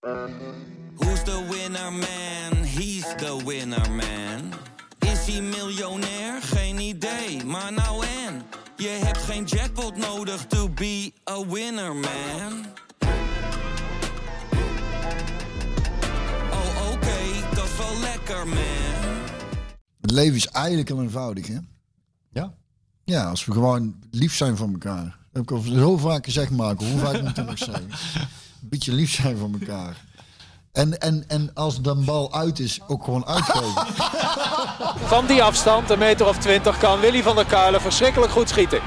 Who's the winner man? He's the winner man. Is hij miljonair? Geen idee, maar nou en. Je hebt geen jackpot nodig to be a winner man. Oh oké, dat is wel lekker man. Het leven is eigenlijk heel eenvoudig, hè? Ja? Ja, als we gewoon lief zijn voor elkaar. Dat heb ik al zo vaak gezegd, Marco. Hoe vaak moet ik nog zeggen? Een beetje lief zijn voor elkaar. En, en, en als de bal uit is, ook gewoon uitgeven. Van die afstand, een meter of twintig, kan Willy van der Kuilen verschrikkelijk goed schieten.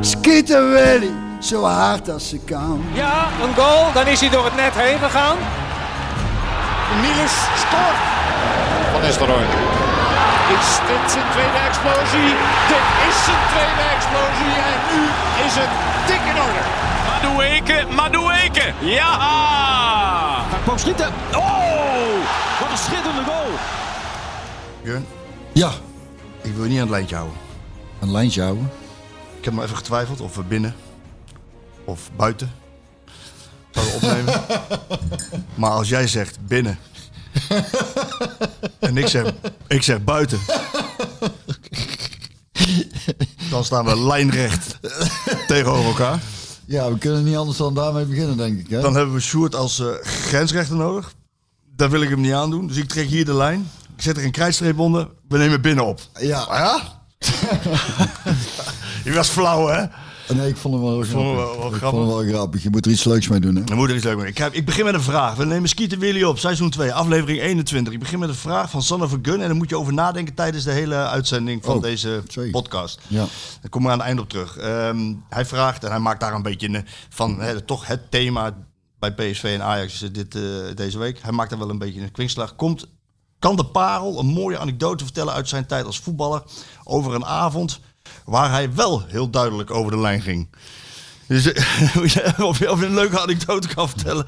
Schieten Willy, zo hard als ze kan. Ja, een goal, dan is hij door het net heen gegaan. Niels scoort. Van Nistelrooy. Is dit zijn tweede explosie? Dit is zijn tweede explosie en nu is het dik in orde. Madueke, Madueke. Ja! Hij kwam schieten. Oh, wat een schitterende goal. Ja, ik wil je niet aan het lijntje houden. een lijntje houden. Ik heb maar even getwijfeld of we binnen of buiten zouden opnemen. maar als jij zegt binnen en ik zeg, ik zeg buiten, dan staan we lijnrecht tegenover elkaar. Ja, we kunnen niet anders dan daarmee beginnen, denk ik. Hè? Dan hebben we Sjoerd als eh, grensrechter nodig. Daar wil ik hem niet aandoen. Dus ik trek hier de lijn. Ik zet er een krijtstreep onder. We nemen binnen op. Ja, Ah ja? Je was flauw, hè? Nee, ik vond hem wel vond grappig. wel- wel ik grappig. vond hem wel grappig. Je moet er iets leuks mee doen, hè? Moet er iets leuk mee. Ik, heb- ik begin met een vraag. We nemen Skieten Willy op, seizoen 2, aflevering 21. Ik begin met een vraag van Sanne Vergun. En daar moet je over nadenken tijdens de hele uitzending van Oh, deze sorry. podcast. Ja. Daar komen we aan het eind op terug. Ehm, hij vraagt, en hij maakt daar een beetje van toch het thema bij PSV en Ajax dit, eh, deze week. Hij maakt daar wel een beetje een kwinkslag. Komt, kan de parel een mooie anekdote vertellen uit zijn tijd als voetballer over een avond waar hij wel heel duidelijk over de lijn ging? Dus, eh, of, je, een leuke anekdote kan vertellen.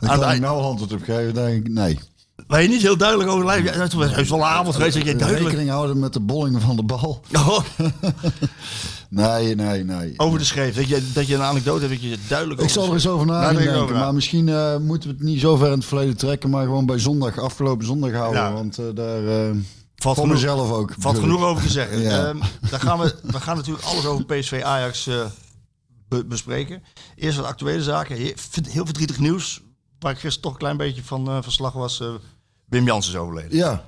Aan kan ik nou antwoord op geven, denk ik. Nee. waar je niet heel duidelijk over de lijn... Ja, het was wel een avond geweest dat je duidelijk... Rekening houden met de bolling van de bal. Oh, Nee, nee, nee. over de schreef. Dat je, dat je een anekdote hebt dat je duidelijk Ik zal er eens over na Daar gaan denk ik denken. over na. Maar misschien eh, moeten we het niet zo ver in het verleden trekken, maar gewoon bij zondag, afgelopen zondag houden. Ja. Want eh, daar, Valt voor genoeg- mezelf ook. Valt genoeg over te zeggen. Ja. Ehm, gaan we, we gaan natuurlijk alles over PSV Ajax eh, be- bespreken. Eerst wat actuele zaken. He- Heel verdrietig nieuws. Waar ik gisteren toch een klein beetje van eh verslag was. eh, Wim Jans is overleden. Ja.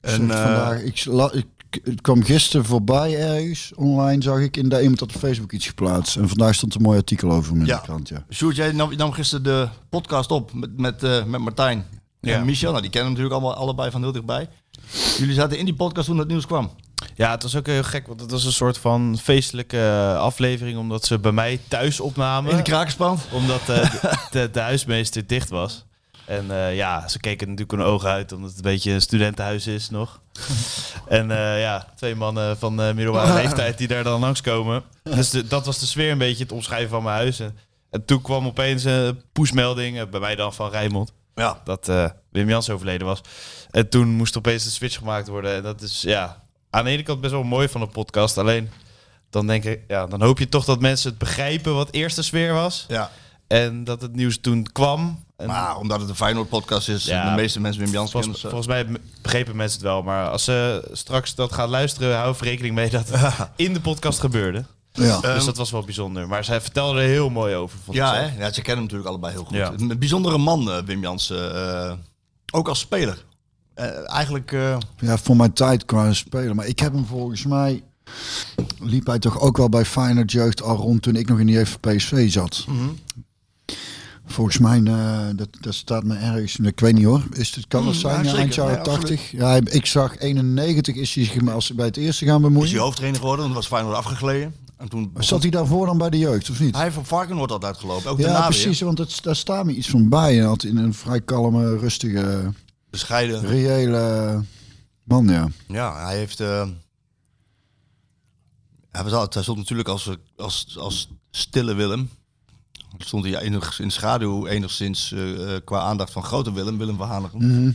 En, vandaag, ik, la- ik, het kwam gisteren voorbij ergens online, zag ik in de iemand had op Facebook iets geplaatst. En vandaag stond een mooi artikel over hem in Ja. de krant. Ja. Sjoerd, jij nam, nam gisteren de podcast op met, met, met Martijn Ja. en Michel. Nou, die kennen hem natuurlijk allemaal allebei van heel dichtbij. Jullie zaten in die podcast toen het nieuws kwam. Ja, het was ook heel gek, want het was een soort van feestelijke aflevering, omdat ze bij mij thuis opnamen. In de krakenspand. Omdat eh, de, huismeester dicht was. En eh, ja, ze keken natuurlijk hun ogen uit, omdat het een beetje een studentenhuis is nog. en eh, ja, twee mannen van eh middelbare leeftijd die daar dan langskomen. Dus de- dat was de sfeer een beetje, het omschrijven van mijn huis. En, en toen kwam opeens een pushmelding, eh, bij mij dan van Rijnmond, Ja. dat eh, Wim Jans overleden was. En toen moest opeens de switch gemaakt worden. En dat is ja, aan de ene kant best wel mooi van een podcast. Alleen dan denk ik, ja, dan hoop je toch dat mensen het begrijpen wat eerst de sfeer was. ja. En dat het nieuws toen kwam. En Maar omdat het een Feyenoord podcast is, Ja. de meeste mensen Wim Jans kennen. volgens, volgens mij begrepen mensen het wel. Maar als ze straks dat gaan luisteren, hou even rekening mee dat het in de podcast gebeurde. Ja. dus dat was wel bijzonder. Maar zij vertelde er heel mooi over. Vond ik Ja, hè? ja, ze kennen hem natuurlijk allebei heel goed. Ja. Een bijzondere man, eh, Wim Jansen. eh, ook als speler. Eh, eigenlijk, eh, ja, voor mijn tijd qua spelen. Maar ik heb hem volgens mij, liep hij toch ook wel bij Feyenoord jeugd al rond toen ik nog in die even PSV zat. Mhm. Volgens mij, eh, dat, dat staat me ergens, ik weet niet hoor, is het, kan het Mm, zijn, ja, eind jaren Ja, absoluut. 80? Ja, ik zag 91 is hij zich als bij het eerste gaan bemoeien. is hij hoofdtrainer geworden, want was Feyenoord afgegleden. En toen Zat hij daarvoor dan bij de jeugd, of niet? hij heeft van Varkenoord altijd gelopen. Ook ja, precies, want het, daar staat me iets van bij. Hij had in een vrij kalme, rustige. Bescheiden. reële man, ja. Ja, hij heeft... eh, hij, was altijd, hij stond natuurlijk als, als, als stille Willem. Stond hij enigszins in schaduw enigszins eh, eh, qua aandacht van grote Willem, Willem van Hanegem. Mhm.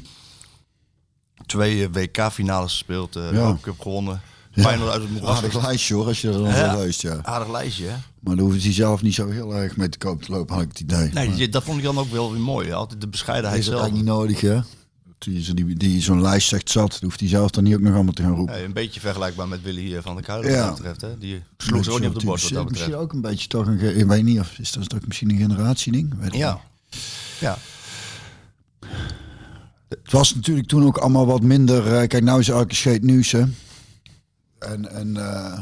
Twee WK-finales gespeeld, Ja. Cup gewonnen. Feyenoord uit het moeras. Aardig lijstje hoor, als je er dan Ja. leest, ja. Aardig lijstje, hè? Maar daar hoeft hij zelf niet zo heel erg mee te koop te lopen, had ik het idee. Nee, Maar dat vond ik dan ook wel weer mooi. Altijd de bescheidenheid is dat zelf. eigenlijk niet nodig, hè? Die, die, die zo'n lijst zegt zat, dan hoeft hij zelf dan niet ook nog allemaal te gaan roepen. Een beetje vergelijkbaar met Willy eh, van der Kuilen wat Ja. dat betreft. Hè? Die sloeg ze ook niet op de borst wat dat Misschien betreft. ook een beetje toch een, ik weet niet of is dat ook misschien een generatieding? Ja. niet. Ja. Het was natuurlijk toen ook allemaal wat minder. eh, kijk, nou is elke scheet nieuws, hè? En, en eh,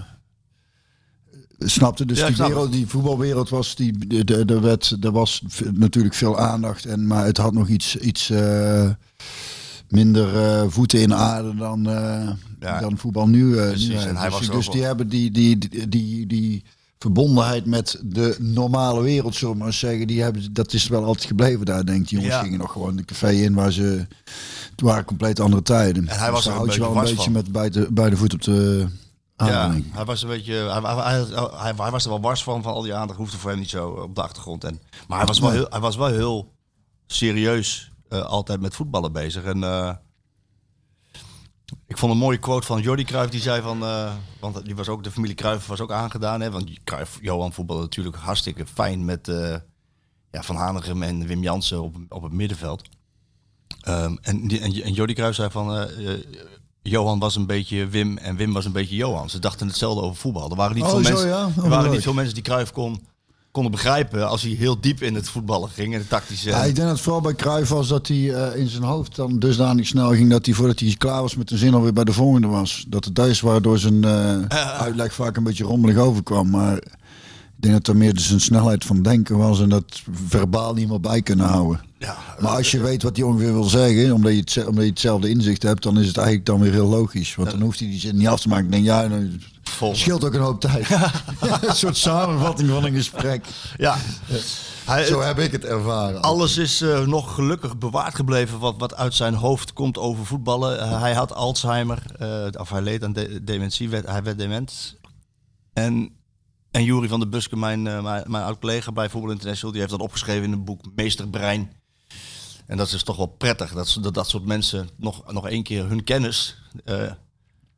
snapte dus Ja, die wereld, die voetbalwereld was die de, de, wet, er was natuurlijk veel aandacht en maar het had nog iets iets eh, minder eh, voeten in aarde dan Ja. dan voetbal nu. Precies, nu en hij dus was dus die hebben die die die die, die verbondenheid met de normale wereld, zullen we maar zeggen, die hebben dat is wel altijd gebleven daar. Denk die jongens Ja. gingen nog gewoon de café in waar ze het waren compleet andere tijden. En hij was dus er je wel een beetje van. met beide, beide voeten op de Ja, hij was een beetje, hij, hij, hij, hij- hij was er wel wars van, van al die aandacht hoefde voor hem niet zo op de achtergrond. En, maar hij was wel Nee. heel, hij was wel heel serieus eh, altijd met voetballen bezig. En eh, ik vond een mooie quote van Jordi Cruijff, die zei van, eh, want die was ook, de familie Cruijff was ook aangedaan. Hè, want Cruijff, Johan voetbalde natuurlijk hartstikke fijn met eh, ja, Van Hanegem en Wim Jansen op, op het middenveld. Ehm, en, die, en, en Jordi Cruijff zei van, eh, Johan was een beetje Wim en Wim was een beetje Johan. Ze dachten hetzelfde over voetbal. Er waren niet, Oh, veel, zo, mensen, ja? er Oh, waren leuk. niet veel mensen die Cruijff kon, konden begrijpen als hij heel diep in het voetballen ging en de tactische. Ja, ik denk dat het vooral bij Cruijff was dat hij eh, in zijn hoofd dan dusdanig snel ging dat hij voordat hij klaar was met de zin alweer bij de volgende was. Dat het thuis waardoor zijn eh, uitleg vaak een beetje rommelig overkwam. Maar denk dat er meer dus zijn snelheid van denken was en dat verbaal niet meer bij kunnen houden. ja, Maar als je weet wat hij ongeveer wil zeggen, omdat je, het, omdat je hetzelfde inzicht hebt, dan is het eigenlijk dan weer heel logisch. Want dan hoeft hij die zin niet af te maken. Ik denk, ja, dan scheelt ook een hoop tijd. een soort samenvatting van een gesprek. ja. Hij, Zo heb ik het ervaren. Alles is eh, nog gelukkig bewaard gebleven wat, wat uit zijn hoofd komt over voetballen. Eh, hij had Alzheimer, eh, of hij leed aan de- dementie, werd, hij werd dement. En, en Jury van der Buske, mijn, eh, mijn, mijn oud-collega bij Voetbal International, die heeft dat opgeschreven in een boek Meesterbrein. En dat is toch wel prettig, dat, ze- dat dat soort mensen nog, nog één keer hun kennis eh,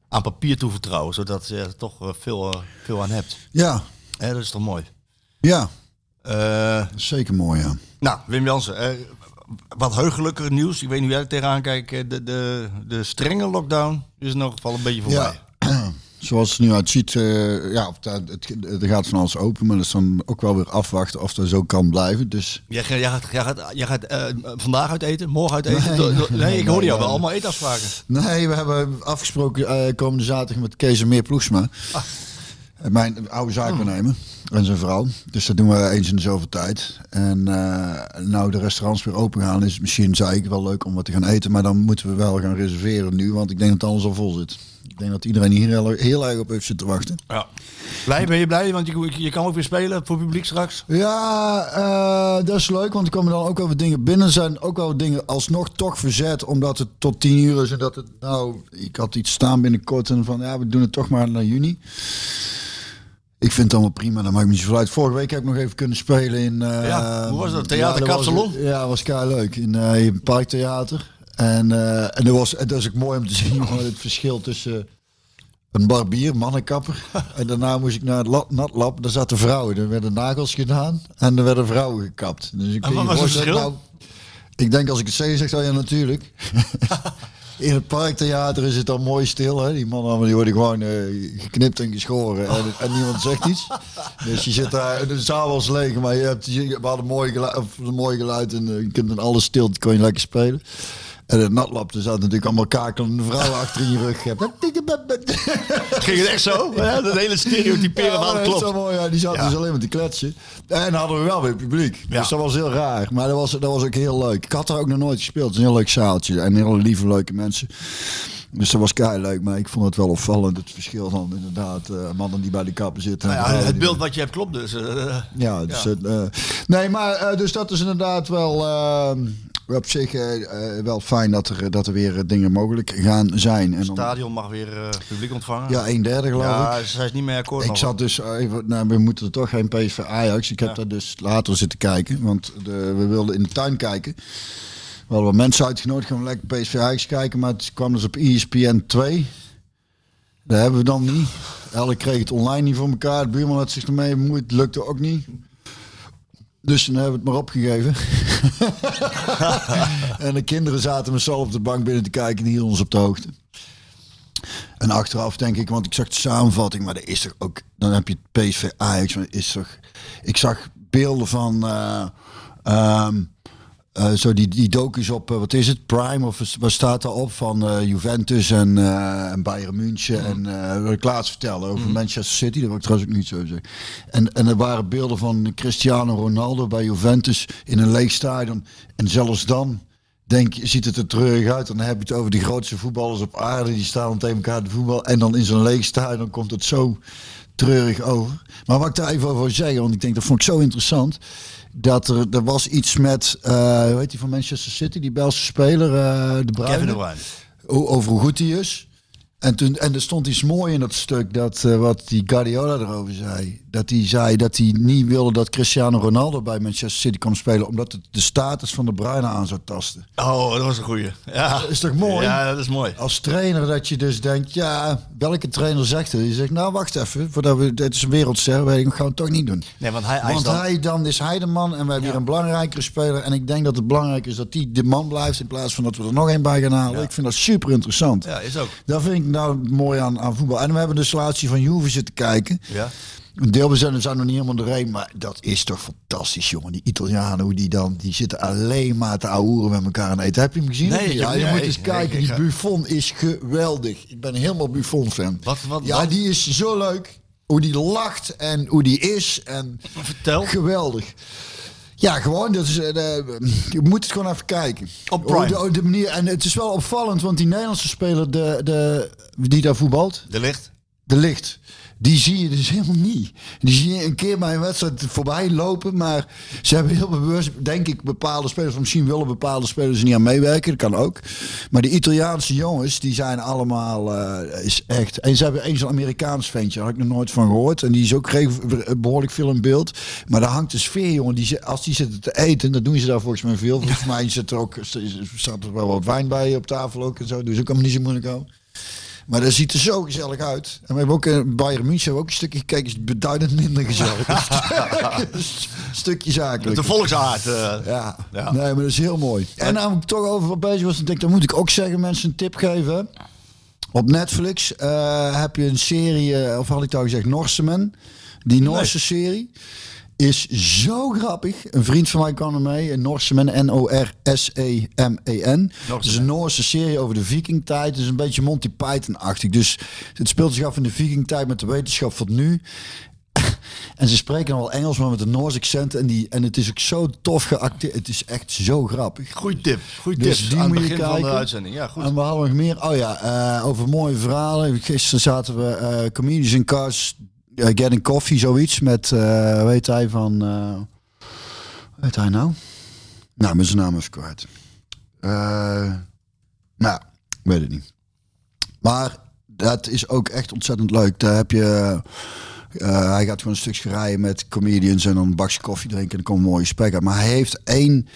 aan papier toevertrouwen, zodat je er toch eh, veel, veel aan hebt. Ja, Hè, dat is toch mooi. ja, zeker mooi, ja. nou, Wim Jansen, wat heugelijker nieuws. Ik weet niet hoe jij er tegenaan kijkt. De, de, de strenge lockdown is in elk geval een beetje voorbij. Zoals het nu uitziet, eh ja, er gaat van alles open, maar dat is dan ook wel weer afwachten of dat zo kan blijven. Dus Jij, ga- jij gaat, jij gaat, jij gaat eh, vandaag uit eten, morgen uit eten? Nee, Do- do- nee, nee, ik hoorde nee, jou wel allemaal eetafspraken. nee, we hebben afgesproken eh, komende zaterdag met Kees en Meer Ploegsma. Ah. Mijn oude zaakwaarnemer en zijn vrouw. Dus dat doen we eens in de zoveel tijd. En nou de restaurants weer open gaan, is misschien, zei ik, wel leuk om wat te gaan eten. Maar dan moeten we wel gaan reserveren nu, want ik denk dat alles al vol zit. Ik denk dat iedereen hier heel, heel erg op heeft zitten wachten. Ja. Blij, ben je blij? Want je, je kan ook weer spelen voor publiek straks. Ja, eh, dat is leuk, want er komen dan ook wel wat dingen binnen. Zijn ook wel dingen alsnog toch verzet, omdat het tot tien uur is. En dat het, nou, ik had iets staan binnenkort en van, ja, we doen het toch maar naar juni. Ik vind het allemaal prima, dat maakt me niet zoveel uit. Vorige week heb ik nog even kunnen spelen in... eh, Ja, hoe was dat? Theater dat was- Kapsalon? Ja, dat was kei leuk. In, in het Parktheater. En, eh, en dat, was, dat is ook mooi om te zien, het verschil tussen... Een barbier, mannenkapper. En daarna moest ik naar het la- natlab. Daar zaten vrouwen. Er werden nagels gedaan. En er werden vrouwen gekapt. Dus ik En wat was het verschil? Nou, ik denk als ik het zeg, zegt hij ja natuurlijk. In het parktheater is het dan mooi stil. Hè? Die mannen die worden gewoon eh, geknipt en geschoren. En, en niemand zegt iets. Dus je zit daar, de zaal was leeg. Maar je hebt, je, we hadden mooi geluid, of mooi geluid. En eh, je kunt in alle stilte kon je lekker spelen. En het natlab, er zaten natuurlijk allemaal kakelende vrouwen achter in je rug. Ging het echt zo? Ja, dat hele stereotyperen Ja, van klopt. zo mooi, ja. Die zaten Ja. dus alleen maar te kletsen. En hadden we wel weer publiek. Ja. Dus dat was heel raar. Maar dat was, dat was ook heel leuk. Ik had er ook nog nooit gespeeld. Het is een heel leuk zaaltje. En hele lieve, leuke mensen. Dus dat was kei leuk. Maar ik vond het wel opvallend. Het verschil van inderdaad eh, mannen die bij de kappen zitten. en Nou ja, het beeld wat je hebt klopt dus. eh, Ja, dus, het, eh, nee, maar dus dat is inderdaad wel eh, op zich eh, eh, wel fijn dat er, dat er weer eh, dingen mogelijk gaan zijn. En Het stadion mag weer eh, publiek ontvangen. ja, een derde geloof ik. Ja, zij is niet meer akkoord. Ik nog. zat dus even, nou, we moeten er toch geen PSV Ajax. Ik heb Ja. daar dus later zitten kijken, want de, we wilden in de tuin kijken. We hadden wat mensen uitgenodigd, gaan we lekker PSV Ajax kijken, maar het kwam dus op ESPN 2. Dat hebben we dan niet. Elk kreeg het online niet voor elkaar. De buurman had zich ermee bemoeid. Lukte ook niet. Dus dan hebben we het maar opgegeven. en de kinderen zaten met allen op de bank binnen te kijken en hielden ons op de hoogte. En achteraf denk ik, want ik zag de samenvatting, maar er is toch ook, dan heb je het PSV Ajax, maar er is toch, ik zag beelden van, eh, ehm, eh, zo die, die docus op, eh, wat is het, Prime of wat staat daarop van eh, Juventus en, en Bayern München en eh wat ik laatst vertellen over Manchester City, dat wil ik trouwens ook niet zo zeggen. En, en er waren beelden van Cristiano Ronaldo bij Juventus in een leeg stadion en zelfs dan denk je, ziet het er treurig uit. Dan heb je het over de grootste voetballers op aarde. Die staan tegen elkaar te voetbal. En dan in zo'n leeg stadion komt het zo treurig over. Maar wat ik daar even over wil zeggen, want ik denk dat vond ik zo interessant. Dat er, er was iets met, eh hoe heet die van Manchester City, die Belgische speler, eh de Bruyne. Kevin de Bruyne. O- over hoe goed hij is. En, toen, en er stond iets mooi in dat stuk, dat, eh, wat die Guardiola erover zei. Dat hij zei dat hij niet wilde dat Cristiano Ronaldo bij Manchester City kon spelen, omdat het de status van de Bruyne aan zou tasten. Oh, dat was een goeie. Ja. Dat is toch mooi? Ja, dat is mooi. Als trainer dat je dus denkt, ja, welke trainer zegt het? Je zegt, nou wacht even, voordat we, dit is een wereldster, weet ik, gaan we het toch niet doen. Nee, want hij, hij is dan... hij, dan is hij de man en we hebben hier een belangrijkere speler. En ik denk dat het belangrijk is dat hij de man blijft in plaats van dat we er nog één bij gaan halen. Ik vind dat super interessant. Ja, is ook. Dat vind ik nou mooi aan, aan voetbal. En we hebben dus de laatste van Juve zitten kijken. Ja. Een deel we zijn, nog niet helemaal doorheen, maar dat is toch fantastisch, jongen. Die Italianen, hoe die dan, die zitten alleen maar te ouwen met elkaar aan eten. Heb je hem gezien? Nee, ja, je nee, moet eens kijken. Die Buffon is geweldig. Ik ben helemaal Buffon-fan. Wat- wat ja, die is zo leuk. Hoe die lacht en hoe die is. En Vertel. geweldig. Ja, gewoon. Dat is, eh, je moet het gewoon even kijken. Op de manier, en het is wel opvallend, want die Nederlandse speler de, de, die daar voetbalt, De licht. de licht. Die zie je dus helemaal niet. Die zie je een keer bij een wedstrijd voorbij lopen. Maar ze hebben heel bewust, denk ik, bepaalde spelers. Misschien willen bepaalde spelers er niet aan meewerken. Dat kan ook. Maar de Italiaanse jongens, die zijn allemaal eh, is echt. En ze hebben eens een Amerikaans ventje. Daar had ik nog nooit van gehoord. En die is ook reg- behoorlijk veel in beeld. Maar daar hangt de sfeer, jongen. Die, als die zitten te eten, dat doen ze daar volgens mij veel. Volgens mij zit er ook, staat er wel wat wijn bij op tafel ook en zo. Dus ook allemaal niet zo moeilijk over. Maar dat ziet er zo gezellig uit. En we hebben ook in Bayern München ook een stukje gekeken. Is beduidend minder gezellig. een stukje zakelijk. De volksaard. eh. Ja. Ja. nee, maar dat is heel mooi. En nou ik toch over wat bezig was, dan denk ik, dan moet ik ook zeggen, mensen een tip geven. Op Netflix eh, heb je een serie, eh, of had ik het al gezegd, Norseman. Die Noorse serie is zo grappig. Een vriend van mij kwam er mee, een Norseman, N-O-R-S-E-M-E-N. Het is een Noorse serie over de vikingtijd. Het is een beetje Monty Python-achtig. Dus het speelt zich af in de vikingtijd met de wetenschap van nu. En ze spreken wel Engels, maar met een Noors accent. En, die, en het is ook zo tof geacteerd. Het is echt zo grappig. Goeie tip. Goeie Dus tip. die Aan het moet je begin van de uitzending. Ja, goed. En we hadden nog meer. Oh ja, eh, over mooie verhalen. Gisteren zaten we eh Comedians in Cars eh, Getting Coffee, zoiets. Met, hoe heet hij van... eh hoe heet hij nou? Nou, met zijn naam is kwijt. Eh nou, ik weet het niet. Maar dat is ook echt ontzettend leuk. Daar heb je... hij gaat gewoon een stukje rijden met comedians en dan een bakje koffie drinken en dan komt een mooie gesprek uit. Maar hij heeft één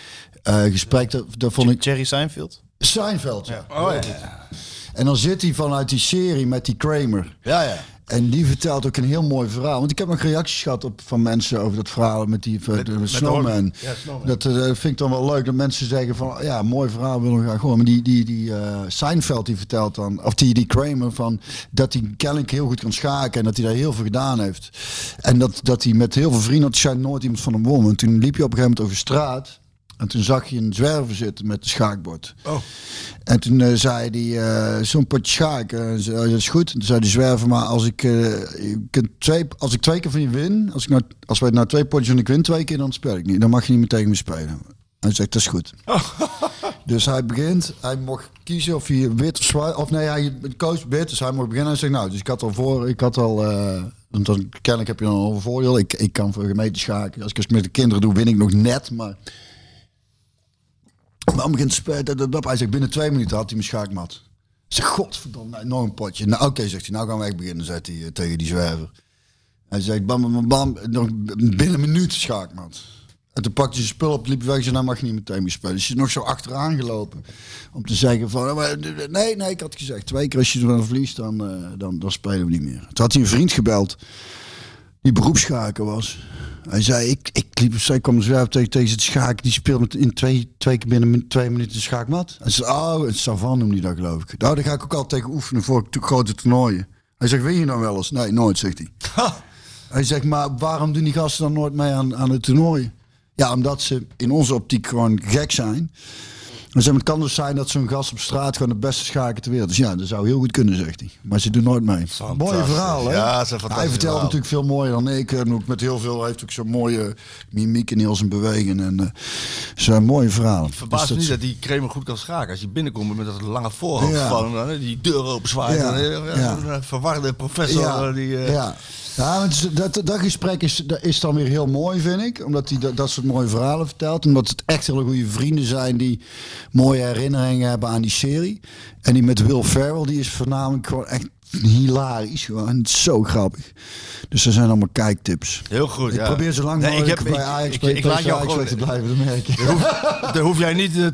eh, gesprek, dat, dat vond ik... Jerry Seinfeld? Seinfeld, ja. Oh, ja. En dan zit hij vanuit die serie met die Kramer. Ja, ja. En die vertelt ook een heel mooi verhaal. Want ik heb nog reacties gehad op, van mensen over dat verhaal met die met, de Snowman. Ja, Snowman. Dat eh, vind ik dan wel leuk dat mensen zeggen van ja, mooi verhaal willen we graag horen. Maar die, die, die eh, Seinfeld die vertelt dan, of die, die Kramer van dat hij kennelijk heel goed kan schaken en dat hij daar heel veel gedaan heeft. En dat, dat hij met heel veel vrienden, had schijnt nooit iemand van hem won. En toen liep je op een gegeven moment over straat. En toen zag je een zwerver zitten met een schaakbord. Oh. En toen eh, zei hij, eh, zo'n potje schaak, eh, zei, oh, dat is goed. En toen zei die zwerver, maar als ik, eh, twee, als ik twee keer van je win, als, ik nou, als wij nou twee potjes en ik win twee keer, dan speel ik niet. Dan mag je niet meer tegen me spelen. Hij zegt, dat is goed. dus hij begint, hij mocht kiezen of hij wit of zwart, of nee, hij koos wit, dus hij mocht beginnen. Hij zegt, nou, dus ik had al voor, ik had al, want dan, kennelijk heb je dan al een voordeel. Ik, ik kan voor gemeente schaken. Als ik het met de kinderen doe, win ik nog net, maar... Begint dat- Hij zegt binnen twee minuten had hij mijn schaakmat. Ik zeg, godverdomme, nog een potje. Nou, oké, zegt hij, nou gaan we beginnen, zegt hij eh, tegen die zwerver. Hij zegt, bam, bam, bam, nog binnen een minuut schaakmat. En toen pakte zijn spul op, liep weg en zei, nou mag je niet meteen meer spelen. Je is nog zo achteraan gelopen om te zeggen van, maar, nee, nee, ik had gezegd, twee keer als je ervan verliest, dan, eh, dan, dan spelen we niet meer. Toen had hij een vriend gebeld, die beroepsschaker was. Hij zei, ik, ik liep zee, kwam zo tegen, tegen het schaak, die speelde met in twee, twee keer binnen twee minuten schaakmat. Hij zei, oh, het Savan noemde hij dat geloof ik. Nou, daar ga ik ook altijd tegen oefenen voor grote toernooien. Hij zegt, win je dan wel eens? Nee, nooit, zegt hij. Hij zegt, maar waarom doen die gasten dan nooit mee aan, aan het toernooi? Ja, omdat ze in onze optiek gewoon gek zijn. Dus het kan dus zijn dat zo'n gast op straat gewoon de beste schaker ter wereld is. Ja, dat zou heel goed kunnen, zegt hij. Maar ze doen nooit mee. Mooie verhaal, hè? Ja, fantastisch Hij vertelt verhaal. natuurlijk veel mooier dan ik. En ook met heel veel, hij heeft ook zo'n mooie mimiek en heel zijn bewegen. En eh zo'n mooie verhaal. Verbaast Dus niet dat- die Kramer goed kan schaken. Als je binnenkomt met dat lange voorhoofd Ja. van hè, die deur open zwaait. Ja. en, eh, Ja. Een verwarde professor. Ja, eh, die, eh, ja. Ja, het dat, dat gesprek is, is dan weer heel mooi, vind ik. Omdat hij dat, dat soort mooie verhalen vertelt. Omdat het echt hele goede vrienden zijn die mooie herinneringen hebben aan die serie. En die met Will Ferrell, die is voornamelijk gewoon echt hilarisch. Gewoon zo grappig. Dus er zijn allemaal kijktips. Heel goed, Ik ja. probeer zo lang Nee, ik mogelijk heb- bij Ajax, ik- laat jou gewoon- te blijven, dat merk je. Dat hoef jij niet te,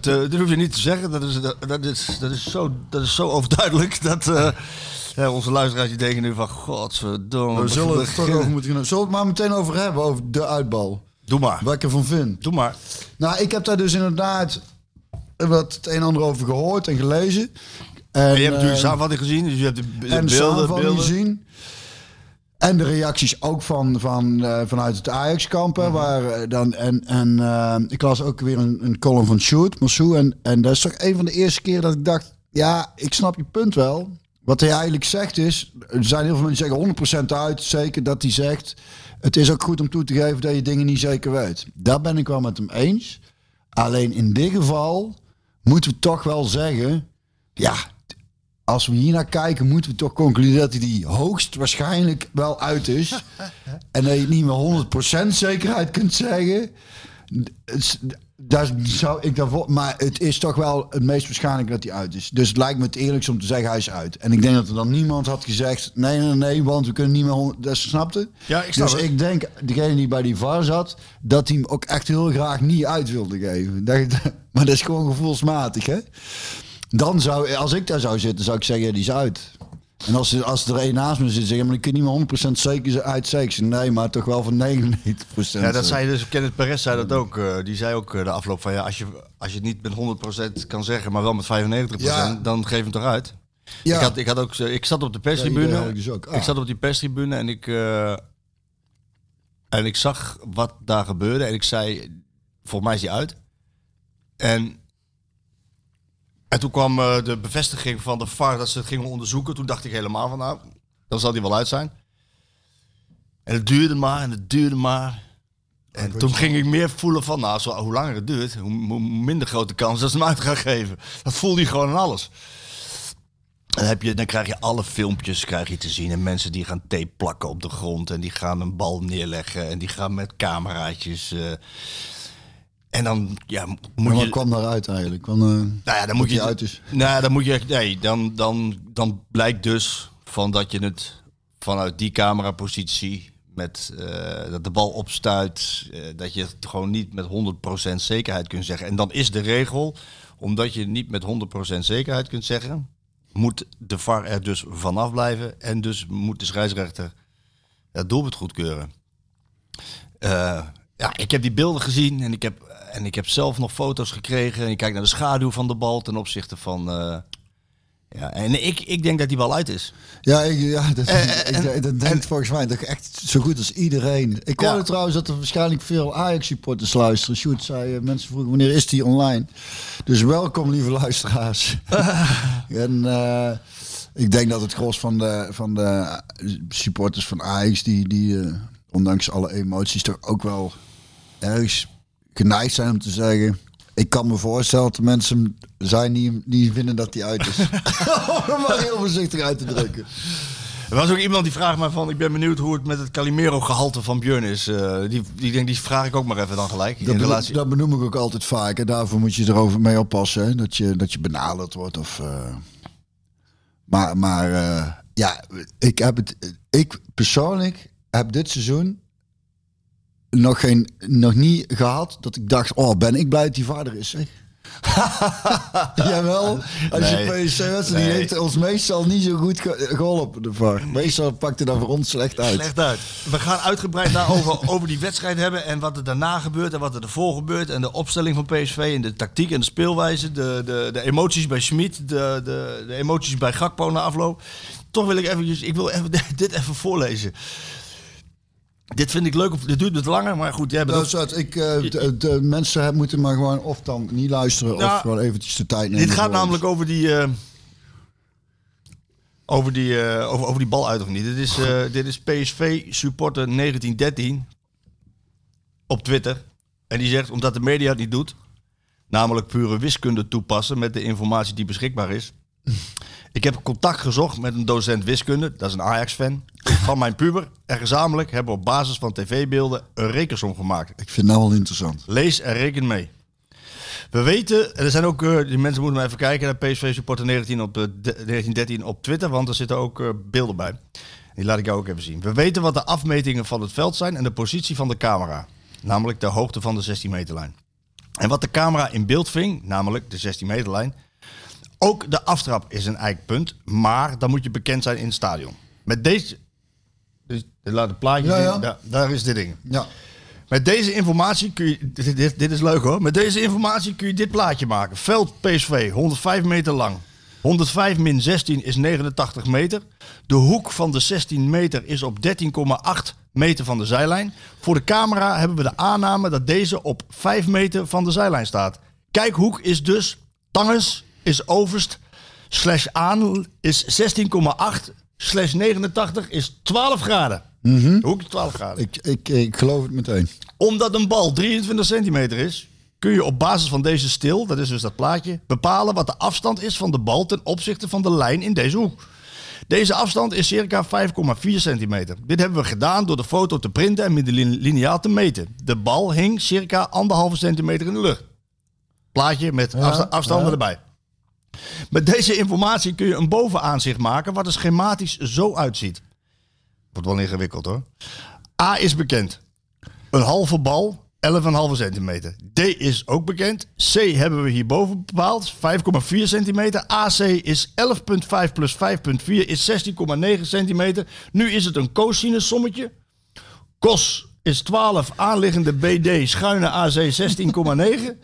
te, dat hoef je niet te zeggen. Dat is, dat, dat is, dat is, zo, dat is zo overduidelijk dat eh, ja, onze luisteraars die denken nu van... Godverdomme. We zullen het toch over moeten gaan. Zullen we het maar meteen over hebben, over de uitbal. Doe maar. Wat ik ervan vind. Doe maar. Nou, ik heb daar dus inderdaad wat het een en ander over gehoord en gelezen. En, En je hebt natuurlijk eh, samenvatting gezien, dus je hebt de, de en de beelden. beelden. gezien. En de reacties ook van, van, eh, vanuit het Ajax-kamp. Mhm. hè, waar, eh, dan, en en ik las ook weer een, een column van Sjoerd, Massou. En, en dat is toch een van de eerste keer dat ik dacht... Ja, ik snap je punt wel. Wat hij eigenlijk zegt is... Er zijn heel veel mensen die zeggen 100% uit. Zeker dat hij zegt... Het is ook goed om toe te geven dat je dingen niet zeker weet. Daar ben ik wel met hem eens. Alleen in dit geval moeten we toch wel zeggen... Ja, als we hier naar kijken, moeten we toch concluderen dat hij die hoogst waarschijnlijk wel uit is. en dat je het niet met 100% zekerheid kunt zeggen. Daar zou ik daarvoor, maar het is toch wel het meest waarschijnlijk dat hij uit is. Dus het lijkt me het eerlijkst om te zeggen hij is uit. En ik denk dat er dan niemand had gezegd: nee, nee, nee, want we kunnen niet meer. Dat snapte. Ja, ik snap dus het. ik denk, degene die bij die VAR zat, dat hij hem ook echt heel graag niet uit wilde geven. Dat, maar dat is gewoon gevoelsmatig, hè? Dan zou, als ik daar zou zitten, zou ik zeggen, die is uit. En als, er- als er een naast me zit, zeggen, maar ik kun niet meer 100% zeker uit zeker. Nee, maar toch wel van 99%. Ja, dat zei dus, Kenneth Perez zei dat ook. eh, die zei ook eh, de afloop van ja, als je, als je het niet met 100% kan zeggen, maar wel met 95%, Ja. dan geef hem toch uit. Ja. Ik, had, ik, had ook, zo- ik zat op de perstribune. ik dus ook. Ah. Ik zat op die perstribune en ik, eh, en ik zag wat daar gebeurde. En ik zei, volgens mij is hij uit. En, en toen kwam eh, de bevestiging van de VAR dat ze het gingen onderzoeken. Toen dacht ik helemaal van nou, dan zal hij wel uit zijn. En het duurde maar en het duurde maar. En toen ging ik meer voelen van, nou, zo, hoe langer het duurt, hoe, hoe minder grote kans dat ze hem uit gaan geven. Dat voelde je gewoon aan alles. Dan, heb je, dan krijg je alle filmpjes krijg je te zien. En mensen die gaan tape plakken op de grond. En die gaan een bal neerleggen. En die gaan met cameraatjes. eh. En dan ja, moet Maar je... wat kwam daaruit eigenlijk? Kwam, eh, Nou ja, dan moet je. uit is. Nou, dan moet je. Nee, dan, dan, dan blijkt dus van dat je het vanuit die camerapositie. Met eh, dat de bal opstuit. eh, dat je het gewoon niet met 100% zekerheid kunt zeggen. En dan is de regel, omdat je niet met 100% zekerheid kunt zeggen. Moet de VAR er dus vanaf blijven. En dus moet de scheidsrechter het doelpunt goedkeuren. Ja, ik heb die beelden gezien en ik heb, en ik heb zelf nog foto's gekregen. En je kijkt naar de schaduw van de bal ten opzichte van. eh, ja, en ik, ik denk dat die wel uit is. Ja, ik, ja dat, Eh, ik, en- dat denkt volgens mij toch echt zo goed als iedereen. Ik Ja. hoorde trouwens dat er waarschijnlijk veel Ajax-supporters luisteren. Sjoerd zei, eh, mensen vroegen wanneer is die online? Dus welkom lieve luisteraars. en ik denk dat het gros van de, van de supporters van Ajax, die, die ondanks alle emoties toch ook wel ergens geneigd zijn om te zeggen... Ik kan me voorstellen dat er mensen zijn die, die vinden dat die uit is. Om maar heel voorzichtig uit te drukken. Er was ook iemand die vraagt mij van, ik ben benieuwd hoe het met het Calimero gehalte van Björn is. Eh, die, die, denk, die vraag ik ook maar even dan gelijk. Dat, in beno- relatie. dat benoem ik ook altijd vaak. En daarvoor moet je erover mee oppassen. Hè? Dat, je, dat je benaderd wordt. Of, eh, Maar, maar eh, ja, ik heb het. Ik persoonlijk heb dit seizoen nog, geen, nog niet gehad dat ik dacht, oh, ben ik blij dat die vader is. Zeg. Jawel, als je Nee. Wedstrijd, die heeft ons meestal niet zo goed ge- geholpen, de VAR. Meestal pakt hij dat voor ons slecht uit. Slecht uit. We gaan uitgebreid daarover over die wedstrijd hebben en wat er daarna gebeurt en wat er ervoor gebeurt en de opstelling van PSV en de tactiek en de speelwijze, de, de, de emoties bij Schmid, de, de, de emoties bij Gakpo na afloop. Toch wil ik eventjes, ik wil even, dit even voorlezen. Dit vind ik leuk, of dit duurt wat langer, maar goed, jij bent Dat wat ik, eh, de, de mensen moeten maar gewoon of dan niet luisteren of gewoon eventjes de tijd nemen. Dit gaat namelijk over die, eh, over, die, eh, over, over die bal uit of niet. Dit is, dit is PSV supporter 1913 op Twitter. En die zegt, omdat de media het niet doet, namelijk pure wiskunde toepassen met de informatie die beschikbaar is. Ik heb contact gezocht met een docent wiskunde, dat is een Ajax-fan, van mijn puber. En gezamenlijk hebben we op basis van tv-beelden een rekensom gemaakt. Ik vind het nou wel interessant. Lees en reken mee. We weten, en er zijn ook, eh, die mensen moeten maar even kijken naar PSV Supporter 19 op, eh, de- 1913 op Twitter, want er zitten ook eh, beelden bij. Die laat ik jou ook even zien. We weten wat de afmetingen van het veld zijn en de positie van de camera. Namelijk de hoogte van de 16 meterlijn. En wat de camera in beeld ving, namelijk de 16 meterlijn. Ook de aftrap is een eikpunt, maar dan moet je bekend zijn in het stadion. Met deze... Dus, laat het plaatje Ja, zien. ja. Daar, daar is dit ding. Ja. Met deze informatie kun je. Dit, dit, dit is leuk hoor. Met deze informatie kun je dit plaatje maken. Veld PSV, 105 meter lang. 105 min 16 is 89 meter. De hoek van de 16 meter is op 13,8 meter van de zijlijn. Voor de camera hebben we de aanname dat deze op 5 meter van de zijlijn staat. Kijkhoek is dus. Tangens is overst. Slash aan is 16,8. Slash 89 is 12 graden. De hoek is 12 graden Ik, ik, ik geloof het meteen. omdat een bal 23 centimeter is, kun je op basis van deze stil, dat is dus dat plaatje, bepalen wat de afstand is van de bal ten opzichte van de lijn in deze hoek. Deze afstand is circa 5,4 centimeter. Dit hebben we gedaan door de foto te printen en met de lin- lineaal te meten. De bal hing circa 1,5 centimeter in de lucht. Plaatje met afsta- afstanden erbij. Met deze informatie kun je een bovenaanzicht maken wat er schematisch zo uitziet. Wordt wel ingewikkeld hoor. A is bekend. Een halve bal, 11,5 centimeter. D is ook bekend. C hebben we hierboven bepaald, 5,4 centimeter. AC is 11,5 plus 5,4 is 16,9 centimeter. Nu is het een cosinus sommetje. Cos is 12, aanliggende BD, schuine AC 16,9.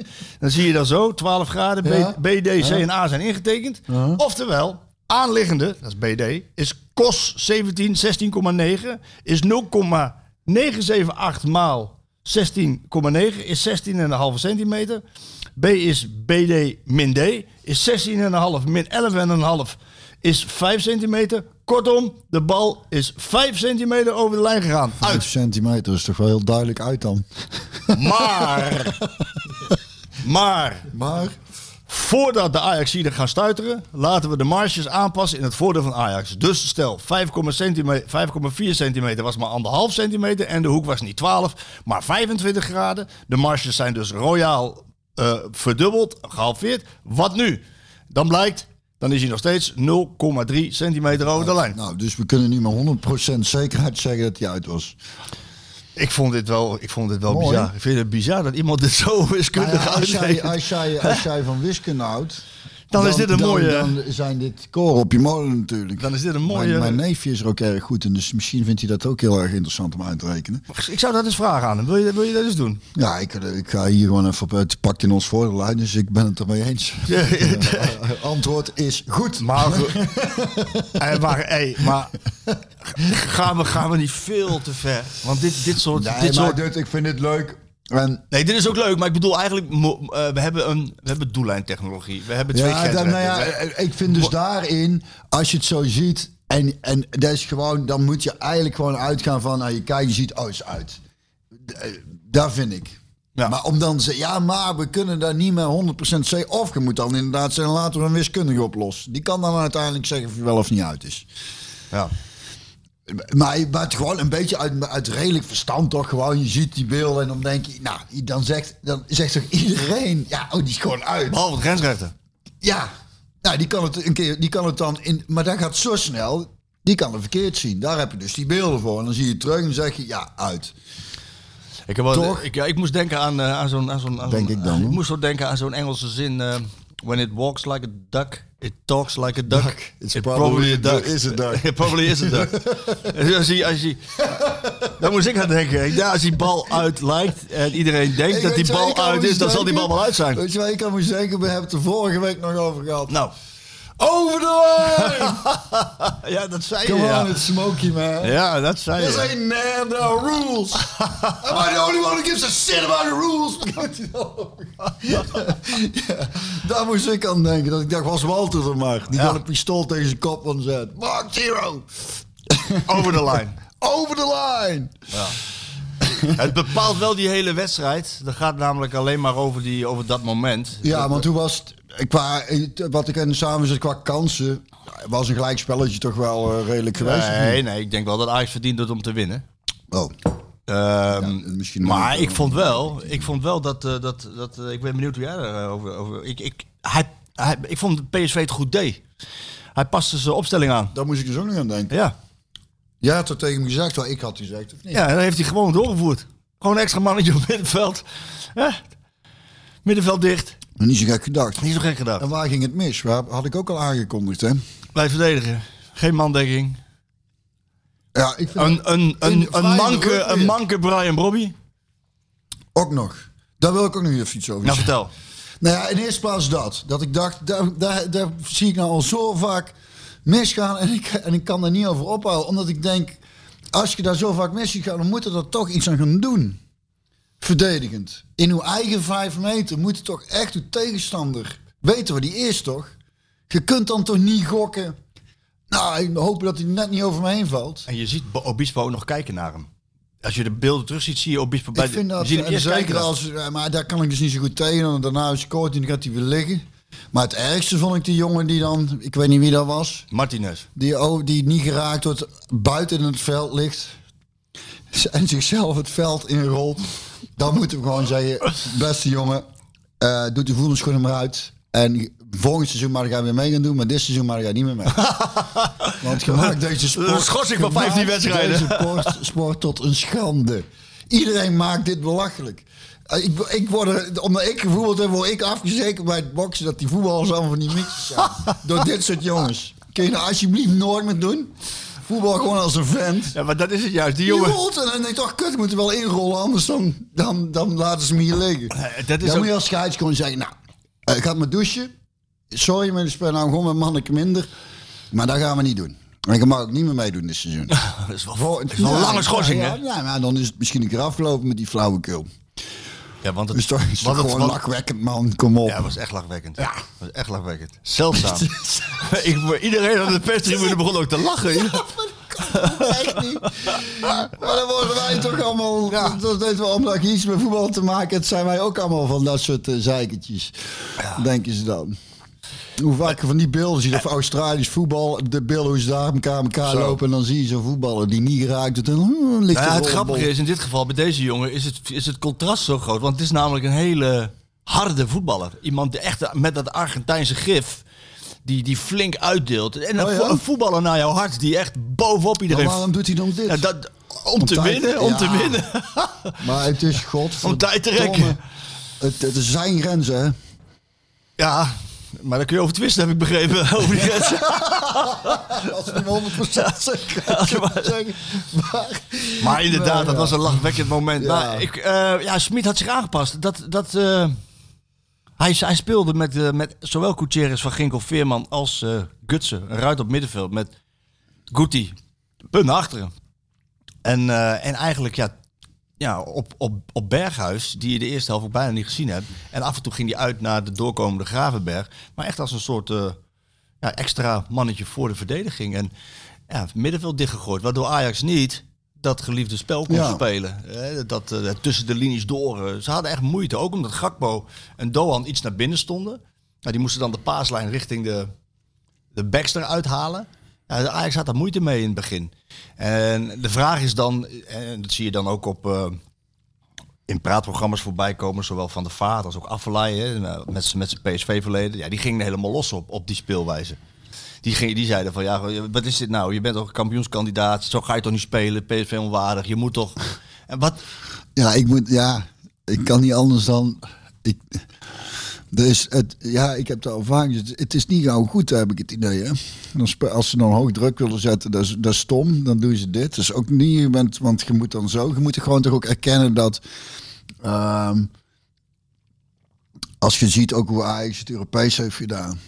Dan zie je dat zo, 12 graden. Ja. BD, C en A zijn ingetekend. Oftewel, aanliggende, dat is BD, is cos 17, 16,9, is 0,978 maal 16,9, is 16,5 centimeter. B is BD min D, is 16,5 min 11,5 is 5 centimeter. Kortom, de bal is 5 centimeter over de lijn gegaan. 5 Uit. centimeter is toch wel heel duidelijk uit dan. Maar, maar, Maar voordat de Ajaxiden gaan stuiteren, laten we de marges aanpassen in het voordeel van Ajax. Dus stel, 5,4 centimeter, 5,4 centimeter was maar anderhalf centimeter en de hoek was niet 12, maar 25 graden. De marges zijn dus royaal eh, verdubbeld, gehalveerd. Wat nu? Dan blijkt, dan is hij nog steeds 0,3 centimeter over de lijn. Nou, dus we kunnen nu met 100% zekerheid zeggen dat hij uit was. Ik vond dit wel, ik vond dit wel Mooi. bizar. Ik vind het bizar dat iemand dit zo wiskundig Nou ja, als, jij, als, jij, als jij van wiskunde houdt... Dan is dit een dan, mooie- Dan zijn dit koren op je molen natuurlijk. Dan is dit een mooie- Mijn, mijn neefje is er ook erg goed in, dus misschien vindt hij dat ook heel erg interessant om uit te rekenen. Ik zou dat eens vragen aan hem. Wil je, wil je dat eens doen? Ja, ik, ik ga hier gewoon even op het pakt in ons voordeel uit, dus ik ben het ermee eens. Antwoord is goed. Maar, Eh, maar, hey, maar gaan, we, gaan we niet veel te ver? Want dit, dit soort... Nee, dit soort dit, ik vind het leuk. En nee, dit is ook leuk, maar ik bedoel eigenlijk... eh, we, hebben een, we hebben doellijntechnologie. We hebben twee ja, dan, nou ja, grensrechters. ik vind dus daarin, als je het zo ziet, en, en dat is gewoon, dan moet je eigenlijk gewoon uitgaan van, nou, je kijkt, je ziet, oh, is uit. Eh, Daar vind ik. Ja. Maar om dan te zeggen, ja, maar we kunnen daar niet meer 100% zeggen. Of je moet dan inderdaad zeggen, laten we een wiskundige oplossen. Die kan dan uiteindelijk zeggen of hij wel of niet uit is. Ja. Maar, maar het gewoon een beetje uit, uit redelijk verstand toch gewoon. Je ziet die beelden en dan denk je, nou, dan zegt, dan zegt toch iedereen, ja, oh, die is gewoon uit. Behalve de grensrechter. Ja, nou, die kan het een keer, die kan het dan in, maar dat gaat zo snel. Die kan het verkeerd zien. Daar heb je dus die beelden voor. En dan zie je het terug en dan zeg je, ja, uit. Ik, heb wel, Toch? Ik, ja, ik moest denken aan, eh, aan zo'n... Aan zo'n aan Denk zo'n- ik dan, Ik moest zo denken aan zo'n Engelse zin. eh, When it walks like a duck, it talks like a duck. Duck. It's It probably- a duck. is a duck. It probably is a duck. Dus als je, als je, daar moest ik aan denken. Ja, als die bal uit lijkt en iedereen denkt Ik dat die bal uit is, dan zal die bal wel uit zijn. Weet je waar ik aan moest denken? We hebben het er vorige week nog over gehad. Nou, Over de line! ja, dat zei je. Come Ja, on, it's smoky, man. ja dat zei This je. ain't man, rules. Am I the only one who gives a shit about the rules? ja, daar moest ik aan denken. Dat ik dacht, was Walter er maar. Die Ja. had een pistool tegen zijn kop van zet. Mark Zero. Over de line. Over de line. Het bepaalt wel die hele wedstrijd. Dat gaat namelijk alleen maar over, die, over dat moment. Ja, want toen was het, qua, wat ik in de qua kansen, was een gelijkspelletje toch wel eh, redelijk geweest. Nee, nee, ik denk wel dat Ajax verdient het om te winnen. Oh, Ehm, misschien maar wel. ik vond wel, ik vond wel dat, eh, dat, dat eh, ik ben benieuwd hoe jij daarover, over, ik, ik, hij, hij, ik vond dat PSV het goed deed. Hij paste zijn opstelling aan. daar moest ik dus ook nog aan denken. Ja, Jij had er tegen me gezegd, wat ik had gezegd, of niet? ja en dan heeft hij gewoon doorgevoerd. Gewoon een extra mannetje op middenveld. Middenveld dicht. Niet zo gek gedacht. Niet zo gek gedaan. En waar ging het mis? Waar had ik ook al aangekondigd, hè? Blijf verdedigen. Geen mandekking. Ja, ik vind Een, een, een, een, manke, een manke Brian Brobby. ook nog. Daar wil ik ook nog even iets over Nou, zeggen. vertel. Nou ja, in eerste plaats dat. Dat ik dacht, daar, daar, daar zie ik nou al zo vaak misgaan. En ik, en ik kan daar niet over ophouden. Omdat ik denk, als je daar zo vaak mis ziet gaan, dan moet er toch iets aan gaan doen. Verdedigend. In uw eigen vijf meter moet toch echt uw tegenstander weten waar die is, toch? Je kunt dan toch niet gokken. Nou, ik hoop dat hij net niet over me heen valt. En je ziet Obispo ook nog kijken naar hem. Als je de beelden terug ziet, zie je Obispo bij Ik vind de, dat, en eerst zeker als, eh, maar daar kan ik dus niet zo goed tegen. En daarna scoort hij en dan gaat hij weer liggen. Maar het ergste vond ik die jongen die dan, ik weet niet wie dat was, Martinez. die, oh, die niet geraakt wordt, buiten in het veld ligt en zichzelf het veld inrolt. Dan moeten we gewoon zeggen, beste jongen, eh doet de voetbalschoenen maar uit. En volgend seizoen maar ga je weer mee gaan doen, maar dit seizoen maar ga niet meer mee. Want je maakt deze sport... Schorsing van 15 je maakt wedstrijden. Deze sport, sport tot een schande. Iedereen maakt dit belachelijk. Eh, Ik, ik word er, omdat ik gevoeld heb, word ik afgezekerd bij het boksen dat die voetballers allemaal van die mixjes zijn. Door dit soort jongens. Kun je nou alsjeblieft nooit meer doen? Voetbal gewoon als een vent. Ja, maar dat is het juist. Die jongen... rolt en dan denk ik toch, kut, ik moet er wel inrollen, anders dan, dan, dan laten ze me hier liggen. Eh, Dat is Dan ook... moet je als scheids gewoon zeggen, nou, eh, ik ga maar douchen. Sorry, maar ik speel nou gewoon met manneke minder. Maar dat gaan we niet doen. En ik mag ook niet meer meedoen dit seizoen. Dat is wel, Voor- dat is wel een Ja, lange schorsing, ja, hè? Ja, maar dan is het misschien een keer afgelopen met die flauwekul. Ja, want het, Dus toch is het want het- gewoon lachwekkend, man. Kom op. Ja, was echt lachwekkend. Ja. Was echt lachwekkend. Zeldzaam. ik, iedereen aan de perstribune begon ook te lachen. Echt niet. Maar dan worden wij toch allemaal... Dat is wel omdat iets met voetbal te maken hebt... zijn wij ook allemaal van dat soort uh. Denken ze dan. Hoe vaak je van die beelden ziet, of Australisch voetbal, de beelden hoe ze daar elkaar, elkaar Zo. lopen en dan zie je zo'n voetballer die niet geraakt wordt en dan ligt Nou ja, het grappige is, in dit geval bij deze jongen, is het, is het contrast zo groot. Want het is namelijk een hele harde voetballer. Iemand die echt met dat Argentijnse gif, die, die flink uitdeelt. En een, Oh ja? een voetballer naar jouw hart, die echt bovenop Maar iedereen... waarom doet hij dan dit? Ja, dat, om, te tijd- winnen, om te winnen. Maar het is god. Om tijd te rekken. Het, het zijn grenzen, hè? Ja, maar daar kun je over twisten, heb ik begrepen. Over die. Als we hem 100% zeggen. zeggen. Maar, Maar inderdaad, Nou, dat ja. was een lachwekkend moment. Ja. Maar ik, eh, ja, Smit had zich aangepast. Dat, dat, eh, hij, hij speelde met, eh, met zowel Gutierrez van Ginkel Veerman als Gutsen. Een ruit op middenveld met Guti. Punt achteren. En, en eigenlijk ja, ja, op, op, op Berghuis, die je de eerste helft ook bijna niet gezien hebt. En af en toe ging hij uit naar de doorkomende Gravenberg. Maar echt als een soort eh, ja, extra mannetje voor de verdediging. En ja, middenveld dichtgegooid. Waardoor Ajax niet dat geliefde spel kon Ja. spelen. Eh, Dat eh, tussen de linies door. Ze hadden echt moeite. Ook omdat Gakpo en Doan iets naar binnen stonden. Nou, die moesten dan de paaslijn richting de, de backster uithalen. De Ajax had moeite mee in het begin. En de vraag is dan, en dat zie je dan ook op eh, in praatprogramma's voorbij komen, zowel van de Vaart als ook Affelay, hè, met met zijn PSV-verleden. Ja, die gingen helemaal los op, op die speelwijze. Die, ging, die zeiden van, ja, wat is dit nou? Je bent toch kampioenskandidaat, zo ga je toch niet spelen, PSV onwaardig, je moet toch... En wat, Ja, ik moet, ja, ik kan niet anders dan. Ik, dus het, ja, ik heb vaak. gezegd, Het is niet gauw goed, heb ik het idee. Hè? Dan als ze dan hoog druk willen zetten, dat is, dat is stom. Dan doen ze dit. Is ook niet, bent, want je moet dan zo. Je moet er gewoon toch ook erkennen dat. ehm, als je ziet ook hoe Ajax het Europees heeft gedaan.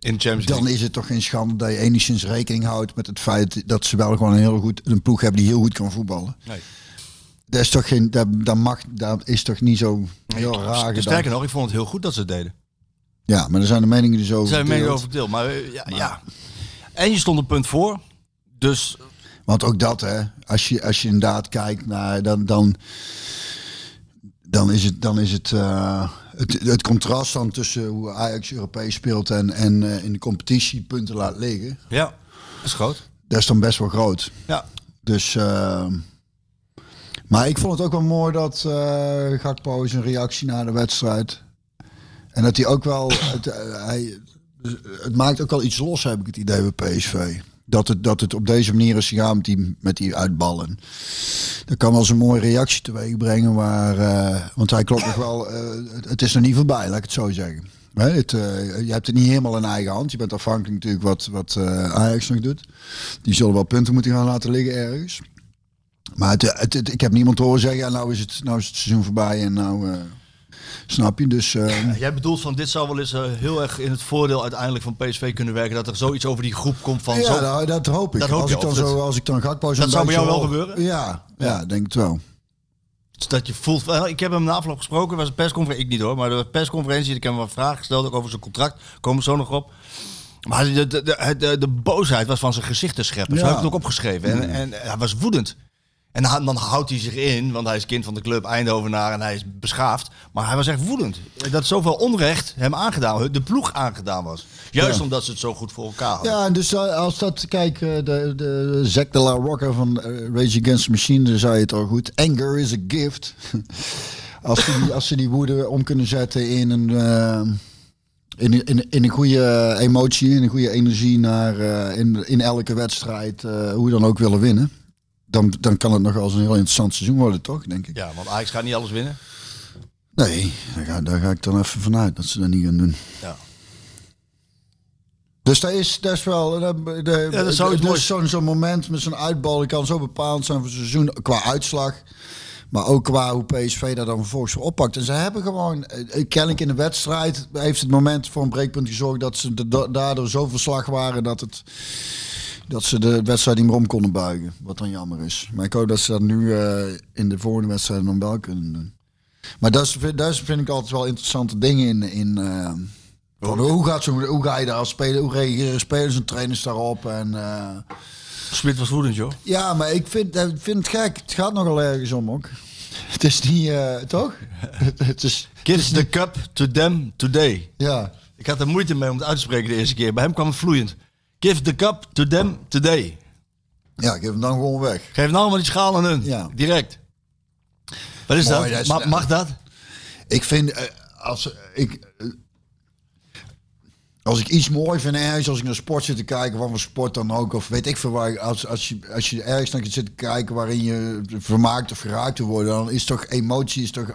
In de Champions Dan League. is het toch geen schande dat je enigszins rekening houdt met het feit dat ze wel gewoon een heel goed een ploeg hebben die heel goed kan voetballen. Nee. Dat is toch geen, dat, dat mag, dat is toch niet zo heel raar gedaan. Sterker nog, ik vond het heel goed dat ze het deden. Ja, maar er zijn de meningen dus over. Ze zijn meningen verdeeld. over verdeeld. Maar, eh, ja, ja. En je stond een punt voor. Dus Want ook dat, hè, als je, als je inderdaad kijkt naar, dan, dan, dan is het, dan is het, eh, het, het contrast dan tussen hoe Ajax Europees speelt en, en eh, in de competitie punten laat liggen. ja, dat is groot. Dat is dan best wel groot. Ja. Dus, maar ik vond het ook wel mooi dat eh Gakpo zijn reactie na de wedstrijd. En dat hij ook wel, het, eh, hij, het maakt ook wel iets los, heb ik het idee bij PSV. Dat het, dat het op deze manier is gegaan met die, met die uitballen. Dat kan wel eens een mooie reactie teweeg brengen. Waar, eh, want hij klopt nog wel, eh, het, is nog niet voorbij, laat ik het zo zeggen. Het, eh, je hebt het niet helemaal in eigen hand. Je bent afhankelijk natuurlijk wat, wat eh, Ajax nog doet. Die zullen wel punten moeten gaan laten liggen ergens. Maar het, het, het- ik heb niemand horen zeggen, ja, nou, is het, nou is het seizoen voorbij en nou... eh, snap je? Dus eh, Jij bedoelt van dit zou wel eens eh, heel erg in het voordeel uiteindelijk van PSV kunnen werken. Dat er zoiets over die groep komt van ja, zo. nou, dat hoop ik. Dat hoop als, je, ik dan zo, dat- als ik dan Gakpo zo'n Dat zou bij jou wel gebeuren? Ja, ja, denk het wel. Dat je voelt. Ik heb hem na afloop gesproken. Was een persconferentie. Ik niet hoor. Maar de persconferentie. Ik heb hem wat vragen gesteld. Ook over zijn contract. Komen we zo nog op. Maar de, de, de, boosheid was van zijn gezicht te scheppen. Zo Ja. heb ik het ook opgeschreven. En, en hij was woedend. En dan, houdt hij zich in, want hij is kind van de club Eindhovenaar en hij is beschaafd. Maar hij was echt woedend. Dat zoveel onrecht hem aangedaan, de ploeg aangedaan was. Juist Ja. omdat ze het zo goed voor elkaar hadden. Ja, en dus eh, als dat, kijk, eh, de, de Zack de la Rocca van eh, Rage Against the Machine, zei het al goed. Anger is a gift. als, ze die, als ze die woede om kunnen zetten in een, in, in, in een goede emotie, in een goede energie naar, in, in elke wedstrijd, eh, hoe dan ook willen winnen. Dan, dan kan het nog eens een heel interessant seizoen worden, toch? Denk ik. Ja, want Ajax gaat niet alles winnen. Nee, daar ga, daar ga ik dan even vanuit dat ze dat niet gaan doen. Ja. Dus dat is, dat is wel. De, de, Ja, dat is dus zo'n zo'n moment met zo'n uitbal die kan zo bepalend zijn voor het seizoen qua uitslag. Maar ook qua hoe PSV dat dan vervolgens oppakt. En ze hebben gewoon, eh, kennelijk in de wedstrijd, heeft het moment voor een breekpunt gezorgd dat ze daardoor zo verslag waren dat, het, dat ze de wedstrijd niet meer om konden buigen. Wat dan jammer is. Maar ik hoop dat ze dat nu eh, in de volgende wedstrijd dan wel kunnen doen. Maar dat is, vind ik altijd wel interessante dingen in. in eh, van hoe, gaat zo, hoe ga je daar als speler, hoe reageren spelers en trainers daarop? En, eh, Smit was woedend, joh. ja, maar ik vind, ik vind het gek. Het gaat nogal ergens om ook. Het is niet, toch? het is, Give the cup to them today. ja. Ik had er moeite mee om het uit te spreken de eerste keer. Bij hem kwam het vloeiend. Give the cup to them today. ja, geef hem dan gewoon weg. Geef nou maar die schaal aan hun. Ja. Direct. Wat is Mooi, dat? dat is- Ma- mag dat? Ik vind, eh, als ik, eh, als ik iets mooi vind ergens, als ik naar sport zit te kijken, wat voor sport dan ook, of weet ik veel waar, als, als, je, als je ergens naar zit te kijken waarin je vermaakt of geraakt te worden, dan is toch emotie, is toch,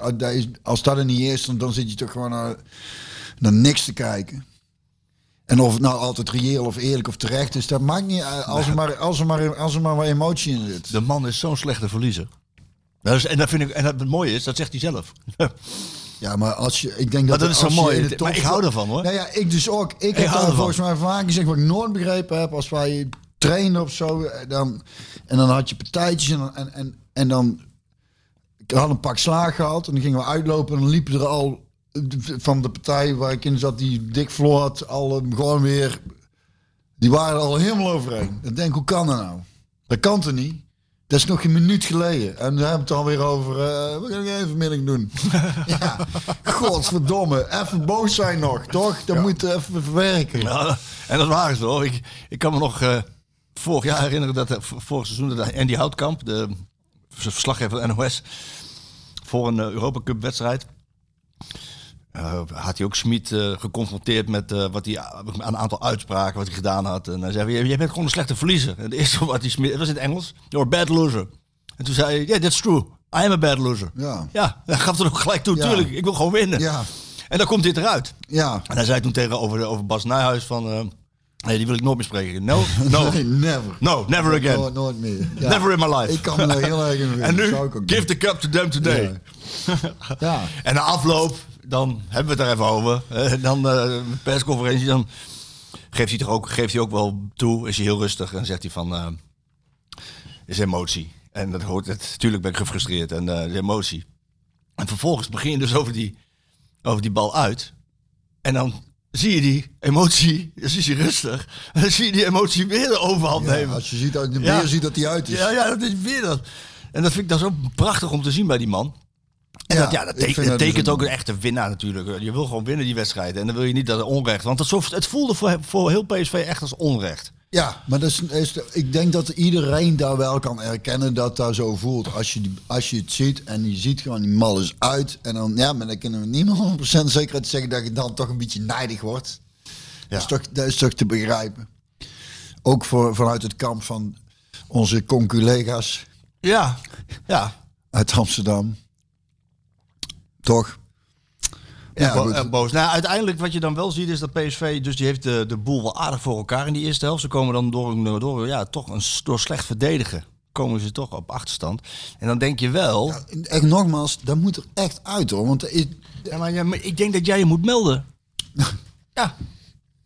als dat er niet is, dan, dan zit je toch gewoon naar, naar niks te kijken. En of het nou altijd reëel of eerlijk of terecht is, dat maakt niet uit, als er maar, als er maar, als er maar wat emotie in zit. De man is zo'n slechte verliezer. Dat is, en, dat vind ik, en dat, het mooie is, dat zegt hij zelf. Ja, maar als je, ik denk Maar dat, dat is zo als je mooi. Maar ik hou ervan, hoor. Nou ja, ik dus ook. Ik, heb daar volgens mij vaak gezegd wat ik nooit begrepen heb als wij trainen of zo. eh, Dan, en dan had je partijtjes en, en, en, en dan ik had een pak slaag gehad en dan gingen we uitlopen en dan liepen er al van de partij waar ik in zat die dik verloor had al eh, gewoon weer. Die waren er al helemaal overheen. Ik denk, hoe kan dat nou? Dat kan toch niet? Dat is nog een minuut geleden. En we hebben het alweer over. eh we gaan even vanmiddag doen. ja, godverdomme. Even boos zijn nog, toch? Dat moet je even verwerken. Ja, en dat waren ze wel. Ik, ik kan me nog eh, vorig jaar herinneren dat vorig seizoen dat Andy Houtkamp, de verslaggever van NOS, voor een eh, Europa Cup wedstrijd. Eh, had hij ook Smit eh, geconfronteerd met eh, wat hij aan een aantal uitspraken wat hij gedaan had. En hij zei: Jij bent gewoon een slechte verliezer. En het eerste wat hij Smit, het was in het Engels, you're a bad loser. En toen zei hij: Yeah, that's true. I am a bad loser. Ja. Ja, hij gaf er ook gelijk toe. Ja. Tuurlijk, ik wil gewoon winnen. Ja. En dan komt dit eruit. Ja. En hij zei toen tegen over, Bas Nijhuis van... nee, die wil ik nooit meer spreken. No, no, Nee, never. no, never again. Nooit, nooit meer. Ja. Never in my life. Ik kan me daar heel erg in. En nu, give the cup to them today. Ja. En na afloop, dan hebben we het er even over. Eh, dan eh, de persconferentie, dan geeft hij, toch ook, geeft hij ook wel toe. Is hij heel rustig en zegt hij van... eh, is emotie. En dat hoort het. Natuurlijk ben ik gefrustreerd en is emotie. En vervolgens begin je dus over die, over die bal uit. En dan zie je die emotie, dan is hij rustig. En dan zie je die emotie weer de overhand Ja, nemen. als je ziet, de Ja. weer ziet dat hij uit is. Ja, ja, dat is weer dat. En dat vind ik dan zo prachtig om te zien bij die man. En Ja, dat, ja, dat ik teken- vind dat dat tekent dus ook een- echte winnaar natuurlijk. Je wil gewoon winnen die wedstrijd. En dan wil je niet dat er onrecht. Want het, het voelde voor, voor heel PSV echt als onrecht. Ja, maar dat is, is, ik denk dat iedereen daar wel kan erkennen dat dat zo voelt. Als je, als je het ziet en je ziet gewoon die mal is uit. En dan, ja, maar dan kunnen we niet meer 100% zekerheid zeggen dat je dan toch een beetje nijdig wordt. Dat, is toch, dat is toch te begrijpen. Ook voor, vanuit het kamp van onze conculega's Ja, ja. uit Amsterdam. Toch? Ja, Bo- boos. Nou, uiteindelijk wat je dan wel ziet is dat PSV, dus die heeft de, de boel wel aardig voor elkaar in die eerste helft. Ze komen dan door, door, ja, toch een, door slecht verdedigen, komen ze toch op achterstand. En dan denk je wel, Echt nogmaals, dat moet er echt uit hoor. Want is- ja, maar, ja, maar ik denk dat jij je moet melden. ja,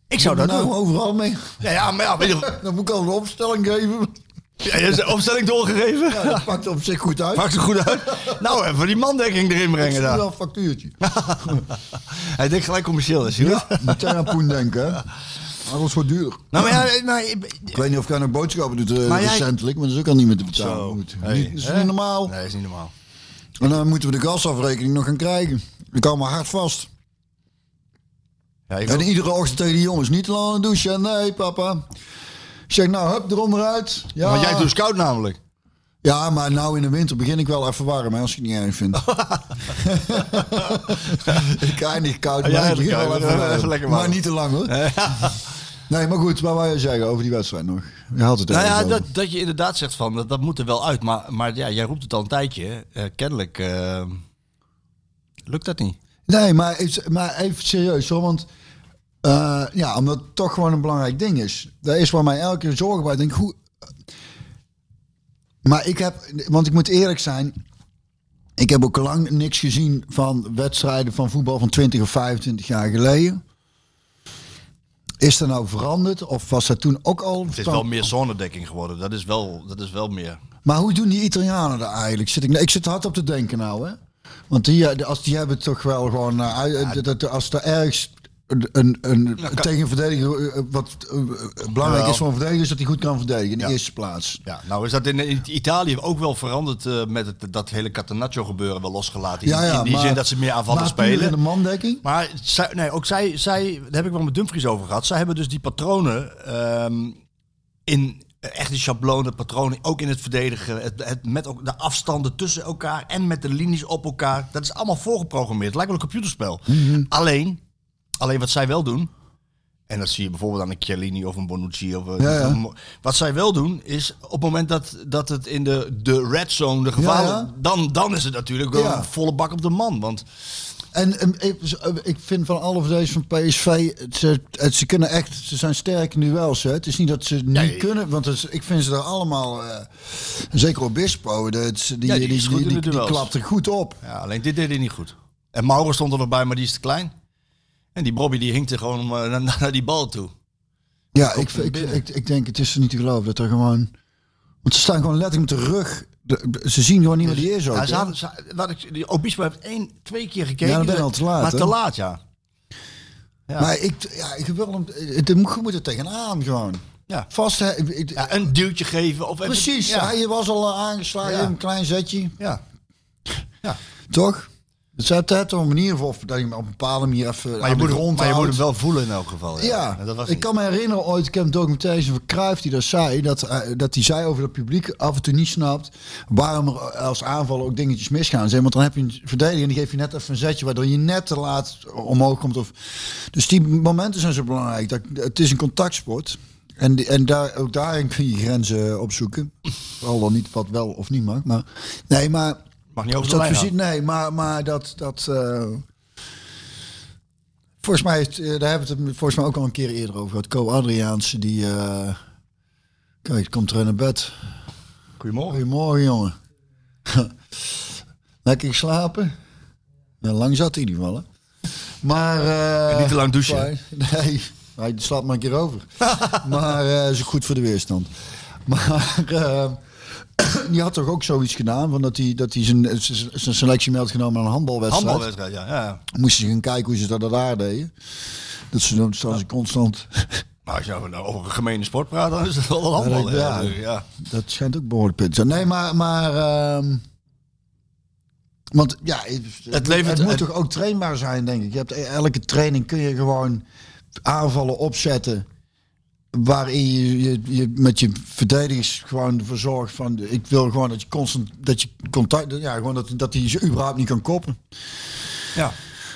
ik zou dat nou doen. overal mee. Ja, ja, maar ja, Dan moet ik al een opstelling geven. Ja, je hebt de opstelling doorgegeven. Ja, dat pakt op zich goed uit. Maakt het goed uit. Nou, even die mandekking erin brengen daar. wel een factuurtje. Hij denkt gelijk commercieel, is hij Ja, meteen aan Poen denken. hè. Alles wordt duur. Nou, maar ja, maar, Ik weet niet of jij nog boodschappen doet eh, Maar jij- recentelijk, maar dat is ook al niet meer te betalen. Zo. Goed. Hey, Niet- dat is hè? niet normaal. Nee, is niet normaal. En dan moeten we de gasafrekening nog gaan krijgen. Ik hou maar hard vast. Ja, ik En wil- iedere ochtend tegen die jongens, niet te lang aan douchen. Nee, papa. Ik zeg, nou, hup, eronder uit. Ja. Want jij doet scout namelijk. Ja, maar nou in de winter begin ik wel even warm, hè, als ik het niet erg vind. ik eindig koud, maar Ja, ik begin koud, wel even, even warm. lekker Maar niet te lang, hoor. Nee, maar goed, wat wou je zeggen over die wedstrijd nog? Je had het Nou ja, dat, dat je inderdaad zegt van, dat, dat moet er wel uit. Maar, maar ja, jij roept het al een tijdje. Eh, kennelijk eh, lukt dat niet. Nee, maar, even- maar even serieus hoor, want eh, ja, omdat het toch gewoon een belangrijk ding is. Dat is waar mij elke keer zorgen bij. Ik denk, hoe... Maar ik heb, want ik moet eerlijk zijn, ik heb ook lang niks gezien van wedstrijden van voetbal van 20 of 25 jaar geleden. Is dat nou veranderd of was dat toen ook al? Het is wel meer zonnedekking geworden. Dat is wel, dat is wel meer. Maar hoe doen die Italianen dat eigenlijk? Zit ik, ik zit hard op te denken nou, hè? Want die, eh, als die hebben toch wel gewoon, eh, als er ergens een, een, een kan- tegenverdediger eh, wat eh, eh, belangrijk is voor een verdediger, is dat hij goed kan verdedigen in de Ja. eerste plaats. Ja, nou is dat in, in Italië ook wel veranderd eh, met het, dat hele Catenaccio gebeuren wel losgelaten. In, in die zin dat ze meer aanvallen spelen. in de mandekking. Maar zij, nee, ook zij, zij, daar heb ik wel met Dumfries over gehad. Zij hebben dus die patronen ehm, in eh, echte schablonen, patronen, ook in het verdedigen. Het, het, met ook de afstanden tussen elkaar en met de linies op elkaar. Dat is allemaal voorgeprogrammeerd. Het lijkt wel een computerspel. Mhm. Alleen, alleen wat zij wel doen. En dat zie je bijvoorbeeld aan een Chiellini of een Bonucci. Of Ja, ja. Wat zij wel doen is op het moment dat, dat het in de, de red zone, de gevaren, Ja. Dan, dan is het natuurlijk wel een volle bak op de man. Want En ehm, ik, ik vind van alle verdedigers van PSV, ze, het- ze kunnen echt, ze zijn sterk in duels. Hè. Het is niet dat ze niet Nee. kunnen, want het ik vind ze er allemaal, eh, zeker Obispo, die, die, die, die die, er goed op. Ja, alleen dit deed hij niet goed. En Mauro stond er nog bij, maar die is te klein. En die Bobby die hinkte gewoon eh, naar, naar die bal toe. Ja, ik, er ik, ik, ik denk het is er niet te geloven dat er gewoon... Want ze staan gewoon letterlijk met de rug. De- ze zien gewoon niet waar die is ook. Ja, ze hadden, ze, laat ik, die Obispo heeft één, twee keer gekeken. Ja, dan ben je al te laat, Maar hè? te laat, ja. ja. Maar ik, ja, ik wil hem... Het, je moet er tegenaan gewoon. Ja. Vast... ik- ja, een duwtje geven. Of even- precies. Ja. Hij was al eh, aangeslagen. Ja. Een klein zetje. ja. ja. Toch? Het is altijd een manier voor dat je op een bepaalde manier even Maar, je moet, hem- grond maar je moet hem wel voelen in elk geval. Ja, Ja, dat was ik kan me herinneren ooit, ik heb een documentaire van Cruijff die dat zei, dat, eh, dat hij zei over het publiek af en toe niet snapt waarom er als aanvallen ook dingetjes misgaan zijn. Want dan heb je een verdediger en die geeft je net even een zetje waardoor je net te laat omhoog komt. Of, dus die momenten zijn zo belangrijk. Dat, het is een contactsport. En, die- en daar, ook daarin kun je grenzen opzoeken. Al dan niet wat wel of niet mag. Maar, nee, maar Mag niet over de dat lijn nee, maar, maar dat. dat eh, volgens mij, heeft, eh, daar hebben we het volgens mij ook al een keer eerder over gehad. Co Adriaanse, die. eh, kijk, komt terug naar bed. Goedemorgen. Goedemorgen, jongen. Lekker geslapen? Ja, lang zat hij in ieder geval, hè? Maar... niet te lang douchen. Nee, hij slaapt maar een keer over. maar eh is goed voor de weerstand. Maar die had toch ook zoiets gedaan, van dat hij, dat hij zijn, zijn selectie mee had genomen aan een handbalwedstrijd. Handbalwedstrijd, ja. ja. Moesten ze gaan kijken hoe ze dat daar deden. Dat ze dan staan ze constant... Maar als je nou over een gemene sport praat, dan is het wel een handbal. Ja, Ja, ja. Dat schijnt ook behoorlijk te zijn. Nee, maar... maar ehm, want ja, het, het, levert- moet het- toch ook trainbaar zijn, denk ik. Je hebt, elke training kun je gewoon aanvallen opzetten... waarin je, je, je met je verdedigers gewoon ervoor zorgt van... ik wil gewoon dat je constant... dat je contact... ja, gewoon dat, dat hij ze überhaupt niet kan koppen. ja.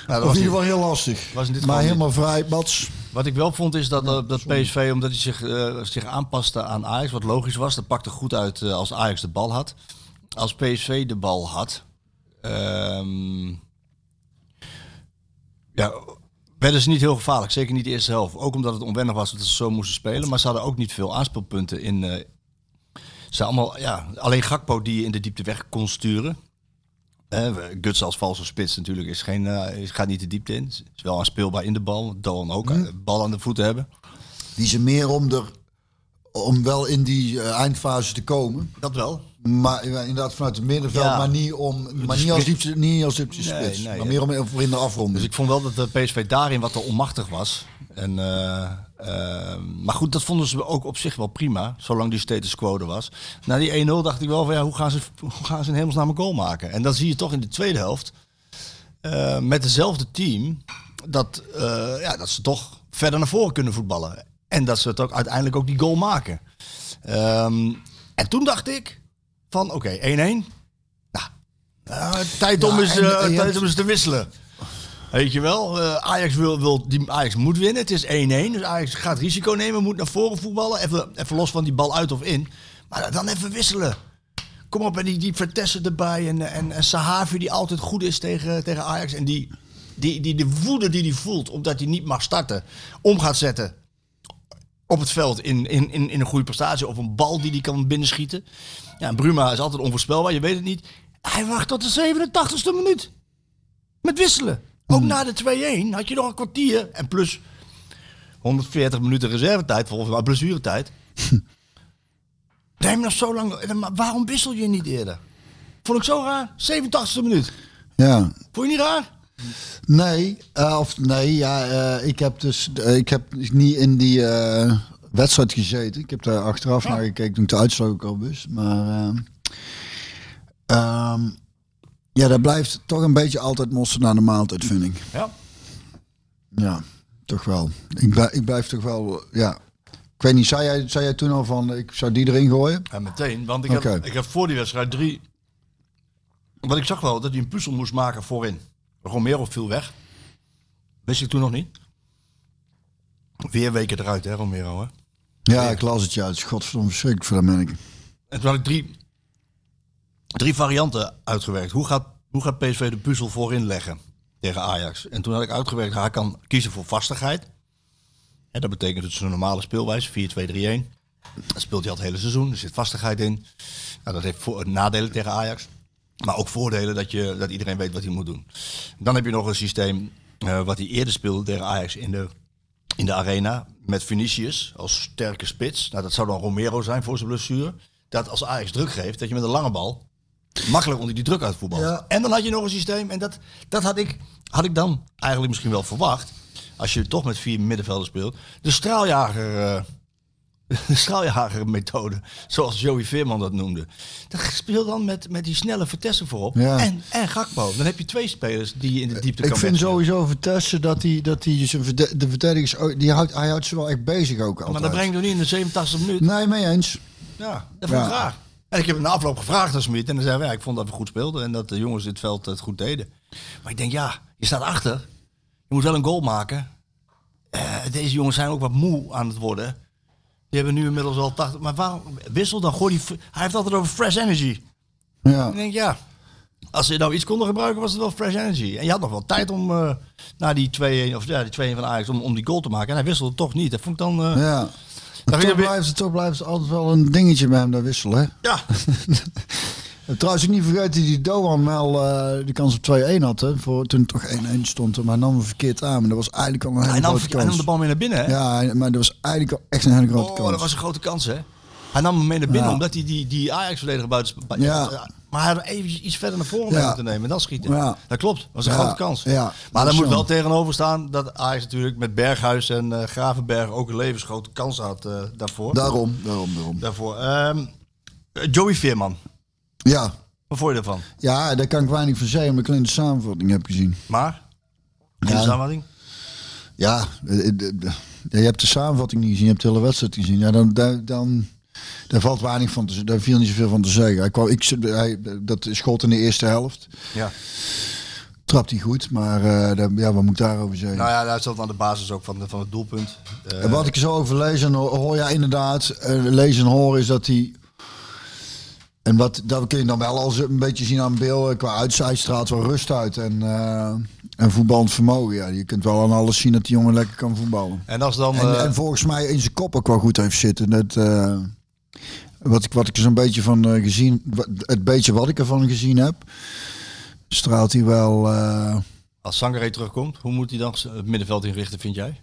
Nou, of dat in was ieder geval heel lastig. was in dit maar helemaal vrij, Bats. Wat ik wel vond is dat, dat PSV, omdat hij zich, eh, zich aanpaste aan Ajax, wat logisch was, dat pakte goed uit eh, als Ajax de bal had. Als PSV de bal had, ehm, ja, werden ze niet heel gevaarlijk. Zeker niet de eerste helft. Ook omdat het onwennig was dat ze zo moesten spelen. Maar ze hadden ook niet veel aanspeelpunten in. eh, ze allemaal, ja, alleen Gakpo die je in de diepte weg kon sturen. Eh, Guts als valse spits natuurlijk is geen, is- gaat niet de diepte in. Is wel aanspeelbaar in de bal. Doan ook. eh, bal aan de voeten hebben. Die ze meer om, er, om wel in die eindfase te komen. Dat wel. Maar inderdaad vanuit het middenveld, Ja. maar niet, om, maar niet als diepte, niet als diepte Nee, spits. nee, maar meer om voor in de afronding. Dus ik vond wel dat de PSV daarin wat te onmachtig was. En, eh, eh, maar goed, dat vonden ze ook op zich wel prima, zolang die status quo er was. Na die 1-0 dacht ik wel van ja, hoe gaan ze, hoe gaan ze in hemelsnaam een goal maken? En dan zie je toch in de tweede helft, eh, met hetzelfde team, dat, eh, ja, dat ze toch verder naar voren kunnen voetballen. En dat ze het ook uiteindelijk ook die goal maken. Ehm, en toen dacht ik van oké, 1-1. Nou, eh, tijd om Ja, eens, en- eh, en tijd om eens te wisselen. Weet je wel, eh, Ajax, wil, wil, die, Ajax moet winnen. Het is 1-1. Dus Ajax gaat risico nemen, moet naar voren voetballen. Even, even los van die bal uit of in. Maar dan even wisselen. Kom op, en die, die Vertessen erbij. En, en, en Sahavi die altijd goed is tegen, tegen Ajax. En die, die, die de woede die hij voelt, omdat hij niet mag starten, om gaat zetten op het veld in, in, in, in een goede prestatie. Of een bal die hij kan binnenschieten. Ja, Bruma is altijd onvoorspelbaar, je weet het niet. Hij wacht tot de 87ste minuut. Met wisselen. Ook na de 2-1 had je nog een kwartier. En plus 140 minuten reservetijd, volgens mij blessuretijd. Neem nog zo lang. maar Waarom wissel je niet eerder? Vond ik zo raar. 87ste minuut. Ja. Vond je niet raar? Nee, eh, of nee, ja, eh, ik heb dus eh, ik heb niet in die wedstrijd gezeten. Ik heb daar achteraf naar gekeken toen ik de uitslag ook al wist. Maar ehm, ehm, ja, daar blijft toch een beetje altijd mosterd naar de maaltijd, vind ik. Ja. Ja, toch wel. Ik, blijf, ik blijf toch wel, ja. Ik weet niet, zei jij, zei jij toen al van, ik zou die erin gooien? Ja, meteen. Want ik, heb, ik heb voor die wedstrijd drie... Want ik zag wel dat hij een puzzel moest maken voorin. Romero viel weg. Wist ik toen nog niet. Weer weken eruit, hè, Romero, hè? Ja, ik las het. Het is godverdomme verschrikkelijk voor dat merken. En toen had ik drie, drie varianten uitgewerkt. Hoe gaat, hoe gaat PSV de puzzel voorin leggen tegen Ajax? En toen had ik uitgewerkt, hij kan kiezen voor vastigheid. En dat betekent dus een normale speelwijze, 4-2-3-1. Dat speelt hij al het hele seizoen, er zit vastigheid in. Nou, dat heeft voor, nadelen tegen Ajax. Maar ook voordelen dat, je, dat iedereen weet wat hij moet doen. Dan heb je nog een systeem eh, wat hij eerder speelde tegen Ajax in de, in de arena. Met Vinicius als sterke spits. Nou, dat zou dan Romero zijn voor zijn blessure. Dat als Ajax druk geeft, dat je met een lange bal makkelijk onder die druk uit voetbalt. Ja. En dan had je nog een systeem. En dat, dat had, ik, had ik dan eigenlijk misschien wel verwacht. Als je toch met vier middenvelders speelt. De straaljager... eh, de straaljager-methode, zoals Joey Veerman dat noemde. Dat speel dan met, met die snelle vertessen voorop. Ja. En, en Gakpo. Dan heb je twee spelers die je in de diepte Ik kan vind wegzetten. sowieso Vertessen dat hij dat hij zijn verde- de verdedigers die houdt hij houdt ze wel echt bezig ook altijd. Maar dat brengt nog niet in de 87 minuut. Nee, mee eens. Ja, dat vond ik Ja. raar. En ik heb in de afloop gevraagd aan Smit. En dan zei hij, ja, ik vond dat we goed speelden. En dat de jongens het veld het goed deden. Maar ik denk, ja, je staat achter. Je moet wel een goal maken. Eh, deze jongens zijn ook wat moe aan het worden. Die hebben nu inmiddels al 80. Maar waarom wissel dan? Gooi die, hij heeft altijd over fresh energy. Ja. Ik denk, ja, Als ze nou iets konden gebruiken, was het wel fresh energy. En je had nog wel tijd om eh na die 2-1 of ja, die 2-1 van Ajax om, om die goal te maken. En hij wisselde toch niet. Dat vond ik dan. eh, Ja. Toch, blijft toch blijft het altijd wel een dingetje bij hem, dat wisselen. Hè? Ja. En Trouwens, ik niet vergeten die Doan wel eh de kans op 2-1 had. Hè, voor, toen het toch 1-1 stond. Maar hij nam hem verkeerd aan. Maar dat was eigenlijk al een hele Hij nam, grote hij nam kans. de bal mee naar binnen, hè? Ja, maar dat was eigenlijk al echt een hele grote Oh, kans. dat was een grote kans, hè? Hij nam hem mee naar binnen Ja. omdat hij die, die Ajax-verdediger buiten... Ja. Maar hij had even iets verder naar voren Ja. moeten nemen en dan schieten. Ja. Dat klopt, dat was een grote kans. Ja, maar is moet wel tegenover staan dat Ajax natuurlijk met Berghuis en eh, Gravenberg ook een levensgrote kans had eh, daarvoor. Daarom, daarom, daarom. daarvoor. Ehm, Joey Veerman, Ja. wat vond je ervan? ja, daar kan ik weinig van zeggen, omdat ik alleen de samenvatting heb gezien. Maar, Ja. de samenvatting? Ja, eh, eh, de- je hebt de samenvatting niet gezien, je hebt de hele wedstrijd gezien. Ja, dan, dan, dan daar valt weinig van te zeggen. Daar viel niet zoveel van te zeggen. Hij kwam, ik, hij, dat schot in de eerste helft. Ja. Trapt hij goed, maar daar- ja, wat moet ik daarover zeggen? Nou ja, daar zat aan de basis ook van, de- van het doelpunt. En wat ik zo over lees en hoor, ja inderdaad, eh, lezen en horen is dat hij... En wat, dat kun je dan wel al zo een beetje zien aan beelden. Qua uitzij straalt wel rust uit en, eh en voetballend vermogen. Ja, je kunt wel aan alles zien dat die jongen lekker kan voetballen. en als dan... En, eh, en volgens mij in zijn kop ook wel goed heeft zitten. Dat, eh, wat ik, wat ik er zo'n beetje van eh, gezien, het beetje wat ik ervan gezien heb, straalt hij wel. eh, Als Sangaré terugkomt, hoe moet hij dan het middenveld inrichten, vind jij?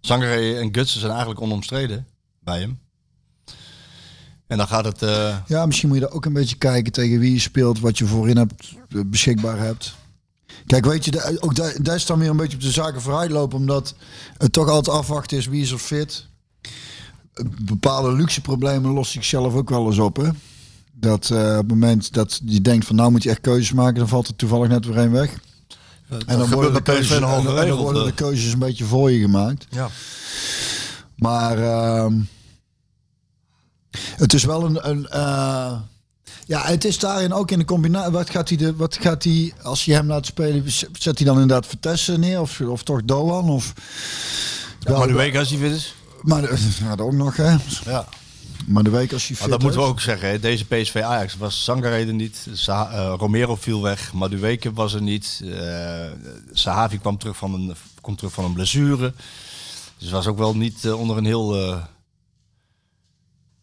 Sangaré en Gutsen zijn eigenlijk onomstreden bij hem. En dan gaat het... eh, ja, misschien moet je er ook een beetje kijken tegen wie je speelt, wat je voorin hebt, eh, beschikbaar hebt. Kijk, weet je, ook daar, daar is dan weer een beetje op de zaken vooruit lopen, omdat het toch altijd afwachten is wie is er fit. Eh, Bepaalde luxe problemen lost zichzelf ook wel eens op, hè. Dat op het moment dat je denkt van nou moet je echt keuzes maken, dan valt er toevallig net weer een weg. En dan, worden de, keuzes, nogal en dan- en dan geregeld, worden de keuzes een beetje voor je gemaakt. ja. Maar ehm, het is wel een. een eh, ja, het is daarin ook in de combinatie. Wat gaat hij, de, wat gaat hij als je hem laat spelen, zet hij dan inderdaad Vertessen neer? Of, of toch Doan? Of, Maar de week als hij fit is. Maar de, ja, dat ook nog, hè? Ja. Maar de week als hij Maar fit dat moeten we ook zeggen. Hè. Deze PSV Ajax was Sangaré niet. Sa eh, Romero viel weg. Madueke was er niet. eh Sahavi kwam terug van een, komt terug van een blessure. Dus was ook wel niet onder een heel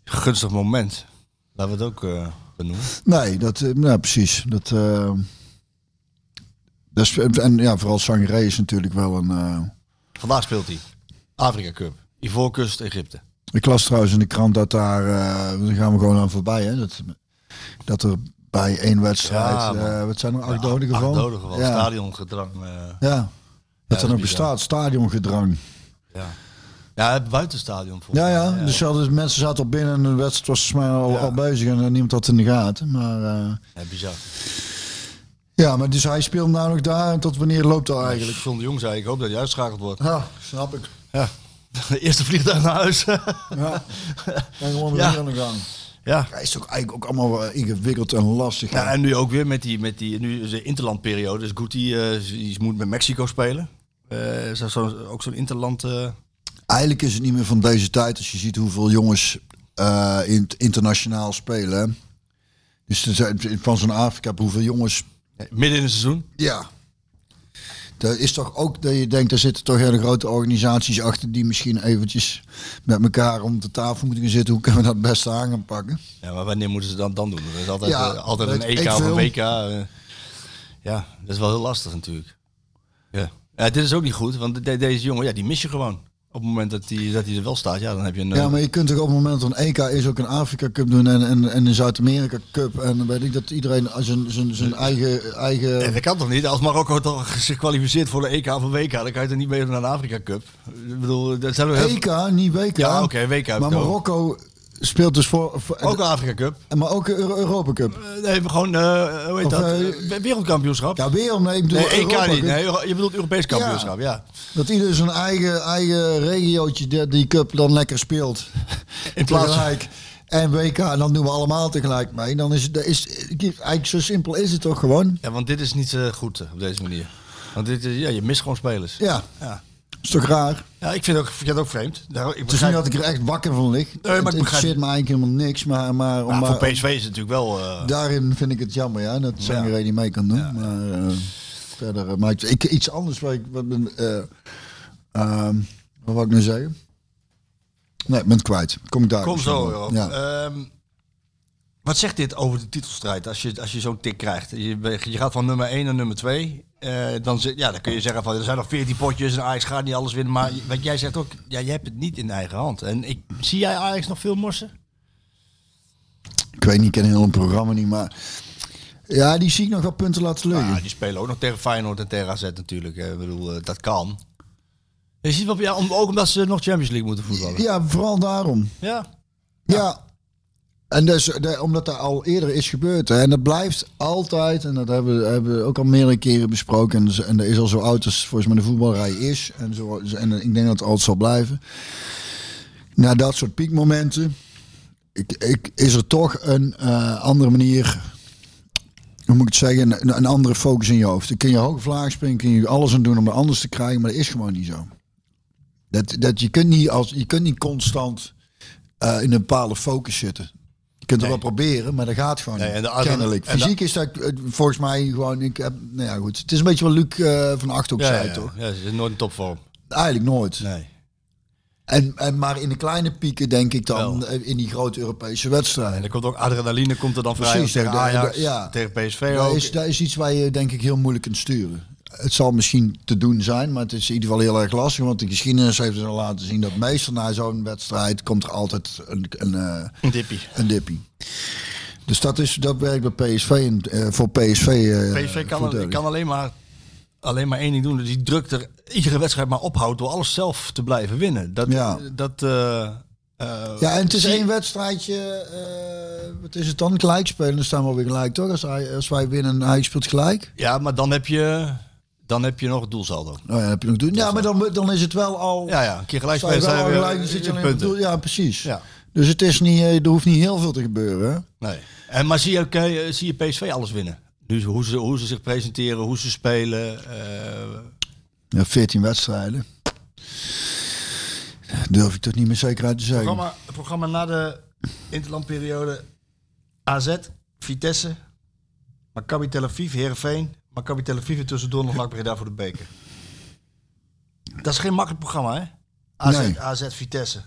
gunstig moment. Laten we het ook eh, benoemen. Nee, dat, eh, nou, precies. Dat, eh, dat is, en ja, vooral Sangaré is natuurlijk wel een. eh, Vandaag speelt hij. Afrika Cup. Ivoorkust, Egypte. Ik las trouwens in de krant dat daar, daar gaan we gewoon aan voorbij, hè? Dat, dat er bij één wedstrijd, Ja, wat zijn er, acht Ja, doden acht gevallen? doden gevallen. Ja, Stadiongedrang. ja. dat er nog bizar. bestaat, stadiongedrang. ja. Ja, het buitenstadion Ja, ja, mij. dus mensen zaten al binnen en de wedstrijd was volgens mij al, Ja. al bezig en eh, niemand had het in de gaten. Maar eh, Ja, bizar. ja, maar dus hij speelt nou nog daar en tot wanneer loopt dat eigenlijk? John de Jong zei, ik hoop dat hij uitschakeld wordt. Ja, snap ik. Ja. De eerste vliegtuig naar huis. Ja, en gewoon weer Ja. aan de gang. ja. Hij is toch eigenlijk ook allemaal ingewikkeld en lastig. Ja, en nu ook weer met die, met die nu is de interlandperiode. Dus Guti eh, die moet met Mexico spelen. Eh, is dat zo, ook zo'n interland... Eigenlijk is het niet meer van deze tijd als je ziet hoeveel jongens in, internationaal spelen. Dus er zijn- van zo'n Afrika, hoeveel jongens. midden in het seizoen. Ja. Dat is toch ook dat je denkt, er zitten toch hele grote organisaties achter die misschien eventjes met elkaar om de tafel moeten gaan zitten. Hoe kunnen we dat het beste aan gaan pakken? Ja, maar wanneer moeten ze dat dan doen? Dat is altijd, Ja, eh, altijd een EK ik of een. WK. eh. ja, dat is wel heel lastig natuurlijk. Ja. ja dit is ook niet goed, want de- deze jongen, ja, die mis je gewoon. Op het moment dat hij dat er wel staat, ja, dan heb je een... Ja, maar je kunt toch op het moment dat een EK is ook een Afrika Cup doen en, en, en een Zuid-Amerika Cup. En dan weet ik dat iedereen zijn, zijn, zijn eigen, eigen Nee, dat kan toch niet? Als Marokko toch zich kwalificeert voor de EK of een WK, dan kan je toch niet meedoen aan de Afrika Cup? Ik bedoel, dat zijn we. EK, niet WK. Ja, oké, WK heb Maar. Marokko speelt dus voor... voor Ook Afrika Cup. maar ook Euro- Europa Cup. Eh, Nee, gewoon, eh hoe heet Of, dat? eh, Wereldkampioenschap. Ja, nee, ik bedoel nee, EK niet. Cup. Nee, je bedoelt Europees kampioenschap, ja. Dat ieder zijn eigen, eigen regiootje die, die cup dan lekker speelt. In plaats van... En WK, en dan doen we allemaal tegelijk mee. Dan is het, is, eigenlijk zo simpel is het toch gewoon? Ja, want dit is niet goed op deze manier. Want dit is, ja, je mist gewoon spelers. Ja. Ja. Is toch raar? Ja, ik vind, ook, ik vind het ook vreemd. Daar, ik Het is niet dat ik er echt wakker van lig. maar ik het begrijp- interesseert me eigenlijk helemaal niks. Maar, maar, Nou, maar voor PSV is het natuurlijk wel... eh, daarin vind ik het jammer ja, dat Sangaré niet mee kan doen. Maar eh, verder... eh, maar ik, ik- iets anders waar ik... Wat, ben, ehm, wat wou ik nu zeggen? Nee, ik ben het kwijt. Kom ik daar Kom misschien zo, joh. Ja. Ehm, wat zegt dit over de titelstrijd als je, als je zo'n tik krijgt? Je, je gaat van nummer 1 naar nummer 2. dan, zit- ja, dan kun je zeggen van er zijn nog 14 potjes en Ajax gaat niet alles winnen. Maar wat jij zegt ook, ja, je hebt het niet in eigen hand. En ik, zie jij Ajax nog veel morsen? Ik weet niet, ik ken heel een programma niet, maar... Ja, die zie ik nog wel punten laten liggen. Ja, die spelen ook nog tegen Feyenoord en tegen AZ natuurlijk. Ik bedoel, eh, dat kan. Je ziet wel, ja, om, ook omdat ze nog Champions League moeten voetballen. Ja, vooral daarom. Ja. Ja. En dus, de- omdat dat al eerder is gebeurd. En dat blijft altijd, en dat hebben, we- hebben we ook al meerdere keren besproken. En, dus- en dat is al zo oud als volgens mij de voetbalrij is. En, zo, en ik denk dat het altijd zal blijven. Na dat soort piekmomenten ik, ik, is er toch een eh, andere manier. Hoe moet ik het zeggen? Een, andere focus in je hoofd. Dan kun je hoge vlagen springen, kun je alles aan doen om er anders te krijgen. Maar dat is gewoon niet zo. Dat, dat je, kunt niet als, je kunt niet constant eh, in een bepaalde focus zitten. Je kunt het Nee. wel proberen, maar dat gaat gewoon Nee, en de Kennelijk. en Fysiek is dat eh, volgens mij gewoon... Ik heb, nou ja, goed. Het is een beetje wat Luc eh, van Acht ook Ja, zei, ja, toch? ja, ze zijn nooit in topvorm. Eigenlijk nooit. Nee. En, en, maar in de kleine pieken denk ik dan Wel. eh, in die grote Europese En wedstrijden. er komt ook adrenaline komt er dan vrij Precies, tegen de- Ajax, de- ja. tegen PSV Dat ook. is, dat is iets waar je denk ik heel moeilijk kunt sturen. Het zal misschien te doen zijn, maar het is in ieder geval heel erg lastig. Want de geschiedenis heeft dus al laten zien dat meestal na zo'n wedstrijd komt er altijd een, een, eh, Een dippie. een dippie. Dus dat, is, dat werkt bij PSV en, eh, voor PSV. eh, PSV kan, kan alleen, maar, alleen maar één ding doen. Die druk er iedere wedstrijd maar ophoudt door alles zelf te blijven winnen. Dat, Ja. dat, Ja, en het is één wedstrijdje. wat is het dan? Gelijk spelen. Dan staan we weer gelijk, toch? Als, hij, als wij winnen en hij speelt gelijk. Ja, maar dan heb je, dan heb je nog het doelsaldo. Oh ja, heb je nog doen. Ja, maar dan, dan is het wel al. Ja, ja, een keer gelijk wel zijn al we gelijk, dan zit je punten. doel. Ja, precies. Ja. Dus het is niet, eh, er hoeft niet heel veel te gebeuren. Nee. En, maar zie je, ook, eh, zie je PSV alles winnen? Dus hoe ze, hoe ze zich presenteren, hoe ze spelen. eh, Ja, 14 wedstrijden. Durf ik toch niet meer zeker uit te zeggen. programma, het programma na de interlandperiode AZ, Vitesse, Maccabi Tel Aviv, Heerenveen, Maccabi Tel Aviv en tussendoor nog NAC Breda voor de beker. Dat is geen makkelijk programma, hè? AZ, Nee. AZ Vitesse.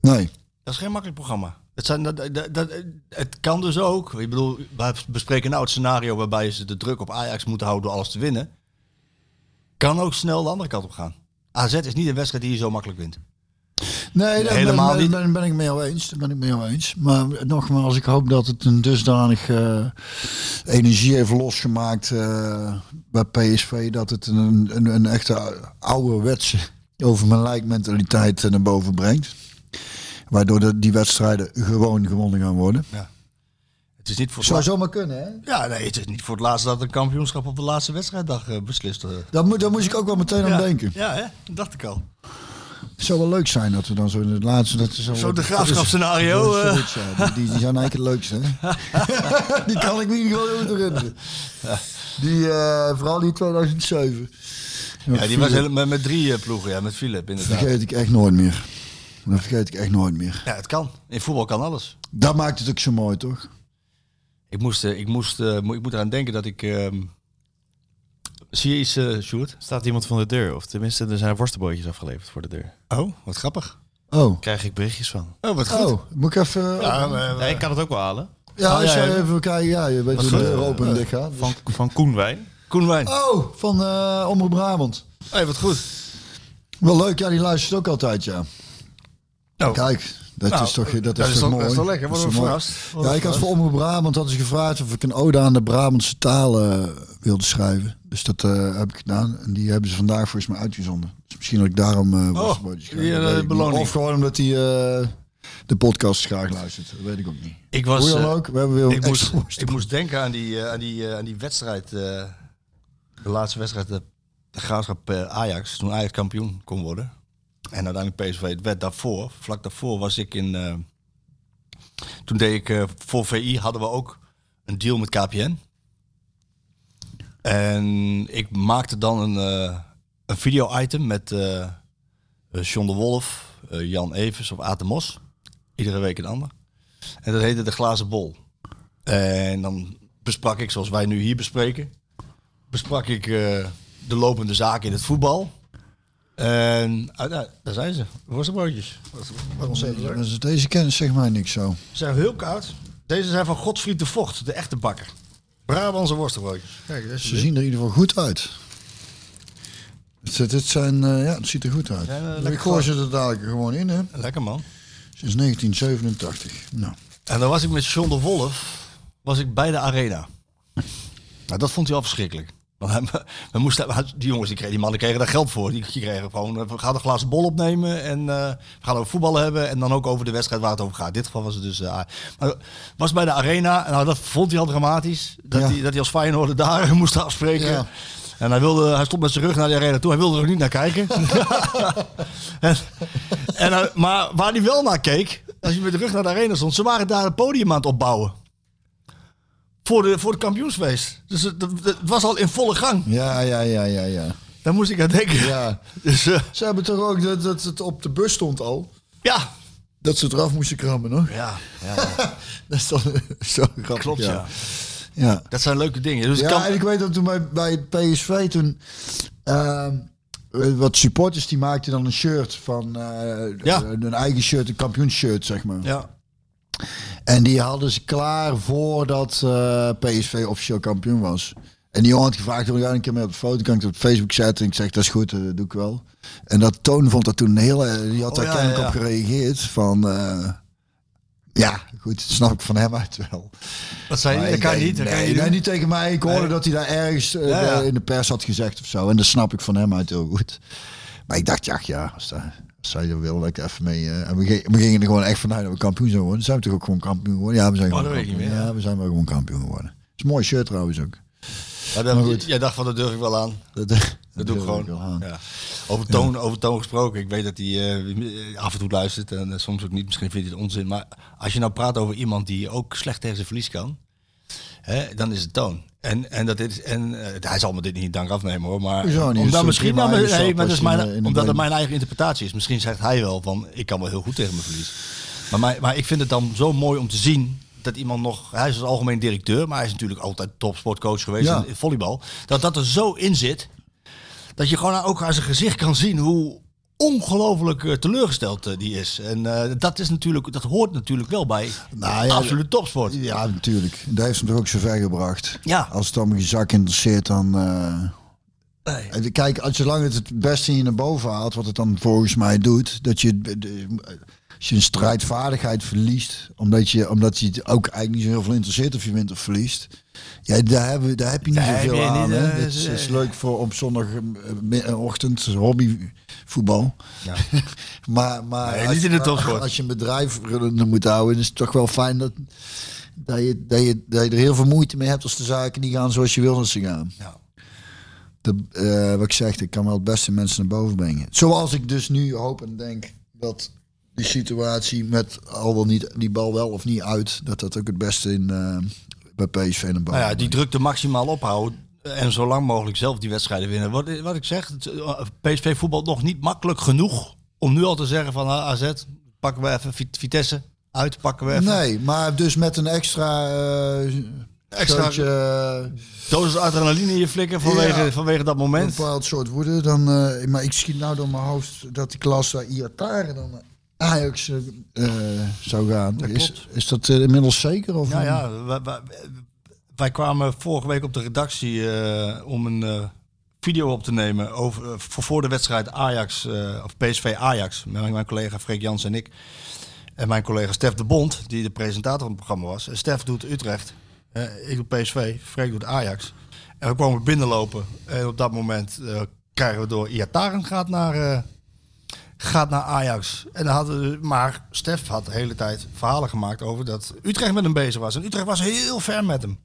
Nee. Dat is geen makkelijk programma. Het, zijn, dat, dat, dat- het kan dus ook. Ik bedoel, we bespreken nou het scenario waarbij ze de druk op Ajax moeten houden door alles te winnen. Kan ook snel de andere kant op gaan. AZ is niet een wedstrijd die je zo makkelijk wint. Nee, daar Helemaal ben, niet. Ben, ben ik mee eens. Daar ben ik mee eens. Maar nogmaals, ik hoop dat het een dusdanig eh, energie heeft losgemaakt eh, bij PSV. Dat het een, een, een echte ouderwetse over mijn lijk mentaliteit eh, naar boven brengt. Waardoor de, die wedstrijden gewoon gewonnen gaan worden. Het is niet voor het Zou zomaar kunnen, hè? Ja, nee, het is niet voor het laatst dat een kampioenschap op de laatste wedstrijddag beslist wordt. Daar, moet, daar moest ik ook wel meteen aan ja. denken. Ja, hè? dat dacht ik al. Het zou wel leuk zijn dat we dan zo in het laatste... Dat is Zo de graafschapscenario, Dat is- eh. ja. Die, die, zijn eigenlijk het leukste, die kan ik me heel goed herinneren. Die, eh, vooral die 2007. Ja, die was helemaal met, met drie eh, ploegen, ja, met Philip inderdaad. vergeet ik echt nooit meer. Dat vergeet ik echt nooit meer. Ja, het kan. In voetbal kan alles. Dat maakt het ook zo mooi, toch? Ik moest, ik moest, mo- ik moet eraan denken dat ik... ehm, Zie je iets, eh Sjoerd? Staat iemand van de deur? Of tenminste, er zijn worstenbootjes afgeleverd voor de deur. Oh, wat grappig. Oh. Krijg ik berichtjes van. Oh, wat goed. Oh, moet ik even... Ja, Ja, maar, Ja, ik kan het ook wel halen. als ja, jij ja. even kijken. Ja, je weet hoe de deur open en dicht gaat. Van, van Koen Wijn. Koen Wijn. Oh, van eh Omroep Brabant. Hey, wat goed. Wel leuk, ja, die luistert ook altijd, ja. Nou, Kijk, dat Nou, is toch, dat dat is is toch toch- mooi. dat is toch lekker, Dat wat een verrast. Ja, ik had voor. Omroep Brabant had ze gevraagd of ik een ode aan de Brabantse taal eh, wilde schrijven. Dus dat eh, heb ik gedaan. En die hebben ze vandaag volgens mij uitgezonden. Dus misschien dat ik daarom die, dat eh, weet ik niet. beloning. Of gewoon omdat hij eh, de podcast graag luistert. Dat weet ik ook niet. Ik was... Hoe dan ook, we hebben weer ik, moest, ik moest denken aan die, aan die, aan die wedstrijd. de laatste wedstrijd, de, de graafschap Ajax. Toen Ajax kampioen kon worden. En uiteindelijk PSV het werd daarvoor. Vlak daarvoor was ik in... eh, toen deed ik eh, voor VI hadden we ook een deal met KPN. En ik maakte dan een, eh, een video-item met John de Wolf, Jan Evers of de Mos. Iedere week een ander. En dat heette De Glazen Bol. En dan besprak ik, zoals wij nu hier bespreken, besprak ik de lopende zaken in het voetbal. En ah, daar, daar zijn ze, worstenbroodjes. Zeg? Dus Deze kennis zegt mij niks zo. Ze zijn heel koud. Deze zijn van Godfried de Vocht, de echte bakker. Brabantse worstenbroodjes. Kijk, Ze zien er in ieder geval goed uit. Het, het zijn, eh, ja, het ziet er goed uit. Ja, eh, ik gooi ze er dadelijk gewoon in, hè. Lekker man. Sinds 1987. Nou, En dan was ik met John de Wolf was ik bij de arena. Nou, dat vond hij al verschrikkelijk. We moesten, die jongens, die, kregen, die mannen kregen daar geld voor. Die, die kregen gewoon, eh, we gaan een glazen bol opnemen en eh, we gaan over voetbal hebben. En dan ook over de wedstrijd waar het over gaat. In dit geval was het dus... eh, maar was bij de arena. En nou, dat vond hij al dramatisch. Dat, Ja. hij, dat hij als Feyenoorder daar moest afspreken. Ja. En hij, wilde, hij stond met zijn rug naar de arena toe. Hij wilde er ook niet naar kijken. en, en, maar waar hij wel naar keek, als je met de rug naar de arena stond, ze waren daar een podium aan het opbouwen. Voor de, voor de kampioensfeest. Dus het, was al in volle gang. ja, ja, ja, ja, ja. Daar moest ik aan denken. Ja. Dus eh, Ze hebben toch ook dat, dat het op de bus stond al. ja. Dat ze het eraf moesten krabben, nog? Ja, ja, Dat is toch zo grappig. klopt ja. ja. Dat zijn leuke dingen. Dus ik Ja, kan, en ik weet dat toen bij, bij het PSV toen... ehm, wat supporters die maakten dan een shirt van... eh, Ja. Een eigen shirt, een kampioensshirt, zeg maar. ja. En die hadden ze klaar voordat eh, PSV officieel kampioen was. En die jongen had gevraagd, wil jij een keer mee op de foto? Kan ik het op Facebook zetten? En ik zeg, dat is goed, eh, dat doe ik wel. En dat Toon vond dat toen een heel... eh, Die had Oh, daar ja, kennelijk ja, op ja. gereageerd. Van, ja, goed, dat snap ik van hem uit wel. Dat, zei, Maar dat kan niet. Dat nee, kan je niet nee, doen. niet tegen mij. Ik hoorde Nee. dat hij daar ergens Ja, ja. in de pers had gezegd of zo. En dat snap ik van hem uit heel goed. Maar ik dacht, ja, ja als, dat, zij wil, lekker even mee. eh, en we, gingen- we gingen er gewoon echt vanuit dat we kampioen zouden worden. Zijn we toch ook gewoon kampioen geworden? Ja, we zijn Oh, gewoon ik kampioen. meer, Ja, we zijn wel gewoon kampioen geworden. Het is een mooi shirt trouwens ook. Dan, Maar goed. Jij dacht van, dat durf ik wel aan. Dat, Dat doe ik gewoon. Ja. Over, toon, over toon gesproken. Ik weet dat hij eh, af en toe luistert en eh, soms ook niet. Misschien vindt hij het onzin. Maar als je nou praat over iemand die ook slecht tegen zijn verlies kan, hè, dan is het toon. En, en, dat is, en eh, hij zal me dit niet dank afnemen hoor. Maar Hoezo niet? Dat omdat is misschien, nou, nee, maar dat is mijn, in de- in de omdat het mijn eigen interpretatie is. Misschien zegt hij wel van ik kan wel heel goed tegen mijn verlies. Maar, maar ik vind het dan zo mooi om te zien dat iemand nog, hij is als algemeen directeur, maar hij is natuurlijk altijd topsportcoach geweest Ja. in volleybal. Dat dat er zo in zit, dat je gewoon ook aan zijn gezicht kan zien hoe ongelooflijk eh, teleurgesteld eh, die is. En eh, dat is natuurlijk, dat hoort natuurlijk wel bij Nou ja, absoluut topsport. Ja, natuurlijk. Dat heeft hem toch ook zo ver gebracht. Ja. Als het dan je zak interesseert, dan... Nee. Kijk, als zolang het het beste in je naar boven haalt, wat het dan volgens mij doet, dat je, als je een strijdvaardigheid verliest, omdat je, omdat je het ook eigenlijk niet zo heel veel interesseert of je wint of verliest, ja, daar, hebben, daar heb je niet Daar zoveel aan. niet, hè. eh, Het is, leuk voor op zondagochtend hobbyvoetbal. Ja. maar maar Nee, als, niet in de topsport. als je een bedrijf runnende moet houden, is het toch wel fijn dat, dat, je, dat, je, dat je er heel veel moeite mee hebt als de zaken niet gaan zoals je wil dat ze gaan. Ja. De, eh, wat ik zeg, ik kan wel het beste mensen naar boven brengen. Zoals ik dus nu hoop en denk dat die situatie met al wel niet die bal wel of niet uit, dat dat ook het beste in eh, bij PSV naar boven Nou ja, die drukte maximaal ophouden. En zo lang mogelijk zelf die wedstrijden winnen. Wat, wat ik zeg, eh, PSV voetbalt nog niet makkelijk genoeg om nu al te zeggen van ah, AZ, pakken we even Vit- Vitesse uit, pakken we even. Nee, maar dus met een extra, eh Extra- eh, Dosis adrenaline in je flikken vanwege, Ja. vanwege dat een moment. bepaald soort woede. Dan, eh, maar ik schiet nou door mijn hoofd dat die klas daar Iataren dan Ajax eh, zou gaan. Dat is, is dat eh, inmiddels zeker? Of Ja, ja. Wij, wij- wij kwamen vorige week op de redactie eh, om een video op te nemen over, voor, voor de wedstrijd Ajax, of PSV Ajax. Met mijn collega Freek Jans en ik. En mijn collega Stef de Bond, die de presentator van het programma was. En Stef doet Utrecht. ik doe PSV, Freek doet Ajax. En we kwamen binnenlopen. En op dat moment krijgen we door Iataren gaat naar, gaat naar Ajax. En dan hadden we, maar Stef had de hele tijd verhalen gemaakt over dat Utrecht met hem bezig was. En Utrecht was heel ver met hem.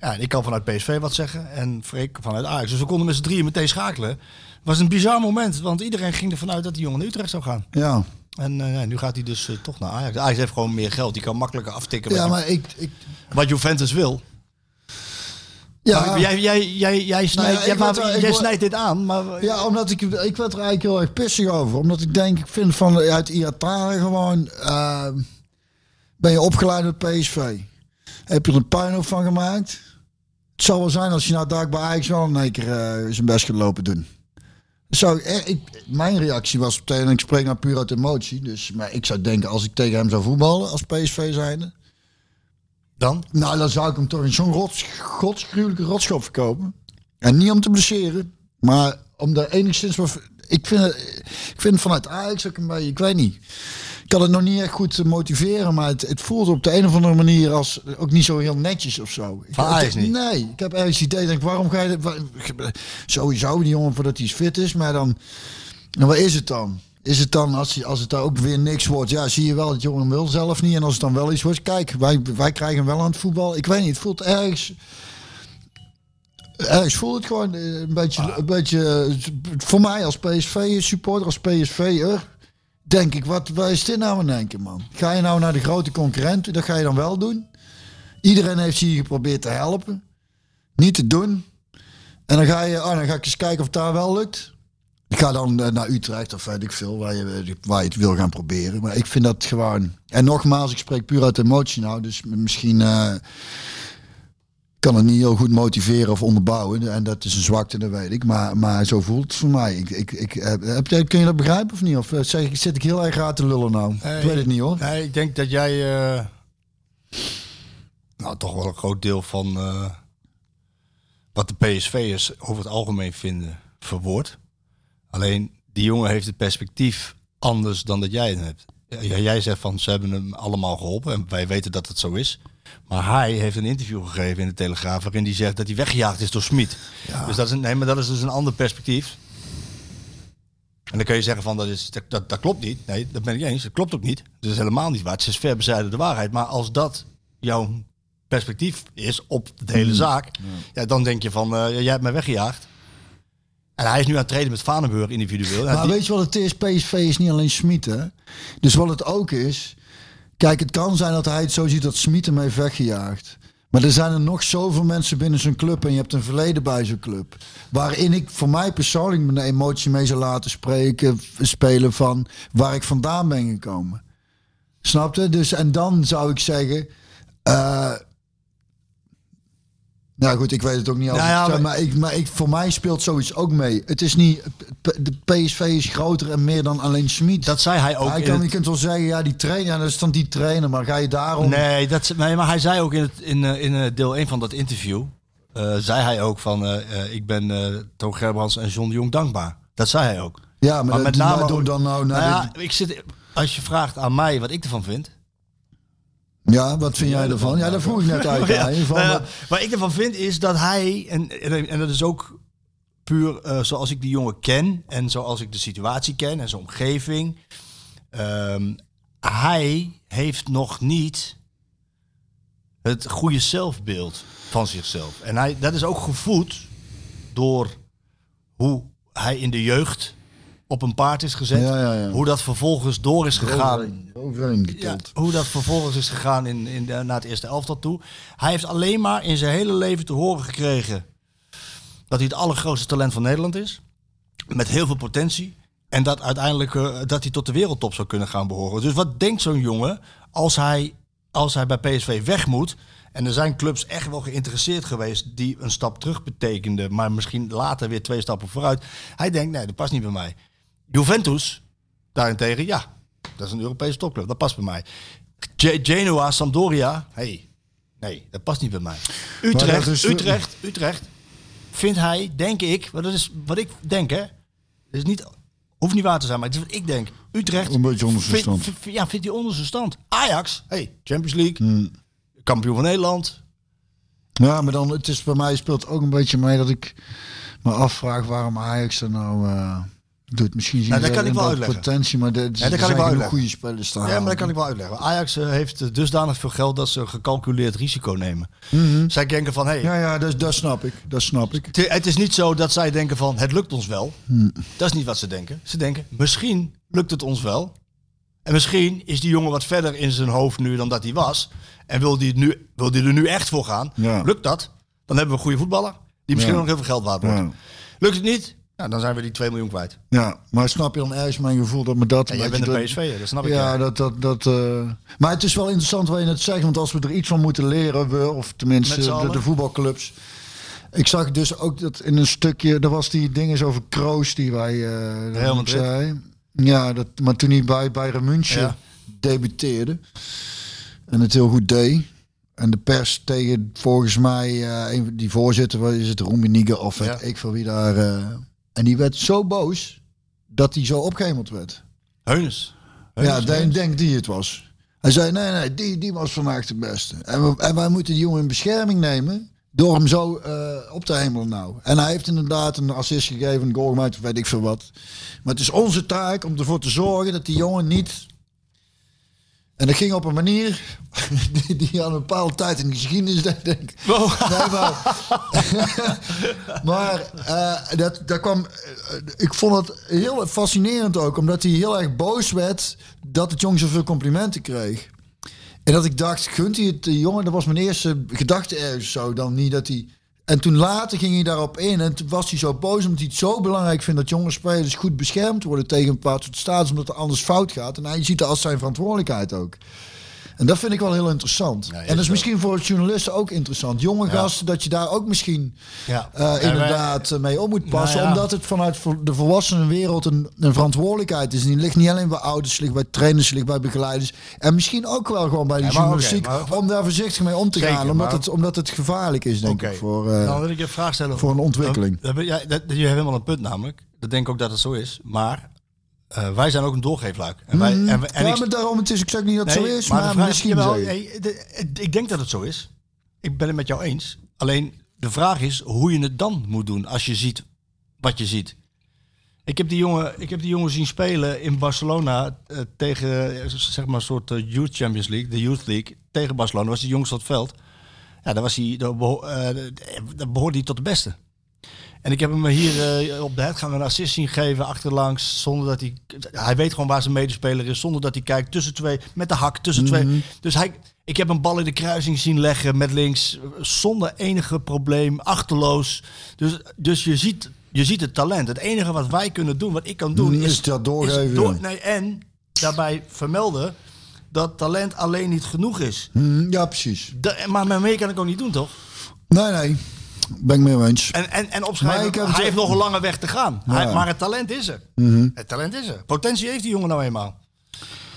Ja, en ik kan vanuit PSV wat zeggen en Freek vanuit Ajax. Dus we konden met z'n drieën meteen schakelen. Het was een bizar moment, want iedereen ging ervan uit dat die jongen naar Utrecht zou gaan. ja. En eh, nu gaat hij dus eh, toch naar Ajax. Ajax heeft gewoon meer geld. Die kan makkelijker aftikken ja maar ik, ik, wat Juventus wil. Ja. Maar jij, jij, jij, jij, snijdt, Nou ja, jij, maar- word- snijdt dit aan, maar... Ja, omdat ik, ik werd er eigenlijk heel erg pissig over. Omdat ik denk, ik vind van uit Iataren gewoon... eh, ben je opgeleid met PSV? Heb je er een puinhoop van gemaakt? Het zou wel zijn als je nou daar bij Ajax wel één keer eh, zijn best gaat lopen doen. Zou ik, eh, ik, mijn reactie was meteen, en ik spreek nou puur uit emotie. Dus, maar ik zou denken, als ik tegen hem zou voetballen als PSV zijnde... Dan? Nou, dan zou ik hem toch in zo'n rots, godsgruwelijke rotschop verkopen. En niet om te blesseren, maar om daar enigszins... wat- Ik vind, het, ik vind het vanuit Ajax ook een beetje... Ik weet niet. Ik kan het nog niet echt goed eh, motiveren, maar het, het voelt op de een of andere manier als ook niet zo heel netjes of zo. Ik- Van Ajax niet? Nee, ik heb ergens het idee, denk, waarom ga je... dit- wa- Sowieso die jongen voordat hij fit is, maar dan... En wat is het dan? Is het dan, als, als het daar ook weer niks wordt, ja, zie je wel dat jongen wil zelf niet. En als het dan wel iets wordt, kijk, wij, wij krijgen hem wel aan het voetbal. Ik weet niet, het voelt ergens... Ergens voelt het gewoon eh, een beetje, een beetje eh, voor mij als PSV-supporter, als PSV'er, denk ik, wat, wat is dit nou in één keer, man? Ga je nou naar de grote concurrenten, dat ga je dan wel doen. Iedereen heeft je hier geprobeerd te helpen. Niet te doen. En dan ga je, oh, dan ga ik eens kijken of het daar wel lukt. Ik ga dan eh, naar Utrecht of weet ik veel, waar je, waar je het wil gaan proberen. Maar ik vind dat gewoon... En nogmaals, ik spreek puur uit emotie nou. Dus misschien eh, kan het niet heel goed motiveren of onderbouwen. En dat is een zwakte, dat weet ik. Maar, maar zo voelt het voor mij. Ik, ik, ik, heb, heb kun je dat begrijpen of niet? Of eh, zeg, zit ik heel erg raar te lullen nou? ik weet het niet hoor. Nee, ik denk dat jij... nou, toch wel een groot deel van... wat de PSV'ers over het algemeen vinden, verwoord. Alleen, die jongen heeft het perspectief anders dan dat jij het hebt. Ja, jij zegt van, ze hebben hem allemaal geholpen. En wij weten dat het zo is. Maar hij heeft een interview gegeven in de Telegraaf... waarin hij zegt dat hij weggejaagd is door Smit. Dus dat is, een, nee, maar dat is dus een ander perspectief. En dan kun je zeggen van dat, is, dat, dat, dat klopt niet. Nee, dat ben ik eens. Dat klopt ook niet. Dat is helemaal niet waar. Het is ver bezijden de waarheid. Maar als dat jouw perspectief is op de hele zaak, ja. dan denk je van eh, jij hebt mij weggejaagd. En hij is nu aan het treden met Vanenburg individueel. Maar die- weet je wat het is? PSV is niet alleen Smit, hè? Dus wat het ook is... Kijk, het kan zijn dat hij het zo ziet dat Smit hem heeft weggejaagd. Maar er zijn er nog zoveel mensen binnen zijn club... en je hebt een verleden bij zo'n club... waarin ik voor mij persoonlijk mijn emotie mee zou laten spreken... spelen van waar ik vandaan ben gekomen. Snapte? Dus, en dan zou ik zeggen... eh, nou goed, ik weet het ook niet. Nou ja, zeg, maar- maar ik, maar ik, voor mij speelt zoiets ook mee. Het is niet. De PSV is groter en meer dan alleen Schmid. dat zei hij ook. Hij kan, het- je kunt wel zeggen, ja, die trainer, ja, dat is dan die trainer, maar ga je daarom. Nee, dat, nee, maar hij zei ook in, het, in, eh, in eh, deel 1 van dat interview, eh, zei hij ook van, ik ben eh Toon Gerbrands en John de Jong dankbaar. Dat zei hij ook. Ja, maar, Maar dat, met name maar ook- dan nou. Nou ja, ik zit, als je vraagt aan mij wat ik ervan vind. Ja, wat vind jij ervan? Ja, dat vroeg ik net uit. Ja, van, nou ja, wat- ik ervan vind is dat hij, en, en, en dat is ook puur eh, zoals ik die jongen ken en zoals ik de situatie ken en zijn omgeving. ehm, hij heeft nog niet het goede zelfbeeld van zichzelf. En hij, dat is ook gevoed door hoe hij in de jeugd op een paard is gezet. Ja, ja, ja. Hoe dat vervolgens door is gegaan hoe dat vervolgens is gegaan in, in de, naar het eerste elftal toe. Hij heeft alleen maar in zijn hele leven te horen gekregen dat hij het allergrootste talent van Nederland is. Met heel veel potentie. En dat uiteindelijk eh, dat hij tot de wereldtop zou kunnen gaan behoren. Dus wat denkt zo'n jongen als hij, als hij bij PSV weg moet? En er zijn clubs echt wel geïnteresseerd geweest die een stap terug betekenden, maar misschien later weer twee stappen vooruit. Hij denkt, nee, dat past niet bij mij. Juventus, daarentegen, ja, dat is een Europese topclub. Dat past bij mij. Ge- Genoa, Sampdoria. Hey, nee, dat past niet bij mij. Utrecht, is- Utrecht, Utrecht. Vindt hij, denk ik, maar dat is wat ik denk, hè. Dat is niet, hoeft niet waar te zijn, maar het is wat ik denk. Utrecht. Een beetje onder zijn stand. ja, vindt hij onder zijn stand. Ajax, hey, Champions League. Hmm. Kampioen van Nederland. Ja, maar dan, het is bij mij speelt ook een beetje mee dat ik me afvraag waarom Ajax er nou eh, doet. Misschien zien Nou, dat kan ik wel uitleggen. potentie, maar de, kan ik wel genoeg uitleggen. goede spelers staan. Ja, maar dat kan ik wel uitleggen. Ajax eh, heeft dusdanig veel geld dat ze gecalculeerd risico nemen. Zij denken van, hey, Ja, ja, dat, dat snap ik. Dat snap ik. Het- Het is niet zo dat zij denken van het lukt ons wel. Dat is niet wat ze denken. Ze denken misschien lukt het ons wel. En misschien is die jongen wat verder in zijn hoofd nu dan dat hij was. En wil die, nu, wil die er nu echt voor gaan. Ja. Lukt dat? Dan hebben we een goede voetballer. Die misschien Ja. nog heel veel geld waard wordt. Ja. Lukt het niet? Ja, dan zijn we die 2 miljoen kwijt. Ja, maar snap je dan ergens mijn gevoel dat me dat... En jij bent een PSV'er, dat snap ik. Ja, ja. dat, dat, dat, eh, maar het is wel interessant wat je net zegt. Want als we er iets van moeten leren, we, of tenminste de, de voetbalclubs. Ik zag dus ook dat in een stukje, er was die dingen over Kroos die wij eh Real Madrid. zei. Ja, dat, maar toen hij bij Bayern München Ja. debuteerde en het heel goed deed. En de pers tegen volgens mij eh, die voorzitter, is het, Roemeniga of Ja. ik van wie daar. eh, en die werd zo boos dat hij zo opgehemeld werd. Heunes. Ja, denk, denk die het was. Hij zei, nee, nee, die, die was vandaag de beste. En, we, en wij moeten die jongen in bescherming nemen door hem zo eh, op te hemelen nou. En hij heeft inderdaad een assist gegeven, een goal gemaakt, of weet ik veel wat. Maar het is onze taak om ervoor te zorgen dat die jongen niet... En dat ging op een manier die, die aan een bepaalde tijd in de geschiedenis, denk ik. Nee, maar maar eh, dat, dat kwam. eh, ik vond het heel fascinerend ook, omdat hij heel erg boos werd dat het jong zoveel complimenten kreeg. En dat ik dacht, gunt hij het de jongen? Dat was mijn eerste gedachte ergens zo. Dan niet dat hij. En toen later ging hij daarop in en toen was hij zo boos omdat hij het zo belangrijk vindt dat jonge spelers goed beschermd worden tegen een bepaald soort status, omdat er anders fout gaat. En hij ziet het als zijn verantwoordelijkheid ook. En dat vind ik wel heel interessant. Ja, en dat is is misschien voor journalisten ook interessant. Jonge gasten, dat je daar ook misschien Ja. eh, wij- inderdaad eh, mee om moet passen. Nou ja. Omdat het vanuit de volwassenenwereld een, een verantwoordelijkheid is. En die ligt niet alleen bij ouders, ligt bij trainers, ligt bij begeleiders. En misschien ook wel gewoon bij de journalistiek. maar- om daar voorzichtig mee om te Zeker, gaan. Omdat, maar- het, omdat het gevaarlijk is, denk ik. Voor, eh, Dan wil ik je een vraag stellen. voor een ontwikkeling. Je hebt helemaal een punt namelijk. Dat denk ik ook dat het zo is. Maar eh, wij zijn ook een doorgeefluik. En wij, en, we- en Mhm. ja, ik- maar daarom, het is, ik zeg niet dat het Nee, zo is, maar maar, de vraag- misschien de- ik denk dat het zo is. Ik ben het met jou eens. Alleen de vraag is hoe je het dan moet doen als je ziet wat je ziet. Ik heb die jongen, ik heb die jongen zien spelen in Barcelona eh, tegen eh, zeg maar een soort Youth Champions League, de Youth League tegen Barcelona. Was die jongste op het veld. Ja, daar was hij, daar behoorde hij tot de beste. En ik heb hem hier eh, op de headgang een assist zien geven achterlangs. Zonder dat hij. Hij weet gewoon waar zijn medespeler is. Zonder dat hij kijkt tussen twee. Met de hak tussen twee. Dus hij. Ik heb een bal in de kruising zien leggen met links. Zonder enige probleem. Achterloos. Dus, dus je, ziet, je ziet het talent. Het enige wat wij kunnen doen, wat ik kan doen. Is dat doorgeven, nee, en daarbij vermelden dat talent alleen niet genoeg is. Hm, ja, precies. Maar met meer kan ik ook niet doen, toch? Nee, nee. Ben ik mee eens. En, en, opschrijven, hij het- heeft nog een lange weg te gaan. Ja. Mhm. Hij, maar het talent is er. Het talent is er. Potentie heeft die jongen nou eenmaal.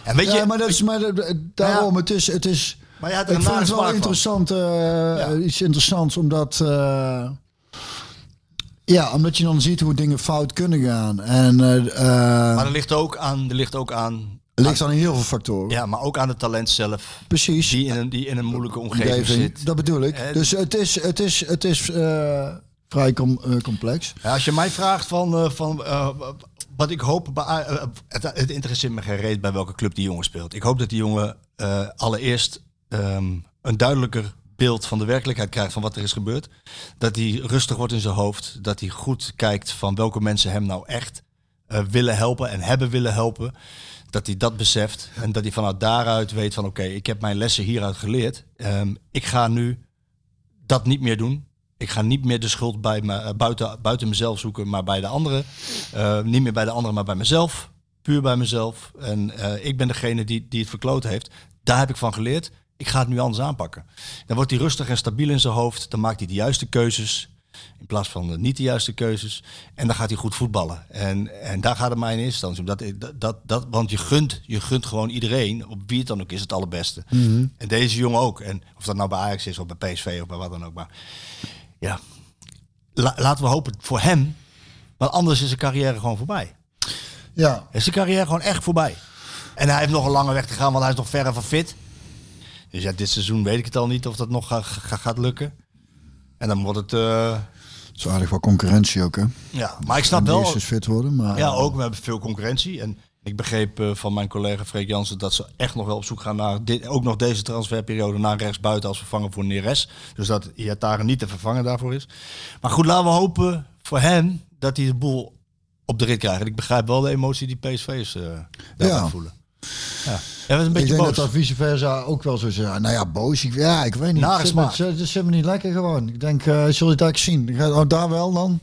En weet je, ja, maar dat is maar dat- daarom. Het is, het is. Maar je had er ik vond nare het wel interessant, eh, iets interessants, omdat. eh, ja, omdat je dan ziet hoe dingen fout kunnen gaan. En eh eh, maar er ligt ook aan, er ligt ook aan, ligt aan heel veel factoren. ja, maar ook aan het talent zelf. Precies. Die in een, die in een moeilijke omgeving, Omgeving, zit. Dat bedoel ik. En- dus het is, het is, het is eh, vrij com- eh, complex. Ja, als je mij vraagt van, eh, van eh, wat ik hoop, bij, eh, het, het interesseert me geen reet bij welke club die jongen speelt. Ik hoop dat die jongen eh, allereerst ehm, een duidelijker beeld van de werkelijkheid krijgt van wat er is gebeurd. Dat hij rustig wordt in zijn hoofd. Dat hij goed kijkt van welke mensen hem nou echt eh, willen helpen en hebben willen helpen. Dat hij dat beseft en dat hij vanuit daaruit weet van oké, ik heb mijn lessen hieruit geleerd. Ehm, ik ga nu dat niet meer doen. Ik ga niet meer de schuld bij me, eh, buiten, buiten mezelf zoeken, maar bij de anderen. Eh, niet meer bij de anderen, maar bij mezelf. Puur bij mezelf. En eh, ik ben degene die, die het verkloot heeft. Daar heb ik van geleerd. Ik ga het nu anders aanpakken. Dan wordt hij rustig en stabiel in zijn hoofd. Dan maakt hij de juiste keuzes. In plaats van de niet de juiste keuzes. En dan gaat hij goed voetballen. En, en daar gaat het mij in eerste instantie om. Dat, dat, dat, dat, want je gunt, je gunt gewoon iedereen, op wie het dan ook is, het allerbeste. En deze jongen ook. En of dat nou bij Ajax is of bij PSV of bij wat dan ook. Maar ja, La- laten we hopen voor hem. Want anders is zijn carrière gewoon voorbij. Ja, Is zijn carrière gewoon echt voorbij. En hij heeft nog een lange weg te gaan, want hij is nog verre van fit. Dus ja, dit seizoen weet ik het al niet of dat nog ga- ga- gaat lukken. En dan wordt het... eh, het is aardig wat concurrentie ook, hè? ja, maar ik snap wel... eens fit worden, maar... Ja, ook. We hebben veel concurrentie. En ik begreep eh, van mijn collega Freek Jansen dat ze echt nog wel op zoek gaan naar, dit, ook nog deze transferperiode, naar rechtsbuiten als vervanger voor Neres. Dus dat Iataren niet te vervangen daarvoor is. Maar goed, laten we hopen voor hem dat hij de boel op de rit krijgt. En ik begrijp wel de emotie die PSV's eh daarbij Ja. voelen. Ja, dat is een Ik beetje denk boos. dat dat vice versa ook wel zo zijn. Nou ja, boos. Ik, ja, ik weet niet. Nare Het zit smaak. me- Het het zit me niet lekker gewoon. Ik denk, eh zul je het eigenlijk zien? Ga- Oh, daar wel dan?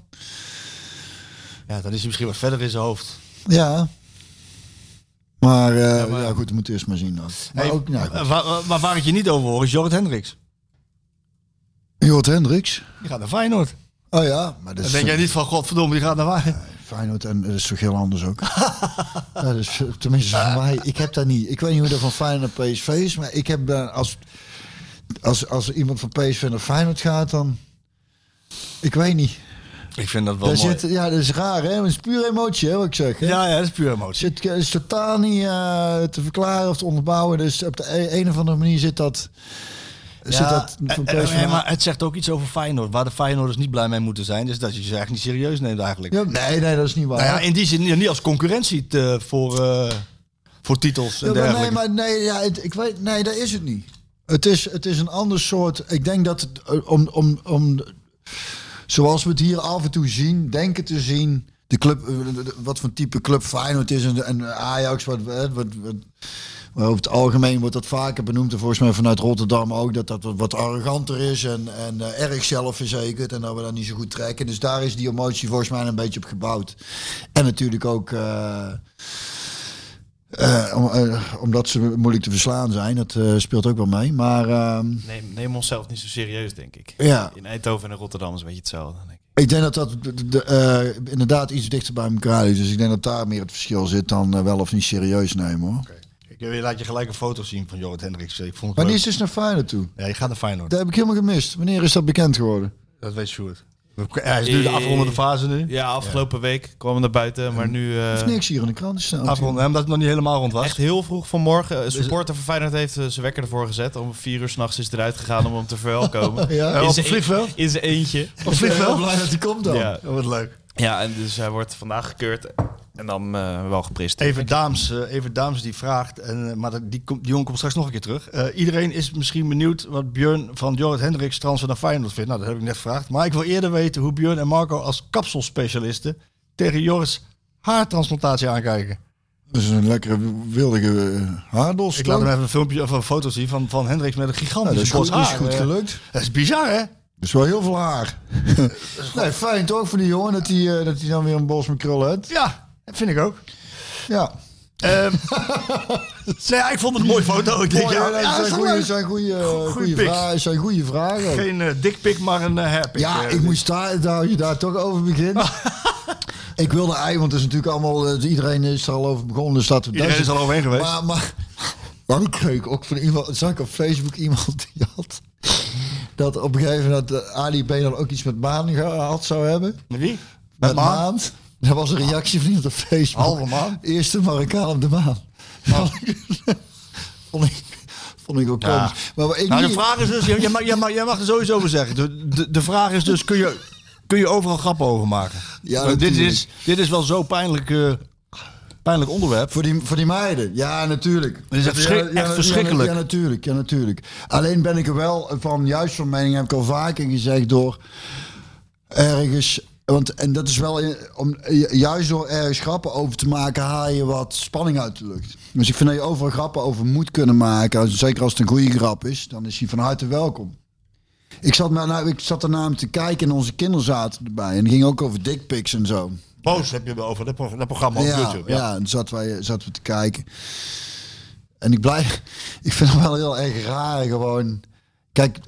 Ja, dan is hij misschien wat verder in zijn hoofd. Ja. Maar, eh, ja, goed, we moeten eerst maar zien dan. Maar Hey, ook, nou, eh, waar, waar, waar ik je niet over hoor is Jorrit Hendricks. Jort Hendricks. Die gaat naar Feyenoord. Oh ja, maar dat Dan is denk jij niet van, godverdomme, die gaat naar Feyenoord. Feyenoord en dat is toch heel anders ook. ja, dat is, tenminste voor mij. Ik heb dat niet. Ik weet niet hoe dat van Feyenoord naar PSV is, maar ik heb als, als, als iemand van PSV naar Feyenoord gaat, dan... Ik weet niet. Ik vind dat wel Daar mooi. zit, ja, dat is raar, hè? Het is puur emotie, hè, wat ik zeg. Hè? Ja, ja, dat is puur emotie. Zit, is totaal niet eh, te verklaren of te onderbouwen. Dus op de e- een of andere manier zit dat... zit dat van eh, eh, PSV eh, maar het zegt ook iets over Feyenoord. Waar de Feyenoorders niet blij mee moeten zijn, is dat je ze eigenlijk niet serieus neemt eigenlijk. Ja, nee, nee, dat is niet waar. Nou ja, in die zin niet als concurrentie te, voor, eh, voor titels en Ja, maar nee, maar nee, ja, het- ik weet, nee, dat is het niet. Het is, het is een ander soort. Ik denk dat het, om, om, om, zoals we het hier af en toe zien, denken te zien, de club, wat voor type club Feyenoord is en, en Ajax, wat, wat, wat, wat maar over het algemeen wordt dat vaker benoemd. En volgens mij vanuit Rotterdam ook. Dat dat wat, wat arroganter is. En, en eh, erg zelfverzekerd. En dat we dat niet zo goed trekken. Dus daar is die emotie volgens mij een beetje op gebouwd. En natuurlijk ook... eh, eh, om, omdat ze moeilijk te verslaan zijn. Dat speelt ook wel mee. Maar ehm, Neem, neem onszelf niet zo serieus, denk ik. Ja. In Eindhoven en Rotterdam is een beetje hetzelfde. Denk ik. ik denk dat dat de, de, inderdaad iets dichter bij elkaar is. Dus ik denk dat daar meer het verschil zit dan wel of niet serieus nemen hoor. Ik eh, laat je gelijk een foto zien van Jorrit Hendricks. Ik vond leuk. is dus naar Feyenoord toe. Ja, je gaat naar Feyenoord. Dat heb ik helemaal gemist. Wanneer is dat bekend geworden? Dat weet Sjoerd. Hij is nu de Eh, afrondende fase nu. Ja, afgelopen week kwam we naar buiten, maar nu... eh, Of niks hier in de krant staan. Afronden, omdat het nog niet helemaal rond was. Echt heel vroeg vanmorgen. Een supporter van Feyenoord heeft eh, zijn wekker ervoor gezet. Om vier uur s'nachts is eruit gegaan om hem te verwelkomen. Ja, Eh, In op zijn het vliegveld? In zijn eentje. Op vliegveld? blij dat hij komt dan. Ja. Dat wordt leuk. ja, en dus hij wordt vandaag gekeurd. En dan eh, wel gepresenteerd. Even Daams, eh, even Daams die vraagt, en, eh, maar die, komt- die jongen komt straks nog een keer terug. Eh, iedereen is misschien benieuwd wat Björn van Jorrit Hendricks transfer naar Feyenoord vindt. Nou, dat heb ik net gevraagd. Maar ik wil eerder weten hoe Björn en Marco als kapselspecialisten tegen Joris haartransplantatie aankijken. Dat is een lekkere wildige haardos. Ik laat hem even een filmpje of een foto zien van, van Hendricks met een Ja, gigantische dat is goed, bos dat is haar. goed gelukt. Dat is bizar, hè? Dat is wel heel veel haar. nee, fijn toch voor die jongen dat hij eh, dat hij dan weer een bos met krullen heeft. Ja, dat vind ik ook. Ja. Ehm, nee, ja, ik vond het een mooie foto. Ik denk, Mooi, ja, ja, zijn goede, zijn goede, Goeie goede, vragen, zijn goede vragen. ook. Geen uh, dikpik, maar een uh, hairpik. Ja, eh. ik moest daar, daar, je daar toch over beginnen. ik wilde eigenlijk, want het is natuurlijk allemaal, eh, iedereen is er al over begonnen. Dus dat, Iedereen is er al overheen geweest. Maar, maar, maar ik kreeg ook van iemand, zag ik op Facebook iemand die had, dat op een gegeven moment dat eh, Ali B dan ook iets met maan gehad zou hebben. Met wie? Met, Maan? maan. Dat was een reactie van iemand op Facebook. Halve maan? Eerste Marokkaan op de maan. vond ik, vond ik ook Ja. komisch. Maar ik Nou, de niet- vraag is dus, jij mag, jij mag, jij mag er sowieso over zeggen. De, de, de vraag is dus, kun je, kun je overal grappen over maken? Ja, dit, is, dit is wel zo pijnlijk, eh, pijnlijk onderwerp. Voor die, voor die meiden, ja, natuurlijk. Het is echt verschrikkelijk. Ja, natuurlijk, ja, natuurlijk. Alleen ben ik er wel van, juist van mening, heb ik al vaker gezegd, door ergens... Want, en dat is wel, in- om, juist door ergens grappen over te maken, haal je wat spanning uit de lucht. Dus ik vind dat je overal grappen over moet kunnen maken. Zeker als het een goede grap is, dan is hij van harte welkom. Ik zat, nou, ik zat er namelijk te kijken en onze kinderen zaten erbij. En het ging ook over dickpics en zo. Boos heb je het over dat, pro- dat programma op ja, YouTube. Ja, Ja. en zaten, wij, zaten we te kijken. En ik blijf, ik vind het wel heel erg raar gewoon. Kijk, eh,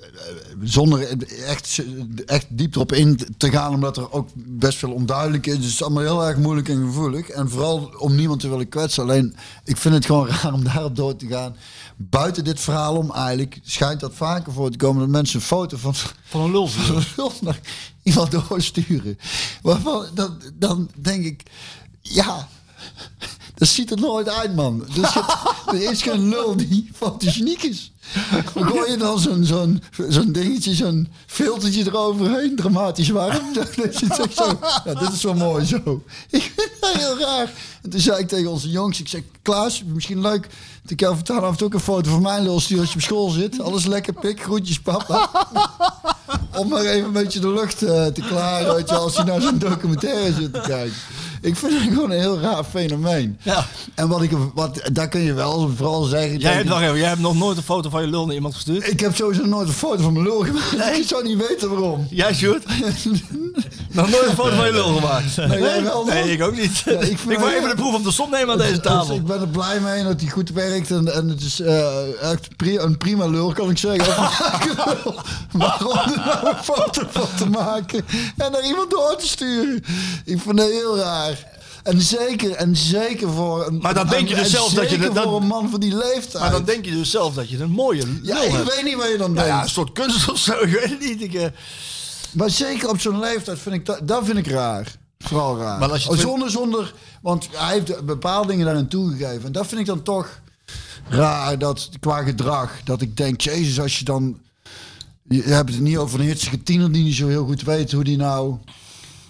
zonder echt, echt diep erop in te gaan, omdat er ook best veel onduidelijk is. Dus het is allemaal heel erg moeilijk en gevoelig. En vooral om niemand te willen kwetsen. Alleen, ik vind het gewoon raar om daarop door te gaan. Buiten dit verhaal om eigenlijk schijnt dat vaker voor te komen dat mensen een foto van, Van een lul. van een lul naar iemand doorsturen. Waarvan, dan, dan denk ik, ja, dat ziet er nooit uit, man. Dus het, er is geen lul die fotogeniek is. Dan gooi je dan zo'n zo'n zo'n dingetje, zo'n filtertje eroverheen, dramatisch warm. Dat is echt zo, ja, dit is wel mooi zo. Ik vind dat heel raar. En toen zei ik tegen onze jongens, ik zeg, Klaas, misschien leuk... Ik kan vertellen af en toe ook een foto van mijn lul sturen als je op school zit. Alles lekker pik, groetjes papa. Om maar even een beetje de lucht eh, te klaren, weet je, als je naar zo'n documentaire zit te kijken. Ik vind het gewoon een heel raar fenomeen. Ja. En wat ik, wat, daar kun je wel vooral zeggen. Jij hebt, nog even, jij hebt nog nooit een foto van je lul naar iemand gestuurd? ik heb sowieso nooit een foto van mijn lul gemaakt. Ik zou niet weten waarom. Jij, Sjoerd? nog nooit een foto van je lul gemaakt? Nee, jij wel, Nee, ik ook niet. Ja, ik wil even de proef op de som nemen aan deze Dus tafel. ik ben er blij mee dat hij goed werkt. En, en het is eh, echt pri- een prima lul, kan ik zeggen. Waarom er nou een foto van te maken en naar iemand door te sturen? Ik vind het heel raar. En zeker, en zeker voor een, Maar dan denk je dus zelf dat je zeker dat- voor een man van die leeftijd. Maar dan denk je dus zelf dat je een mooie lul ja, ik hebt. weet niet wat je dan Nou denkt. ja, een soort kunst of zo, ik weet het niet. Ik, eh, Maar zeker op zo'n leeftijd vind ik dat, dat vind ik raar. Vooral raar. Maar als je Oh, zonder, zonder, want hij heeft bepaalde dingen daarin toegegeven. En dat vind ik dan toch raar, dat qua gedrag. Dat ik denk, jezus, als je dan... Je hebt het niet over een hitsige tiener die niet zo heel goed weet hoe die nou...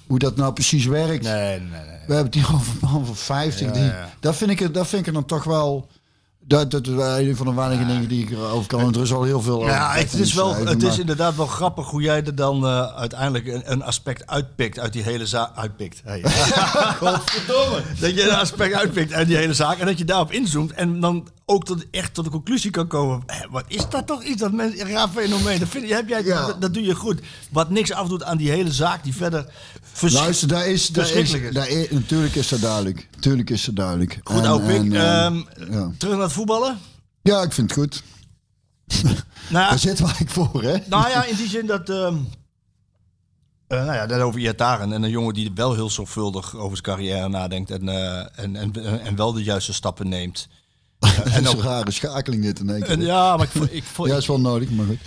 Hoe dat nou precies werkt. nee, nee, nee. We hebben het hier over een man van 50. Ja, die, ja. Dat, vind ik, dat vind ik dan toch wel... Dat, dat een van de weinige dingen die ik erover kan. Want er is al heel veel over Ja, het is, wel, het is inderdaad wel grappig hoe jij er dan eh, uiteindelijk een, een aspect uitpikt uit die hele zaak. Uitpikt. Hey. Godverdomme. Dat je een aspect uitpikt uit die hele zaak en dat je daarop inzoomt en dan ook tot, echt tot de conclusie kan komen. hé, wat is dat toch iets dat mensen een raar fenomeen? Dat, vind, heb jij, Ja. dat, dat doe je goed. Wat niks afdoet aan die hele zaak die verder Luister, daar is, daar is, daar is- natuurlijk is dat duidelijk. Natuurlijk is dat duidelijk. Goed, En- en, eh, Ehm, ja. Terug naar het voetballen. ja, ik vind het goed. Nou, ja, Daar zit waar ik voor, hè? Nou ja, in die zin dat. ehm eh, nou ja, dat over Iataren. En een jongen die wel heel zorgvuldig over zijn carrière nadenkt. En, eh, en, en, en wel de juiste stappen neemt. dat en is ook- een rare schakeling dit in één keer. En ja, maar ik, ik, vo- ja, is wel nodig, maar goed.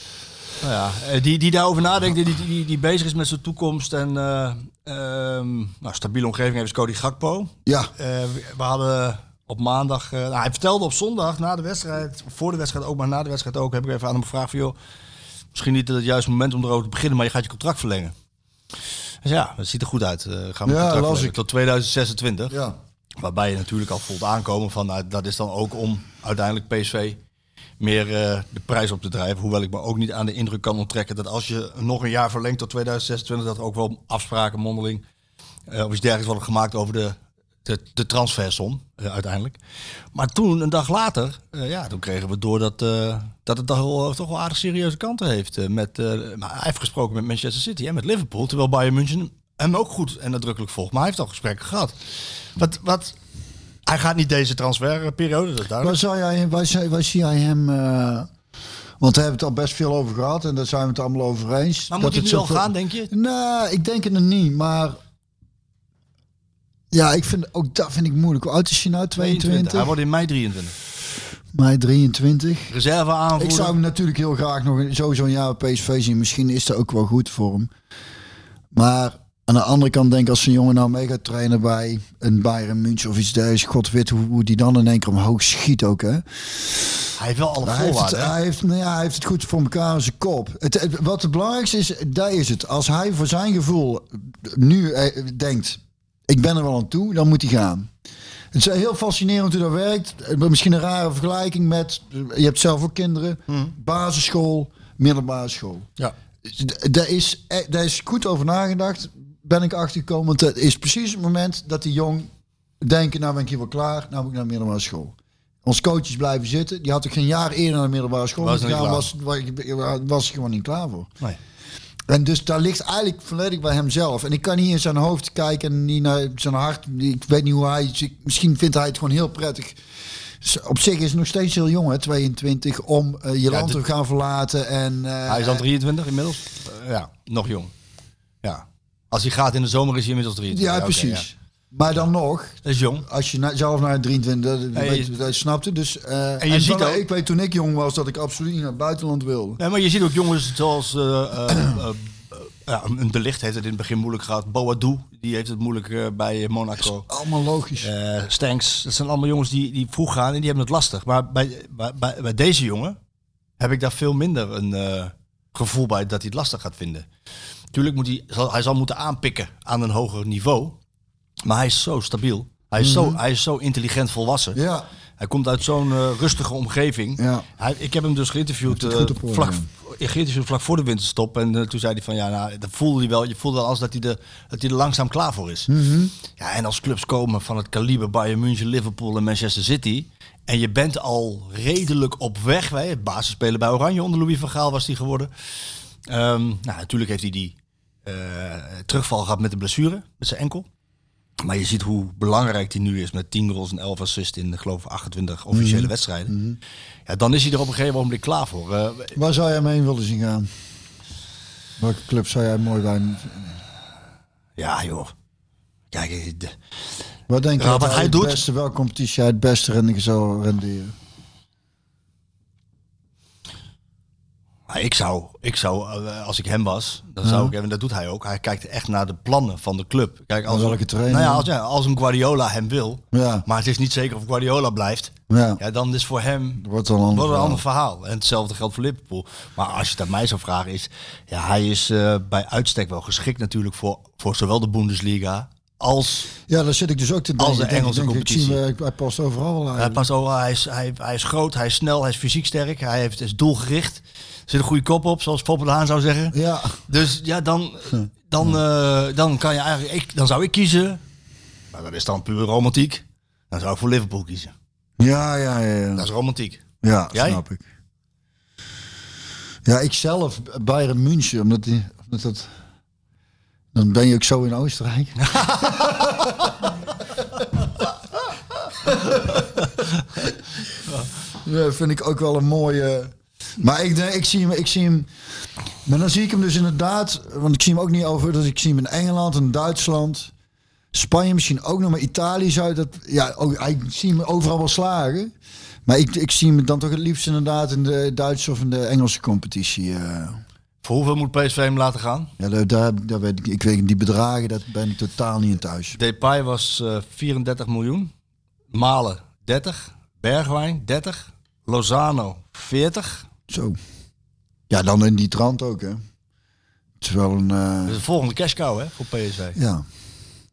Nou ja, eh, die, die daarover nadenkt, die, die, die, die bezig is met zijn toekomst. En eh ehm, nou, stabiele omgeving heeft is Cody Gakpo. Ja, Eh, we, hadden op maandag, nou, hij vertelde op zondag na de wedstrijd, voor de wedstrijd ook, maar na de wedstrijd ook, heb ik even aan hem gevraagd van joh, misschien niet het juiste moment om erover te beginnen, maar je gaat je contract verlengen. Dus ja, dat ziet er goed uit. Gaan we Ja, contract ik. tot 2026. ja. Waarbij je natuurlijk al voelt aankomen van nou, dat is dan ook om uiteindelijk PSV meer eh, de prijs op te drijven. Hoewel ik me ook niet aan de indruk kan onttrekken dat als je nog een jaar verlengt tot 2026, dat er ook wel afspraken mondeling eh, of iets dergelijks worden gemaakt over de, de, de transfersom eh, uiteindelijk. Maar toen, een dag later, ja, toen kregen we door dat, dat het toch wel, toch wel aardig serieuze kanten heeft. met, maar hij heeft gesproken met Manchester City en met Liverpool, terwijl Bayern München hem ook goed en nadrukkelijk volgt. Maar hij heeft al gesprekken gehad. Wat, wat, hij gaat niet deze transferperiode, dat is Waar, duidelijk. zou jij, waar, zie- waar zie jij hem... eh, want daar hebben we het al best veel over gehad en daar zijn we het allemaal over eens. Maar Dat moet hij het nu al gaan, denk je? Nee, ik denk het niet, maar... Ja, ik vind, ook dat vind ik moeilijk. Hoe oud is hij nou? 22? Hij wordt in mei 23. Mei 23. Reserve aanvoerder. Ik zou hem natuurlijk heel graag nog sowieso een jaar bij PSV zien. Misschien is dat ook wel goed voor hem. Maar aan de andere kant denk ik als een jongen nou mee gaat trainen bij een Bayern München of iets dergelijks. God weet hoe, hoe die dan in één keer omhoog schiet ook hè. Hij heeft wel alle Hij heeft, het, voorwaarden. hij, heeft, nou ja, hij heeft het goed voor elkaar in zijn kop. Het, het- wat het belangrijkste is, daar is het. Als hij voor zijn gevoel nu eh, denkt, ik ben er wel aan toe, dan moet hij gaan. Het is heel fascinerend hoe dat werkt. Eh, Misschien een rare vergelijking met, je hebt zelf ook kinderen, basisschool, middelbare school. Ja. Daar is, eh, daar is goed over nagedacht, ben ik achtergekomen. Want het is precies het moment dat die jong denken, nou ben ik hier wel klaar, nou moet ik naar de middelbare school. Ons coaches blijven zitten. Die had ik geen jaar eerder naar de middelbare school Was moeten gaan. niet Was, was, gewoon niet klaar voor. Nee. En dus daar ligt eigenlijk volledig bij hemzelf. En ik kan niet in zijn hoofd kijken en niet naar zijn hart. Ik weet niet hoe hij... Misschien vindt hij het gewoon heel prettig. Dus Op zich is nog steeds heel jong, hè, 22, om eh, je land dit- te gaan verlaten. En, eh, Hij is al 23 inmiddels. Eh, ja, nog jong. Ja. Als hij gaat in de zomer is hij inmiddels 23. Ja, precies. Maar dan nog, Dat is jong. als je na- zelf naar 23, dat, Hey, weet, je- dat snapte. Dus, eh, En je ziet ook- Ik weet toen ik jong was dat ik absoluut niet naar het buitenland wilde. Nee, maar je ziet ook jongens zoals ja, een De Licht heeft het in het begin moeilijk gehad. Boadou, die heeft het moeilijk bij Monaco. Allemaal logisch. Eh Stanks, dat zijn allemaal jongens die, die vroeg gaan en die hebben het lastig. Maar bij, bij, bij, bij deze jongen heb ik daar veel minder een gevoel bij dat hij het lastig gaat vinden. Tuurlijk moet hij, zal, hij zal moeten aanpikken aan een hoger niveau. Maar hij is zo stabiel. Hij is, zo, hij is zo intelligent volwassen. Ja, Hij komt uit zo'n eh, rustige omgeving. Ja. Hij, ik heb hem dus geïnterviewd orde, vlak, ja. Geertje vlak voor de winterstop. En eh, toen zei hij van ja, nou, dat voelde hij wel. Je voelde als dat hij, er, dat hij er langzaam klaar voor is. Ja, en als clubs komen van het kaliber Bayern München, Liverpool en Manchester City. En je bent al redelijk op weg. Hè? Het basisspeler bij Oranje onder Louis van Gaal was hij geworden. Ehm, nou, natuurlijk heeft hij die eh, terugval gehad met de blessure, met zijn enkel. Maar je ziet hoe belangrijk hij nu is met 10 goals en 11 assists in, geloof ik, 28 officiële wedstrijden. Ja, dan is hij er op een gegeven moment klaar voor. Eh, Waar zou jij mee willen zien gaan? Welke club zou jij mooi bij... ja, joh. Kijk, de- Wat denk je dat wat hij hij het doet- beste, welke competitie hij het beste rending zou renderen? Maar ik zou, ik zou eh, als ik hem was, dan zou ik, en dat doet hij ook, hij kijkt echt naar de plannen van de club. Kijk, als, welke trainer? Nou ja, als, ja, als een Guardiola hem wil, Ja, maar het is niet zeker of Guardiola blijft, ja. ja, dan is voor hem wordt een ander wordt een verhaal. ander verhaal. En hetzelfde geldt voor Liverpool. Maar als je het aan mij zou vragen, is ja, hij is eh, bij uitstek wel geschikt natuurlijk voor, voor zowel de Bundesliga als Ja, daar zit ik dus ook te denken. Als de denk- Engelse ik denk, ik zie competitie. hem, eh, hij past overal Hij, past over, hij, is, hij, hij is groot, hij is snel, hij is fysiek sterk, hij heeft, is doelgericht. Zit een goede kop op, zoals de Haan zou zeggen. Ja, Dus ja, dan, dan, eh, dan kan je eigenlijk, ik, dan zou ik kiezen, maar dat is dan puur romantiek. Dan zou ik voor Liverpool kiezen. ja, ja, ja. ja. Dat is romantiek. Ja, Jij? snap ik. Ja, ik zelf, Bayern München, omdat, die, omdat dat... Dan ben je ook zo in Oostenrijk. ja, vind ik ook wel een mooie... Maar ik, ik, zie hem, ik zie hem... Maar dan zie ik hem dus inderdaad... Want ik zie hem ook niet over... Dus ik zie hem in Engeland en Duitsland... Spanje misschien ook nog, maar Italië zou dat... Ja, ook, ik zie hem overal wel slagen. Maar ik, ik zie hem dan toch het liefst inderdaad in de Duitse of in de Engelse competitie. eh. Voor hoeveel moet PSV hem laten gaan? ja, daar, daar, daar weet ik, ik weet die bedragen, dat ben ik totaal niet in thuis. Depay was eh 34 miljoen. Malen 30. Bergwijn 30. Lozano 40. Zo. Ja, dan in die trant ook, hè. Het is wel een... eh, is de volgende cash cow hè, voor PSV. ja.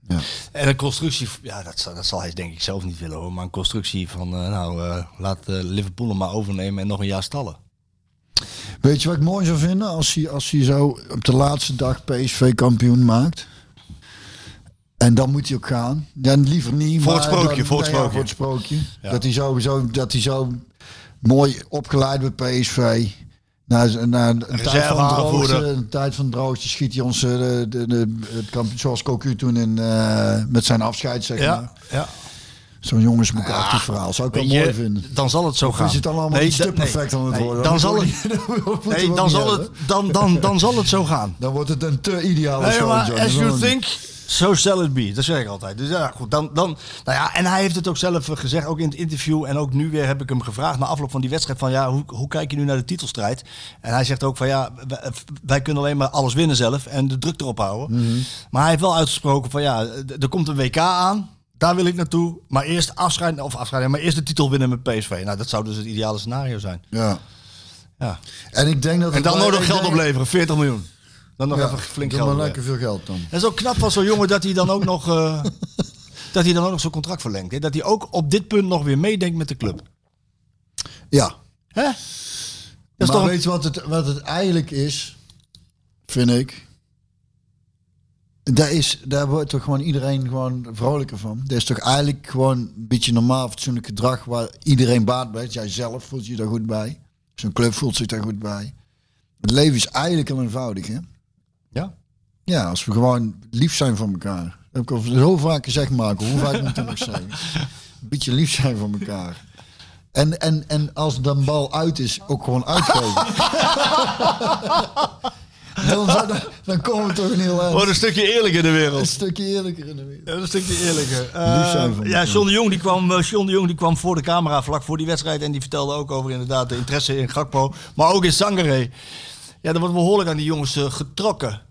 ja. En een constructie, ja, dat, zal- dat zal hij denk ik zelf niet willen hoor. Maar een constructie van, eh, nou, eh, laat Liverpool hem maar overnemen en nog een jaar stallen. Weet je wat ik mooi zou vinden? Als hij, als hij zo op de laatste dag PSV kampioen maakt. En dan moet hij ook gaan. Ja, liever niet. Voor het sprookje, dan- voor het ja, sprookje. voor het sprookje. Ja. Dat hij zo, zo, dat hij zo mooi opgeleid bij PSV. Na, na een tijd van droogte, een tijd van droogte schiet hij ons eh, de, de, de, het kampioen, zoals Cocu toen in, eh, met zijn afscheid, zeg maar. ja. Zo'n jongensboekachtig verhaal. Zou ik wel mooi vinden. Dan zal het zo gaan. is het dan allemaal iets te perfect aan het nee, worden? Dan zal het, nee, dan zal het, dan, dan, dan zal het zo gaan. Dan wordt het een te ideale Nee, show. maar as you think, so shall it be. Dat zeg ik altijd. Dus ja, goed. Dan, dan, nou ja, en hij heeft het ook zelf eh, gezegd, ook in het interview. En ook nu weer heb ik hem gevraagd na afloop van die wedstrijd. Van ja, hoe, hoe kijk je nu naar de titelstrijd? En hij zegt ook van ja, wij, wij kunnen alleen maar alles winnen zelf. En de druk erop houden. Mhm. Maar hij heeft wel uitgesproken van ja, er komt een WK aan. Daar wil ik naartoe. Maar eerst afscheid, of afscheid, maar eerst de titel winnen met PSV. Nou, dat zou dus het ideale scenario zijn. Ja. Ja. En ik denk dat En het dan nodig geld denk- opleveren, 40 miljoen. Dan nog Ja, even flink geld. maar erbij. lekker veel geld dan. Het is ook knap van zo'n jongen dat hij dan ook nog, eh, dat hij dan ook nog zo'n contract verlengt. Hè? Dat hij ook op dit punt nog weer meedenkt met de club. Ja. Hè? Dat is maar toch een- weet je wat het, wat het eigenlijk is? Vind ik. Daar, is, daar wordt toch gewoon iedereen gewoon vrolijker van. Dat is toch eigenlijk gewoon een beetje normaal fatsoenlijk gedrag waar iedereen baat bij. is. Jij zelf voelt je daar goed bij. Zo'n club voelt zich daar goed bij. Het leven is eigenlijk al eenvoudig, hè? Ja. Ja, als we gewoon lief zijn voor elkaar. Dat heb ik al zo vaak gezegd, Marco. Hoe vaak moet ik nog zeggen? Een beetje lief zijn voor elkaar. En, en, en als de bal uit is, ook gewoon uitgeven. dan, dan, dan komen we toch een heel eind. Wordt een stukje eerlijk in de Een wereld. stukje eerlijker in de wereld. Ja, een stukje eerlijker. Van ja. John de, Jong, die kwam, eh, John de Jong die kwam voor de camera vlak voor die wedstrijd. En die vertelde ook over inderdaad de interesse in Gakpo. Maar ook in Sangaré. Ja, er wordt behoorlijk aan die jongens eh, getrokken.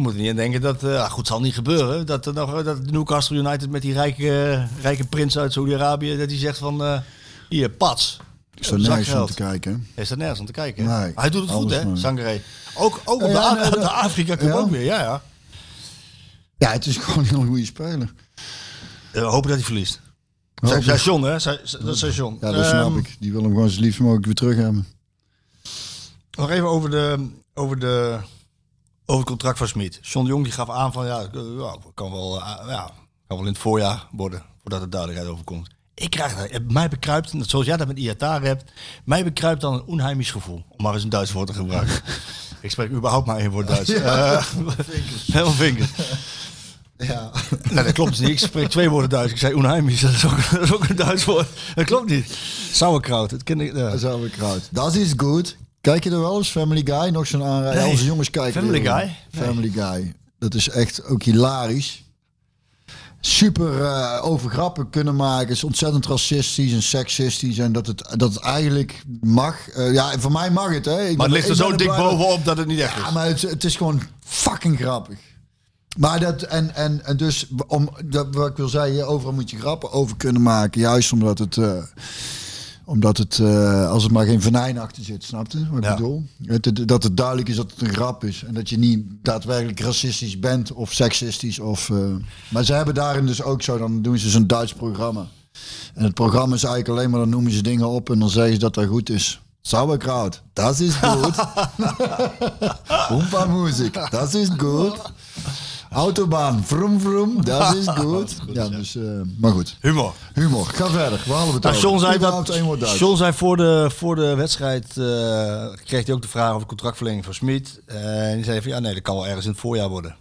Je moet er niet aan denken dat, ah, goed, zal niet gebeuren. Dat, er nog, dat Newcastle United met die rijke, eh, rijke prins uit Saudi-Arabië, dat hij zegt van, eh, hier, pats. Ik sta nergens om te kijken. Is er nergens om te kijken. Nee, maar hij doet het goed, hè. Sangaré. Ook, ook op de, Ja, A- nee, de dat- Afrika Cup ja. ook weer, ja, ja. Ja, het is gewoon een heel goede speler. We hopen dat hij verliest. Hoop ik. John, hè? Dat is John. Ja, dat snap Ehm, ik. Die wil hem gewoon zo liefst mogelijk weer terug hebben. Nog even over, de, over, de, over het contract van Smit. John de Jong die gaf aan van ja, eh, ja kan, wel, eh, ja, kan wel in het voorjaar worden, voordat er duidelijkheid over komt. Ik krijg dat, eh, mij bekruipt, zoals jij dat met IATA hebt, mij bekruipt dan een onheimisch gevoel. Om maar eens een Duits woord te gebruiken. ik spreek überhaupt maar één woord Duits. Eh, Helemaal vinkers. Ja. Nee, dat klopt niet. Ik spreek twee woorden Duits. Ik zei onheimisch, dat is ook, dat is ook een Duits woord. Dat klopt niet. Sauerkraut, dat ken ik. Ja. Zo ik kraut. Dat is goed. Kijk je er wel eens? Family Guy, nog zo'n aanrader. Nee. Onze jongens kijken. Family. Guy? Family Guy. Dat is echt ook hilarisch. Super eh over grappen kunnen maken. is ontzettend racistisch en seksistisch. En dat het, dat het eigenlijk mag. Eh, ja, voor mij mag het. Hè. Ik Maar het ligt er zo dik bovenop dat het niet echt is. Ja, maar het, het is gewoon fucking grappig. Maar dat, en, en, en dus, om, dat, wat ik wil zeggen, overal moet je grappen over kunnen maken. Juist omdat het, eh, omdat het eh, als het maar geen venijn achter zit, snap je wat ik Ja. bedoel? Het, het- dat het duidelijk is dat het een grap is. En dat je niet daadwerkelijk racistisch bent of seksistisch. Of, eh, maar ze hebben daarin dus ook zo, dan doen ze zo'n Duits programma. En het programma is eigenlijk alleen maar, dan noemen ze dingen op en dan zeggen ze dat dat goed is. Sauerkraut, dat is goed. Humpa-muziek, dat is goed. Autobaan, vroom vroom, dat is goed. Ja, dus, eh, maar goed. Humor. Humor, ga verder. We hadden het Nou. John zei, dat. John zei voor de, voor de wedstrijd, eh, kreeg hij ook de vraag over contractverlenging van Smit. En die zei van ja, nee, dat kan wel ergens in het voorjaar worden.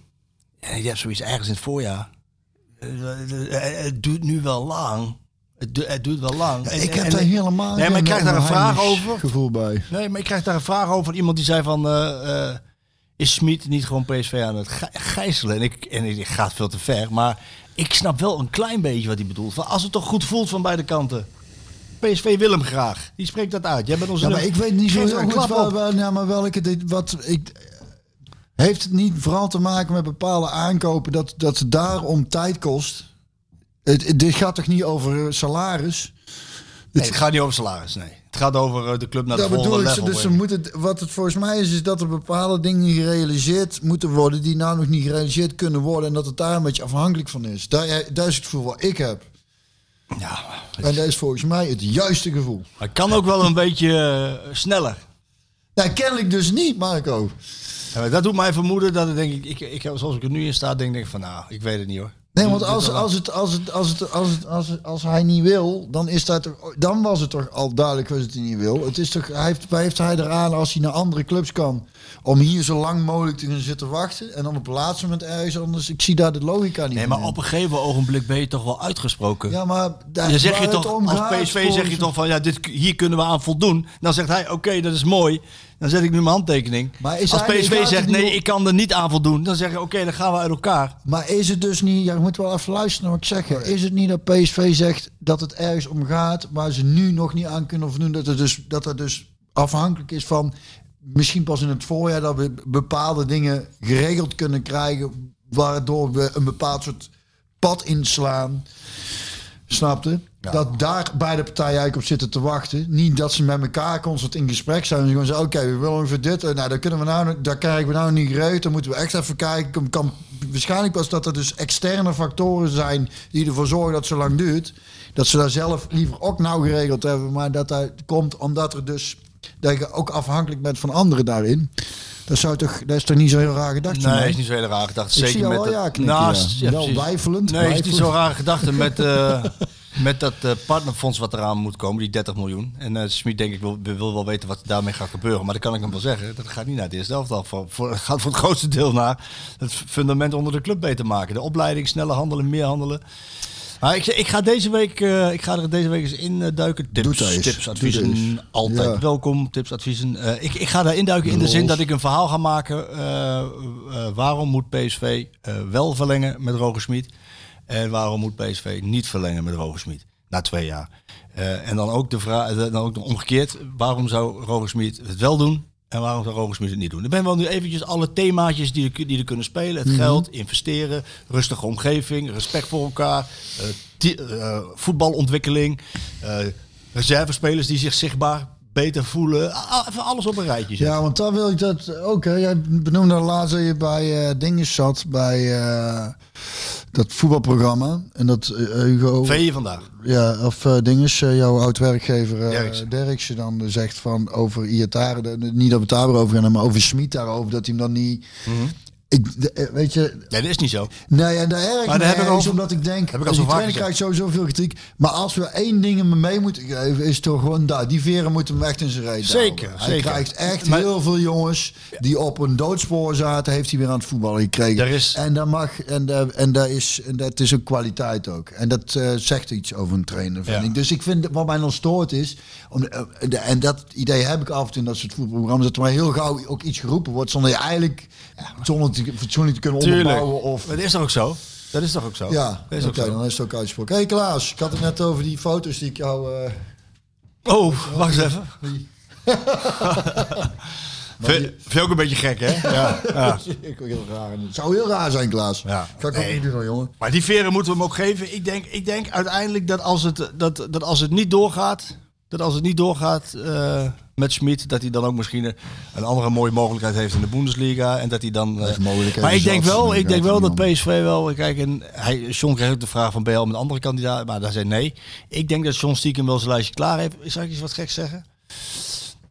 En je hebt zoiets ergens in het voorjaar. Eh, het duurt nu wel lang. Het, du- het duurt wel lang. Ik heb en- daar helemaal Nee, maar ik krijg daar een vraag over. gevoel bij. Nee, maar ik krijg daar een vraag over van iemand die zei van... is Smit niet gewoon PSV aan het gij- gijzelen? En ik, en ik gaat veel te ver, maar ik snap wel een klein beetje wat hij bedoelt. Van als het toch goed voelt van beide kanten. PSV wil hem graag. Die spreekt dat uit. Jij bent onze Ja, maar ik weet niet zo heel goed wel, wel- ja, maar welke dit, wat ik heeft het niet vooral te maken met bepaalde aankopen dat dat het daarom tijd kost. Het, het- dit gaat toch niet over salaris? Nee, het gaat niet over salaris, nee. Het gaat over eh, de club naar de Dat volgende bedoel ik. level. Dus ze moeten, wat het volgens mij is, is dat er bepaalde dingen gerealiseerd moeten worden die nou nog niet gerealiseerd kunnen worden. En dat het daar een beetje afhankelijk van is. Daar, daar is het gevoel wat ik heb. Ja, En dat is volgens mij het juiste gevoel. het kan ook wel een beetje eh, sneller. Nou, kennelijk dus niet, Marco. Ja, dat doet mij vermoeden dat het, denk ik, ik, ik, zoals ik er nu in sta, denk ik van nou, ik weet het niet hoor. Nee, want als, als, het, als, het, als, het, als, het, als, het, als hij niet wil, dan, is dat toch, dan was het toch al duidelijk dat hij niet wil. Het is toch, hij heeft, heeft hij eraan als hij naar andere clubs kan, om hier zo lang mogelijk te gaan zitten wachten en dan op het laatste moment ergens anders. Ik zie daar de logica niet Nee, maar in. op een gegeven ogenblik ben je toch wel uitgesproken. Ja, maar daar, zeg je toch, als PSV zeg je toch van ja, dit, hier kunnen we aan voldoen. Dan zegt hij, oké, dat is mooi. Dan zet ik nu mijn handtekening. Maar is als PSV zegt, nee, ik kan er niet aan voldoen. Dan zeg je, oké, dan gaan we uit elkaar. Maar is het dus niet, ja, je moet wel even luisteren naar wat ik zeg. hè. Is het niet dat PSV zegt dat het ergens om gaat waar ze nu nog niet aan kunnen voldoen? Dat het dus, dat het dus afhankelijk is van misschien pas in het voorjaar dat we bepaalde dingen geregeld kunnen krijgen. Waardoor we een bepaald soort pad inslaan. Snapte? Dat daar beide partijen eigenlijk op zitten te wachten. Niet dat ze met elkaar constant in gesprek zijn. En gewoon zeggen, oké, we willen ongeveer dit. Eh, Nou, dat kunnen we nou, daar krijgen we nou niet geregeld. Dan moeten we echt even kijken. Kan, waarschijnlijk pas dat er dus externe factoren zijn die ervoor zorgen dat het zo lang duurt. Dat ze daar zelf liever ook nou geregeld hebben. Maar dat dat komt omdat er dus, dat je ook afhankelijk bent van anderen daarin. Dat, zou toch, dat is toch niet zo heel raar gedacht Nee, is niet zo hele raar gedacht. Ik Zeker met wel ja knikken, Naast- ja. Wel weifelend, Nee, is niet zo'n rare gedachte met, eh, met dat eh, partnerfonds wat eraan moet komen, die 30 miljoen. En eh Smit denk ik wil, wil wel weten wat daarmee gaat gebeuren. Maar dat kan ik hem wel zeggen. Dat gaat niet naar het eerste elftal. Voor, voor, het gaat voor het grootste deel naar het fundament onder de club beter maken. De opleiding, sneller handelen, meer handelen. Maar ik, ik ga deze week, eh, ik ga er deze week eens in duiken. Tips, eens. tips, adviezen, eens. altijd Ja. welkom. Tips, adviezen. Ik, ik ga daar induiken in de zin dat ik een verhaal ga maken. waarom moet PSV wel verlengen met Roger Smit? En waarom moet PSV niet verlengen met Roger Smit? Na twee jaar. Eh, en dan ook de vraag, dan ook omgekeerd. Waarom zou Roger Smit het wel doen? En waarom zou Roger Smit het niet doen? Ik ben wel nu eventjes alle themaatjes die er, die er kunnen spelen. Het geld, investeren, rustige omgeving, respect voor elkaar, eh, ti- eh, voetbalontwikkeling, eh, reservespelers die zich zichtbaar beter voelen. Even alles op een rijtje zetten. Ja, want dan wil ik dat ook. Hè. Jij benoemde laatst dat je bij eh dingen zat, bij eh, dat voetbalprogramma. En dat eh, Hugo, Vee je vandaag. ja, of eh dinges, jouw oud-werkgever Derksen. Derksen dan zegt van over Iatare, de- niet dat we het daarover over gaan, maar over Smit daarover, dat hij hem dan niet... Mhm. Ik, de- eh, weet je, Nee, dat is niet zo. Nee, en daar erg Maar me daar heb ik omdat ik denk, heb ik al zo vaak trainer krijgt sowieso veel kritiek. Maar als we één ding hem mee moeten geven, is toch gewoon daar. Die veren moeten hem echt in zijn reet Zeker, houden. Hij zeker. krijgt echt Maar- heel veel jongens die op een doodspoor zaten, heeft hij weer aan het voetballen gekregen. Er is- En dat mag, en, dat- en, dat is, en dat is een kwaliteit ook. En dat eh, zegt iets over een trainer, vind Ja. ik. Dus ik vind, wat mij dan stoort is, om, eh, de- en dat idee heb ik af en toe in dat soort voetbalprogramma's, dat er maar heel gauw ook iets geroepen wordt, zonder je eigenlijk zonder te, fatsoenlijk te kunnen Tuurlijk. onderbouwen. Of, Maar dat is toch ook zo? Dat is toch ook zo? ja, oké, ook zo. dan is het ook uitgesproken. Hé hey Klaas, ik had het net over die foto's die ik jou... eh, Oh, wacht eens even. Vind je ook een beetje gek, hè? Ja. ja. ik heel raar. Het zou heel raar zijn, Klaas. Ja. Ga ik ook Nee. niet doen, hoor, jongen. Maar die veren moeten we hem ook geven. Ik denk, ik denk uiteindelijk dat als het, dat, dat als het niet doorgaat, dat als het niet doorgaat eh, met Schmid, dat hij dan ook misschien een, een andere mooie mogelijkheid heeft in de Bundesliga. En dat hij dan. eh, mogelijkheden maar ik denk wel, ik denk wel dat PSV wel. Kijk, en hij, John kreeg ook de vraag van BL met een andere kandidaat, maar daar zei nee. Ik denk dat John stiekem wel zijn lijstje klaar heeft. Zal ik eens wat gek zeggen?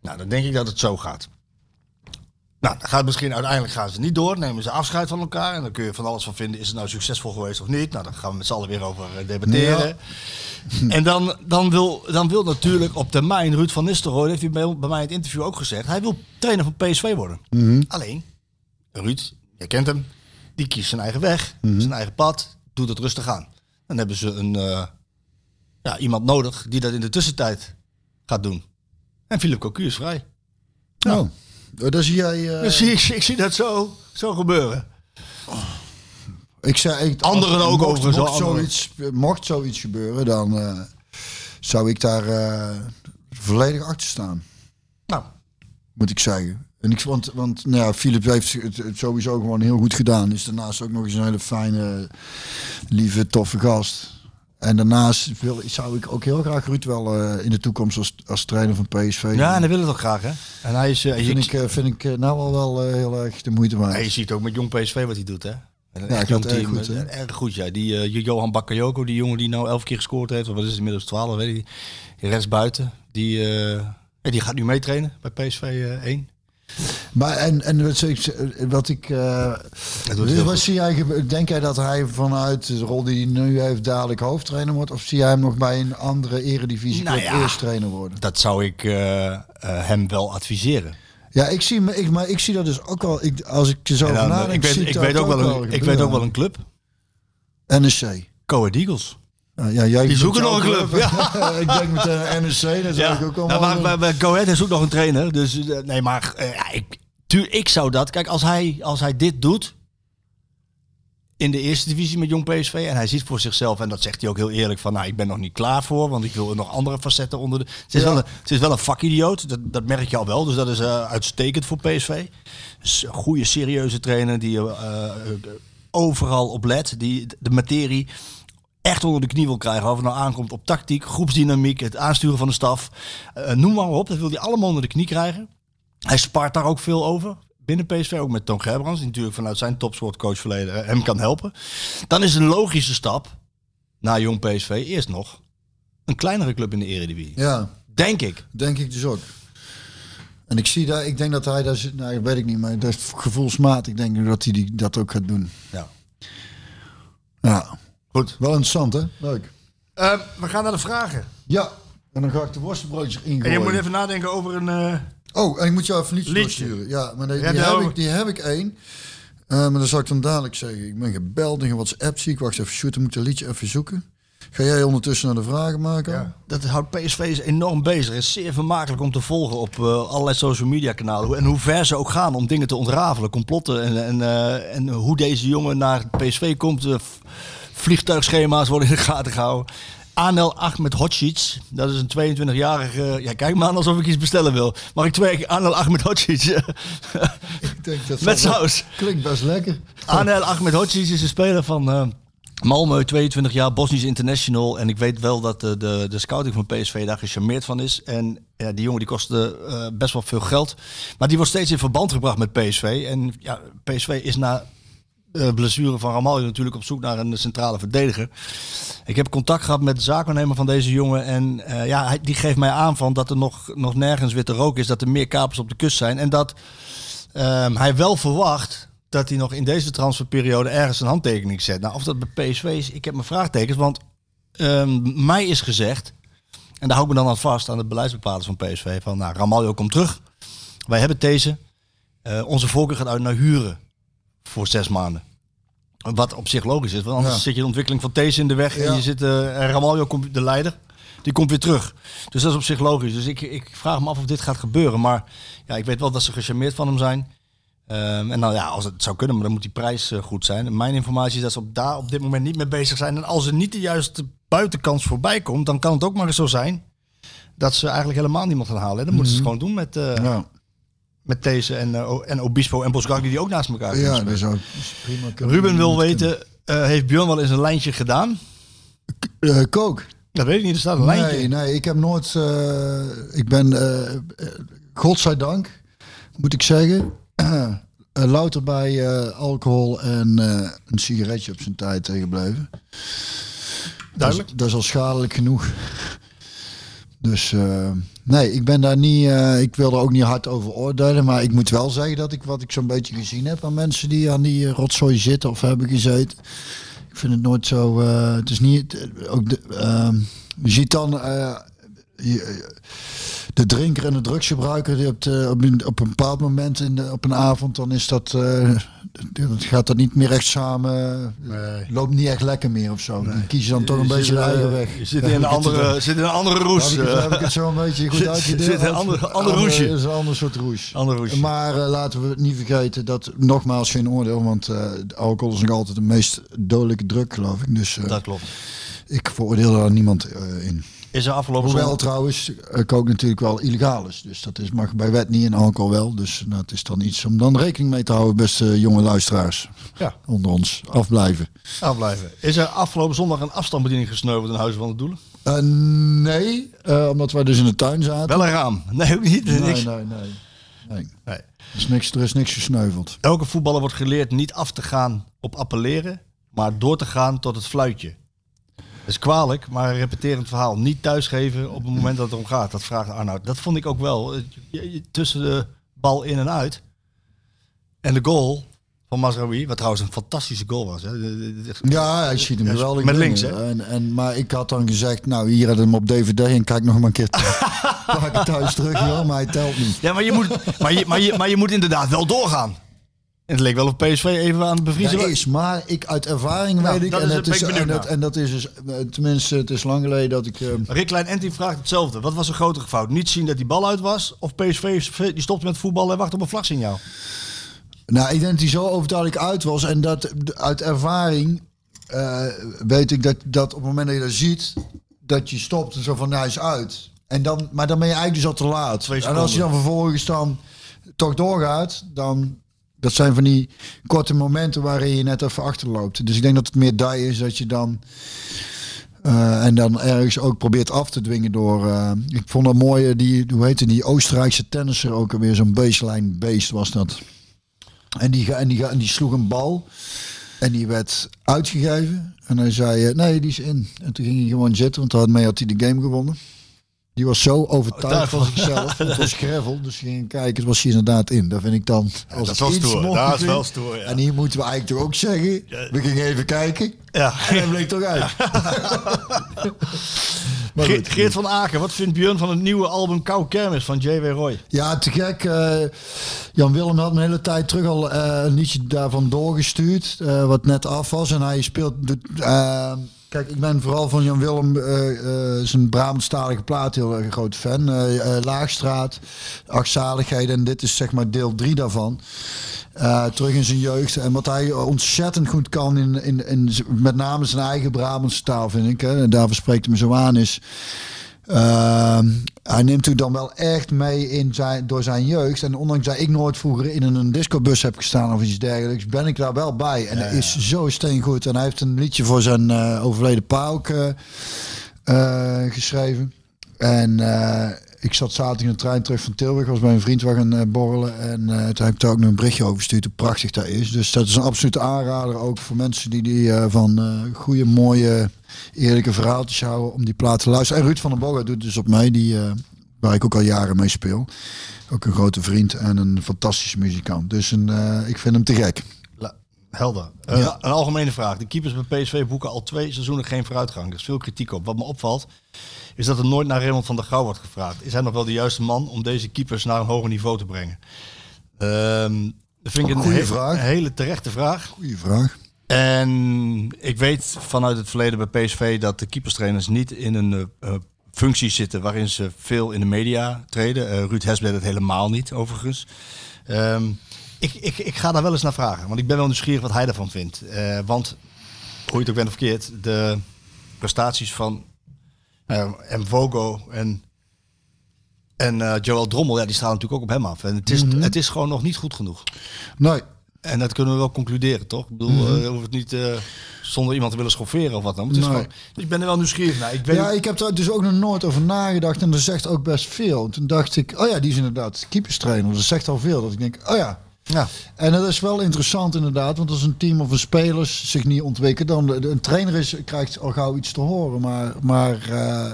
Nou, dan denk ik dat het zo gaat. Nou, dan gaat misschien uiteindelijk gaan ze niet door, nemen ze afscheid van elkaar. En dan kun je van alles van vinden, is het nou succesvol geweest of niet? Nou, daar gaan we met z'n allen weer over eh, debatteren. En dan, dan, wil, dan wil natuurlijk op termijn Ruud van Nistelrooy, heeft hij bij, bij mij in het interview ook gezegd, hij wil trainer van PSV worden. Alleen, Ruud, je kent hem, die kiest zijn eigen weg, zijn eigen pad, doet het rustig aan. Dan hebben ze een, eh, ja, iemand nodig die dat in de tussentijd gaat doen. En Philip Cocu is vrij. Nou, daar zie jij... eh, zie ik, ik zie dat zo, zo gebeuren. ik zei, ik, Anderen ook mocht, overigens, Mocht, zoiets, mocht zoiets gebeuren, dan eh, zou ik daar eh, volledig achter staan. Nou, moet ik zeggen. En ik, want, want nou ja, Philip heeft het sowieso gewoon heel goed gedaan. Is daarnaast ook nog eens een hele fijne, lieve, toffe gast. En daarnaast wil, zou ik ook heel graag Ruud wel eh, in de toekomst als, als trainer van PSV. ja, en hij wil het ook graag, hè? En hij is, je, vind ik, eh, vind ik nou wel, wel heel erg de moeite waard. en je ziet ook met jong PSV wat hij doet, hè? Een Ja, echt gaat jong erg goed, hè? erg goed, ja. Die Johan Bakayoko, die jongen die nou elf keer gescoord heeft, of wat is het inmiddels twaalf, weet ik niet. Rechts buiten, die, die gaat nu meetrainen bij PSV eh 1. Maar en, en wat ik, wat ik dus wat zie jij, denk jij dat hij vanuit de rol die hij nu heeft dadelijk hoofdtrainer wordt? Of zie jij hem nog bij een andere eredivisie Nou ja. eerst trainer worden? Dat zou ik eh, eh, hem wel adviseren. Ja, ik zie, me- ik, maar ik zie dat dus ook wel. Ik, als ik er zo dan, nadenk, ik weet, ik weet ook wel een, ik weet ook wel een club. NEC. Coed Eagles. Ja, ja, jij Die zoeken nog een club, ik denk meteen NEC, dat zou ik ook allemaal... Nou, maar bij Go Ahead is ook nog een trainer. Dus eh, nee, maar eh, ja, ik, tuur, ik zou dat. Kijk, als hij, als hij dit doet in de eerste divisie met Jong PSV en hij ziet voor zichzelf en dat zegt hij ook heel eerlijk van, nou, ik ben nog niet klaar voor, want ik wil nog andere facetten onder de. Het is, Ja. wel, een, het is wel een vakidioot, dat, dat merk je al wel. Dus dat is eh, uitstekend voor PSV. Dus een goede, serieuze trainer die eh, eh, overal op let, die de materie echt onder de knie wil krijgen. Of het nou aankomt op tactiek, groepsdynamiek, het aansturen van de staf. Eh, noem maar op, dat wil hij allemaal onder de knie krijgen. Hij spart daar ook veel over. Binnen PSV, ook met Toon Gerbrands, die natuurlijk vanuit zijn topsportcoach verleden eh, hem kan helpen. Dan is een logische stap naar jong PSV eerst nog een kleinere club in de Eredivisie. Ja, Denk ik. denk ik dus ook. En ik zie daar, ik denk dat hij daar, zit- nou, weet ik niet, maar dat is gevoelsmatig denk ik dat hij die, dat ook gaat doen. Ja. Ja, Goed. wel interessant hè? Leuk. Eh, we gaan naar de vragen. Ja, en dan ga ik de worstenbroodjes En je ingooien. moet even nadenken over een... eh, Oh, en ik moet jou even een liedje, doorsturen. Ja, maar die, Ja, die, heb ik, die heb ik één. Eh, maar dat zal ik dan dadelijk zeggen. Ik ben gebeld en WhatsApp zie ik. Wacht even, shoot, dan moet ik het liedje even zoeken. Ga jij ondertussen naar de vragen maken? Dat houdt PSV is enorm bezig. Het is zeer vermakelijk om te volgen op eh, allerlei social media kanalen. En hoe ver ze ook gaan om dingen te ontrafelen, complotten. En, en, eh, en hoe deze jongen naar PSV komt. Eh, vliegtuigschema's worden in de gaten gehouden. Anel Ahmed Hodzic, dat is een 22-jarige... Ja, kijk maar aan alsof ik iets bestellen wil. Mag ik twee keer Anel Ahmed Hodzic? Ik denk dat Met saus. Klinkt best lekker. Anel Ahmed Hodzic is een speler van, eh, Malmö, 22 jaar, Bosnisch international. En ik weet wel dat de, de, de scouting van PSV daar gecharmeerd van is. En ja, die jongen die kostte eh, best wel veel geld. Maar die wordt steeds in verband gebracht met PSV. En ja, PSV is na de blessure van Ramaljo natuurlijk op zoek naar een centrale verdediger. Ik heb contact gehad met de zaakwaarnemer van deze jongen. En eh, ja, die geeft mij aan van dat er nog, nog nergens witte rook is. Dat er meer kapers op de kust zijn. En dat ehm, hij wel verwacht dat hij nog in deze transferperiode ergens een handtekening zet. Nou, of dat bij PSV is, ik heb mijn vraagtekens. Want ehm, mij is gezegd, en daar hou ik me dan aan vast aan de beleidsbepalers van PSV, van nou, Ramaljo komt terug. Wij hebben deze. Eh, onze voorkeur gaat uit naar huren voor zes maanden. Wat op zich logisch is, want anders Ja. zit je de ontwikkeling van deze in de weg en Ja. je zit, en Ramaljo komt de leider. Die komt weer terug. Dus dat is op zich logisch. Dus ik, ik vraag me af of dit gaat gebeuren. Maar ja, ik weet wel dat ze gecharmeerd van hem zijn. Ehm, en nou ja, als het zou kunnen, maar dan moet die prijs eh, goed zijn. En mijn informatie is dat ze op, daar op dit moment niet mee bezig zijn. En als er niet de juiste buitenkans voorbij komt, dan kan het ook maar eens zo zijn dat ze eigenlijk helemaal niemand gaan halen. hè. Dan moeten ze het gewoon doen met, eh, Ja, met deze en, eh, en Obispo en Bosgagli die ook naast elkaar ja dat is ook prima. Ruben wil weten, eh, heeft Björn wel eens een lijntje gedaan? Eh, kook. Dat weet ik niet, er staat een lijntje. Nee, nee, ik heb nooit. ik ben, godzijdank, moet ik zeggen, louter bij alcohol en een sigaretje op zijn tijd tegenbleven. Duidelijk. Dat is, dat is al schadelijk genoeg. Dus nee, ik ben daar niet. eh, ik wil er ook niet hard over oordelen. Maar ik moet wel zeggen dat ik wat ik zo'n beetje gezien heb aan mensen die aan die rotzooi zitten of hebben gezeten. Ik vind het nooit zo. eh, het is niet. ook ehm, je ziet dan. eh, je- de drinker en de drugsgebruiker die op, de, op, een, op een bepaald moment in de, op een avond, dan is dat, eh, dat gaat dat niet meer echt samen, loopt niet echt lekker meer of zo. Dan kies je dan toch een Je beetje de eh, eigen weg. Je zit Daar in een andere, zit in een andere roes. heb ik, het, eh. heb ik het zo een beetje goed uitgedeeld. zit in een ander- ander roesje. Is een ander soort roes. Ander roesje. Maar eh, laten we niet vergeten dat, nogmaals geen oordeel, want eh, alcohol is nog altijd de meest dodelijke druk, geloof ik. Dus eh, Dat klopt. ik veroordeel daar niemand eh, in. Is er afgelopen Hoewel zondag... trouwens eh, kook natuurlijk wel illegaal is. Dus dat is, mag bij wet niet en alcohol wel. Dus nou, het is dan iets om dan rekening mee te houden, beste jonge luisteraars. Ja. Onder ons. Afblijven. afblijven. Is er afgelopen zondag een afstandsbediening gesneuveld in Huizen van de Doelen? Eh, nee, eh, omdat wij dus in de tuin zaten. Wel een raam. Nee, ook niet. nee, niks. nee, nee, nee. Nee. Er, is niks, er is niks gesneuveld. Elke voetballer wordt geleerd niet af te gaan op appelleren, maar door te gaan tot het fluitje. Dat is kwalijk, maar een repeterend verhaal. Niet thuisgeven op het moment dat het om gaat. Dat vraagt Arnoud. Dat vond ik ook wel. Je- Tussen de bal in en uit en de goal van Mazraoui, wat trouwens een fantastische goal was. Hè. Ja, hij schiet hem Ja, geweldig met links, hè? En, en, maar ik had dan gezegd, nou hier had hem op DVD en kijk nog maar een keer. Pak het thuis terug, joh, maar hij telt niet. Ja, maar je, moet, maar, je, maar, je, maar je moet inderdaad wel doorgaan. En het leek wel of PSV even aan het bevriezen Ja, is, maar ik uit ervaring Nou, weet ik. dat En is- dat, is, en, dat, naar. en dat is dus, tenminste, het is lang geleden dat ik... eh, Rick Klein Entie vraagt hetzelfde. Wat was een grotere fout? Niet zien dat die bal uit was? Of PSV die stopte met voetballen en wacht op een vlagsignaal? Nou, ik denk dat hij zo overduidelijk uit was. En dat uit ervaring eh, weet ik dat, dat op het moment dat je dat ziet, dat je stopt en zo van nou, hij is uit. En dan, maar dan ben je eigenlijk dus al te laat. En als je dan vervolgens dan toch doorgaat, dan dat zijn van die korte momenten waarin je net even achterloopt. Dus ik denk dat het meer die is dat je dan eh, en dan ergens ook probeert af te dwingen door. eh, ik vond dat mooi, eh, die, hoe heette die Oostenrijkse tennisser ook alweer zo'n baseline beest was dat. En die, en, die, en die sloeg een bal. En die werd uitgegeven. En hij zei, eh, nee, die is in. En toen ging hij gewoon zitten, want daarmee had hij de game gewonnen. Die was zo overtuigd van zichzelf. Het was gravel, dus ging kijken, was hij inderdaad in. Dat vind ik dan als dat iets stoer. Dat is wel stoer, ja. En hier moeten we eigenlijk toch ook zeggen, we gingen even kijken. Ja. En hij bleek toch uit. Maar. Geert van Aken, wat vindt Björn van het nieuwe album Kou Kermis van J.W. Roy? Ja, te gek. eh, Jan Willem had een hele tijd terug al eh, een liedje daarvan doorgestuurd. eh, wat net af was. En hij speelt. De, kijk, ik ben vooral van Jan Willem eh, eh, zijn Brabantstalige plaat heel erg groot fan. Eh, Laagstraat, Achtzaligheden. En dit is zeg maar deel 3 daarvan. Terug in zijn jeugd. En wat hij ontzettend goed kan, in, in, in, met name zijn eigen Brabantse taal, vind ik. Hè. En daarvoor spreekt hij me zo aan, is... Ehm, hij neemt u dan wel echt mee in zijn, door zijn jeugd. En ondanks dat ik nooit vroeger in een discobus heb gestaan of iets dergelijks, ben ik daar wel bij. En hij is zo steengoed. En hij heeft een liedje voor zijn eh, overleden pa ook eh, eh, geschreven. En ik zat zaterdag in de trein terug van Tilburg. was bij een vriend waar gaan eh, borrelen. En eh, toen heb ik daar ook nog een berichtje over gestuurd hoe prachtig dat is. Dus dat is een absolute aanrader ook voor mensen die, die eh, van goede, mooie, eerlijke verhaaltjes houden. Om die plaat te luisteren. En Ruud van den Boga doet dus op mij. Die, waar ik ook al jaren mee speel. Ook een grote vriend en een fantastische muzikant. Dus een, ik vind hem te gek. Helder. Eh, Ja. Een algemene vraag. De keepers bij PSV boeken al twee seizoenen geen vooruitgang. Er is veel kritiek op. Wat me opvalt, is dat er nooit naar Raymond van der Gouw wordt gevraagd. Is hij nog wel de juiste man om deze keepers naar een hoger niveau te brengen? Ehm dat vind ik een, Goeie he- vraag. een hele terechte vraag. Goeie vraag. En ik weet vanuit het verleden bij PSV dat de keeperstrainers niet in een eh, eh, functie zitten waarin ze veel in de media treden. Eh, Ruud Hesbed het helemaal niet, overigens. Ehm, ik, ik, ik ga daar wel eens naar vragen, want ik ben wel nieuwsgierig wat hij daarvan vindt. Eh, want, hoe je het ook bent of verkeerd, de prestaties van eh en Vogo en, en eh, Joel Drommel, ja, die stralen natuurlijk ook op hem af. En het is, het is gewoon nog niet goed genoeg. Nee, En dat kunnen we wel concluderen, toch? Ik bedoel, je hoeft het niet zonder iemand te willen schofferen of wat dan. Het is Nee. gewoon, dus ik ben er wel nieuwsgierig naar. Ik Ja, ik heb daar dus ook nog nooit over nagedacht. En dat zegt ook best veel. Toen dacht ik, oh ja, die is inderdaad keeperstrainer. Dat zegt al veel. Dat ik denk, oh ja. Ja. En dat is wel interessant inderdaad. Want als een team of een spelers zich niet ontwikkelen... dan een trainer is, krijgt al gauw iets te horen. Maar, maar eh,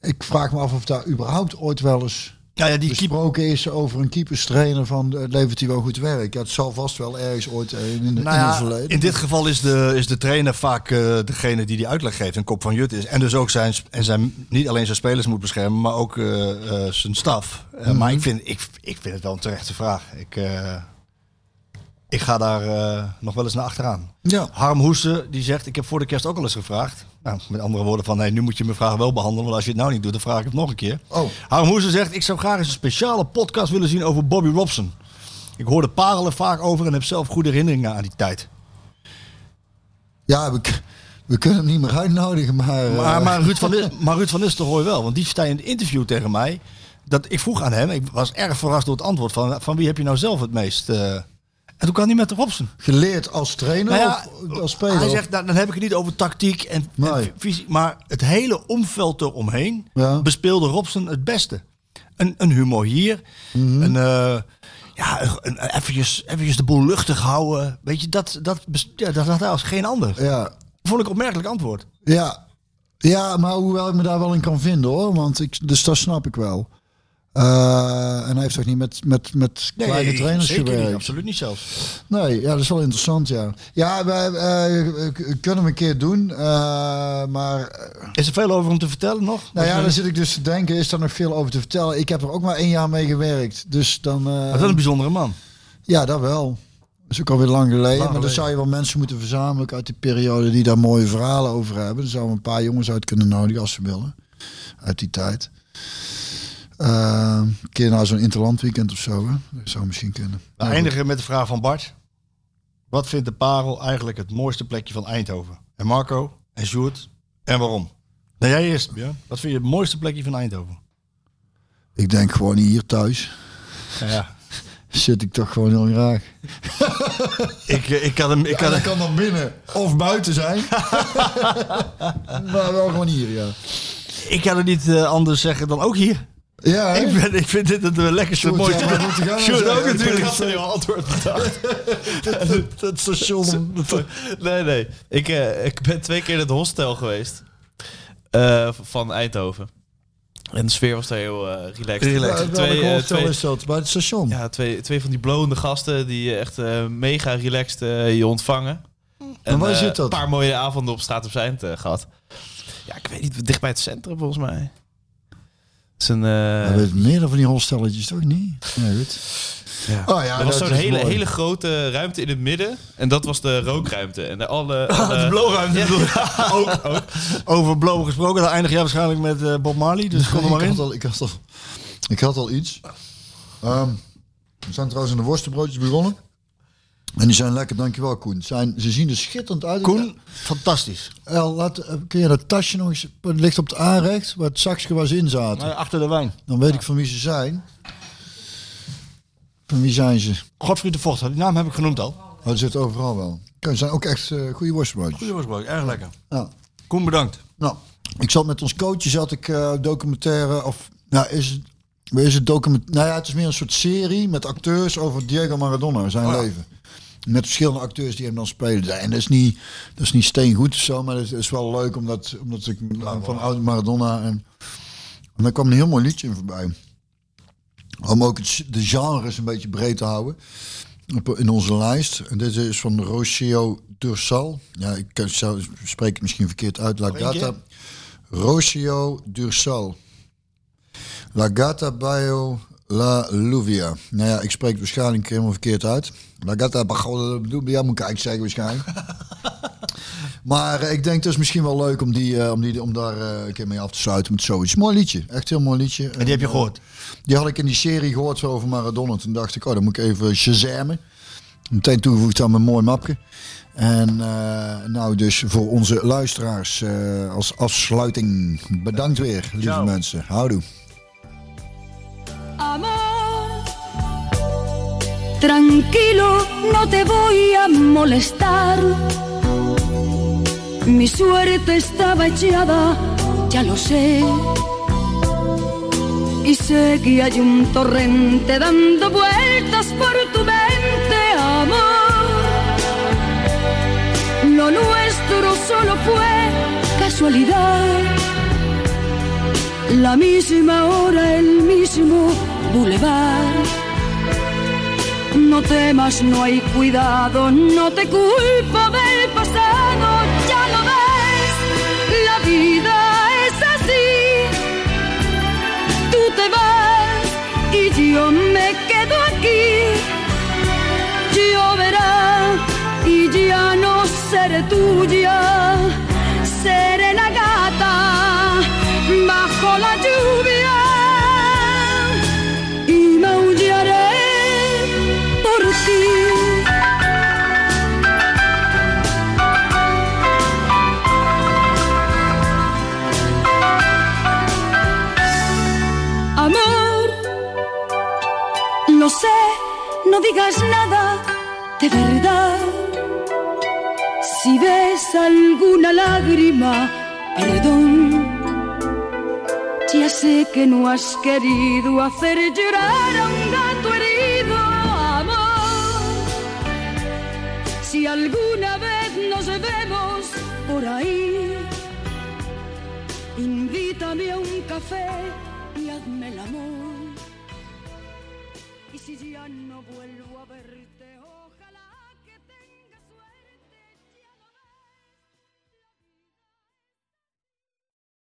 ik vraag me af of daar überhaupt ooit wel eens... Ja, die keeper. besproken is over een keeperstrainer van eh, levert hij wel goed werk. Het zal vast wel ergens ooit eh, in, in, Nou in het verleden. in dit geval is de, is de trainer vaak eh, degene die die uitleg geeft en kop van Jut is. En dus ook zijn, en zijn, niet alleen zijn spelers moet beschermen, maar ook zijn staf. Mhm. Maar ik vind, ik, ik vind het wel een terechte vraag. Ik, ik ga daar eh, nog wel eens naar achteraan. Ja. Harm Hoesen die zegt, ik heb voor de kerst ook al eens gevraagd. Nou, met andere woorden van, nee, nu moet je mijn vraag wel behandelen. Want als je het nou niet doet, dan vraag ik het nog een keer. Oh. Harm Hoesen zegt, ik zou graag eens een speciale podcast willen zien over Bobby Robson. Ik hoor de parelen vaak over en heb zelf goede herinneringen aan die tijd. Ja, we, we kunnen hem niet meer uitnodigen, maar... eh, Maar, maar, Ruud van, maar Ruud van Nistelrooy wel, want die zei in het interview tegen mij... dat ik vroeg aan hem, ik was erg verrast door het antwoord van... van wie heb je nou zelf het meest... eh, en toen kwam hij met de Robson. Geleerd als trainer Nou ja, of als speler? Hij zegt, nou, dan heb ik het niet over tactiek en, visie, maar het hele omveld eromheen Ja. bespeelde Robson het beste. Een, een humor hier, een, eh, ja, een, eventjes, eventjes de boel luchtig houden. Weet je, dat, dat, ja, dat had hij als geen ander. Ja, Vond ik opmerkelijk antwoord. ja. ja, maar hoewel ik me daar wel in kan vinden hoor. Want ik, dus dat snap ik wel. Eh, en hij heeft toch niet met, met, met kleine trainers zeker niet, gewerkt? absoluut niet zelfs. Nee, ja, dat is wel interessant, ja. Ja, wij eh, k- kunnen we een keer doen. eh, maar Is er veel over om te vertellen nog? nou ja, eh, zit ik dus te denken, is daar nog veel over te vertellen? Ik heb er ook maar één jaar mee gewerkt. Dus dan... eh, Wat een bijzondere man. Ja, dat wel. Dat is ook alweer lang geleden. maar dan zou je wel mensen moeten verzamelen uit die periode die daar mooie verhalen over hebben. Dan zouden we een paar jongens uit kunnen nodigen als ze willen. Uit die tijd. Een keer naar zo'n interland weekend of zo. Hè? Dat zou misschien kunnen. We Nou, eindigen met de vraag van Bart. Wat vindt de Parel eigenlijk het mooiste plekje van Eindhoven? En Marco en Sjoerd en waarom? Nou, jij eerst, Björn. Wat vind je het mooiste plekje van Eindhoven? Ik denk gewoon hier thuis. Ja, ja. Zit ik toch gewoon heel graag. Ik, eh, ik kan hem... Ik Ja, kan dat kan dan binnen of buiten zijn. maar wel gewoon hier, ja. ik kan het niet eh, anders zeggen dan ook hier. Ja? Ik, ben, ik vind dit het lekkerste, mooiste... ja, Sjoerd ook natuurlijk. Ik had er heel antwoord bedacht. Het station. Nee, nee. Ik, eh, ik ben twee keer in het hostel geweest. eh, van Eindhoven. En de sfeer was daar heel eh relaxed. Relaxed. Welk Twee, twee, is dat? Bij het station? ja, twee, twee van die blonde gasten die echt mega relaxed je ontvangen. En waar eh, zit dat? Een paar mooie avonden op straat op Zijnd eh, gehad. Ja, ik weet niet, dicht bij het centrum volgens mij. Het is een... eh, weet meer van die hostelletjes toch niet? Ja, goed. ja. Oh ja, er was dat zo'n hele, mooi. hele grote ruimte in het midden. En dat was de rookruimte. En de alle... alle De blowruimte ook, ook. Over blowen gesproken, dan eindig jij waarschijnlijk met eh, Bob Marley. Dus kom er maar ik, in. had al, ik, had al, ik had al iets. Ehm, we zijn trouwens in de worstenbroodjes begonnen. En die zijn lekker, dankjewel Koen. Zijn, ze zien er schitterend uit. Koen, fantastisch. El, laat, eh, kun je dat tasje nog eens... Het ligt op het aanrecht, waar het zakje ze in zaten. Achter de wijn. Dan weet ik van wie ze zijn. Van wie zijn ze? Godfried de Vocht, die naam heb ik genoemd al. Oh, dat zit overal wel. Ze zijn ook echt eh, goede worstbroodjes. Goeie was brood, erg lekker. Ja. Koen, bedankt. Nou, ik zat met ons coachje, zat ik eh, documentaire, of nou is het, is het document? Nou ja, het is meer een soort serie met acteurs over Diego Maradona, zijn Oh ja. leven. Met verschillende acteurs die hem dan spelen. En dat is niet, dat is niet steengoed of zo, maar het is wel leuk omdat, omdat ik van oud Maradona en, en daar kwam een heel mooi liedje in voorbij. Om ook het, de genres een beetje breed te houden op- in onze lijst. En dit is van Rocio Dursal. Ja, ik kan- zou, spreek het misschien verkeerd uit. La Gata. Rocio Dursal. La Gata Bayo La Luvia. Nou ja, ik spreek het waarschijnlijk helemaal verkeerd uit. La Gata Bayo Luvia moet ik eigenlijk zeggen waarschijnlijk. maar eh, ik denk het is misschien wel leuk om, die, eh, om, die, om daar eh, een keer mee af te sluiten met zoiets. Mooi liedje, echt heel mooi liedje. En die heb je eh, gehoord? die had ik in die serie gehoord zo over Maradona. Toen dacht ik, oh, dan moet ik even shazammen. Meteen toegevoegd aan mijn mooi mapje. En eh, nou, dus voor onze luisteraars eh, als afsluiting. Bedankt weer, lieve Ciao. mensen. Houdoe. Tranquilo, no te voy a molestar. Mi suerte estaba echada, ya lo sé. Y sé que un torrente dando vueltas por tu mente, amor. Lo nuestro solo fue casualidad. La misma hora, el mismo bulevar. No temas, no hay cuidado, no te culpo del pasado, ya lo ves, la vida es así. Tú te vas y yo me quedo aquí. Lloverá y ya no seré tuya, sé, no digas nada de verdad. Si ves alguna lágrima, perdón. Ya sé que no has querido hacer llorar a un gato herido, amor. Si alguna vez nos vemos por ahí, invítame a un café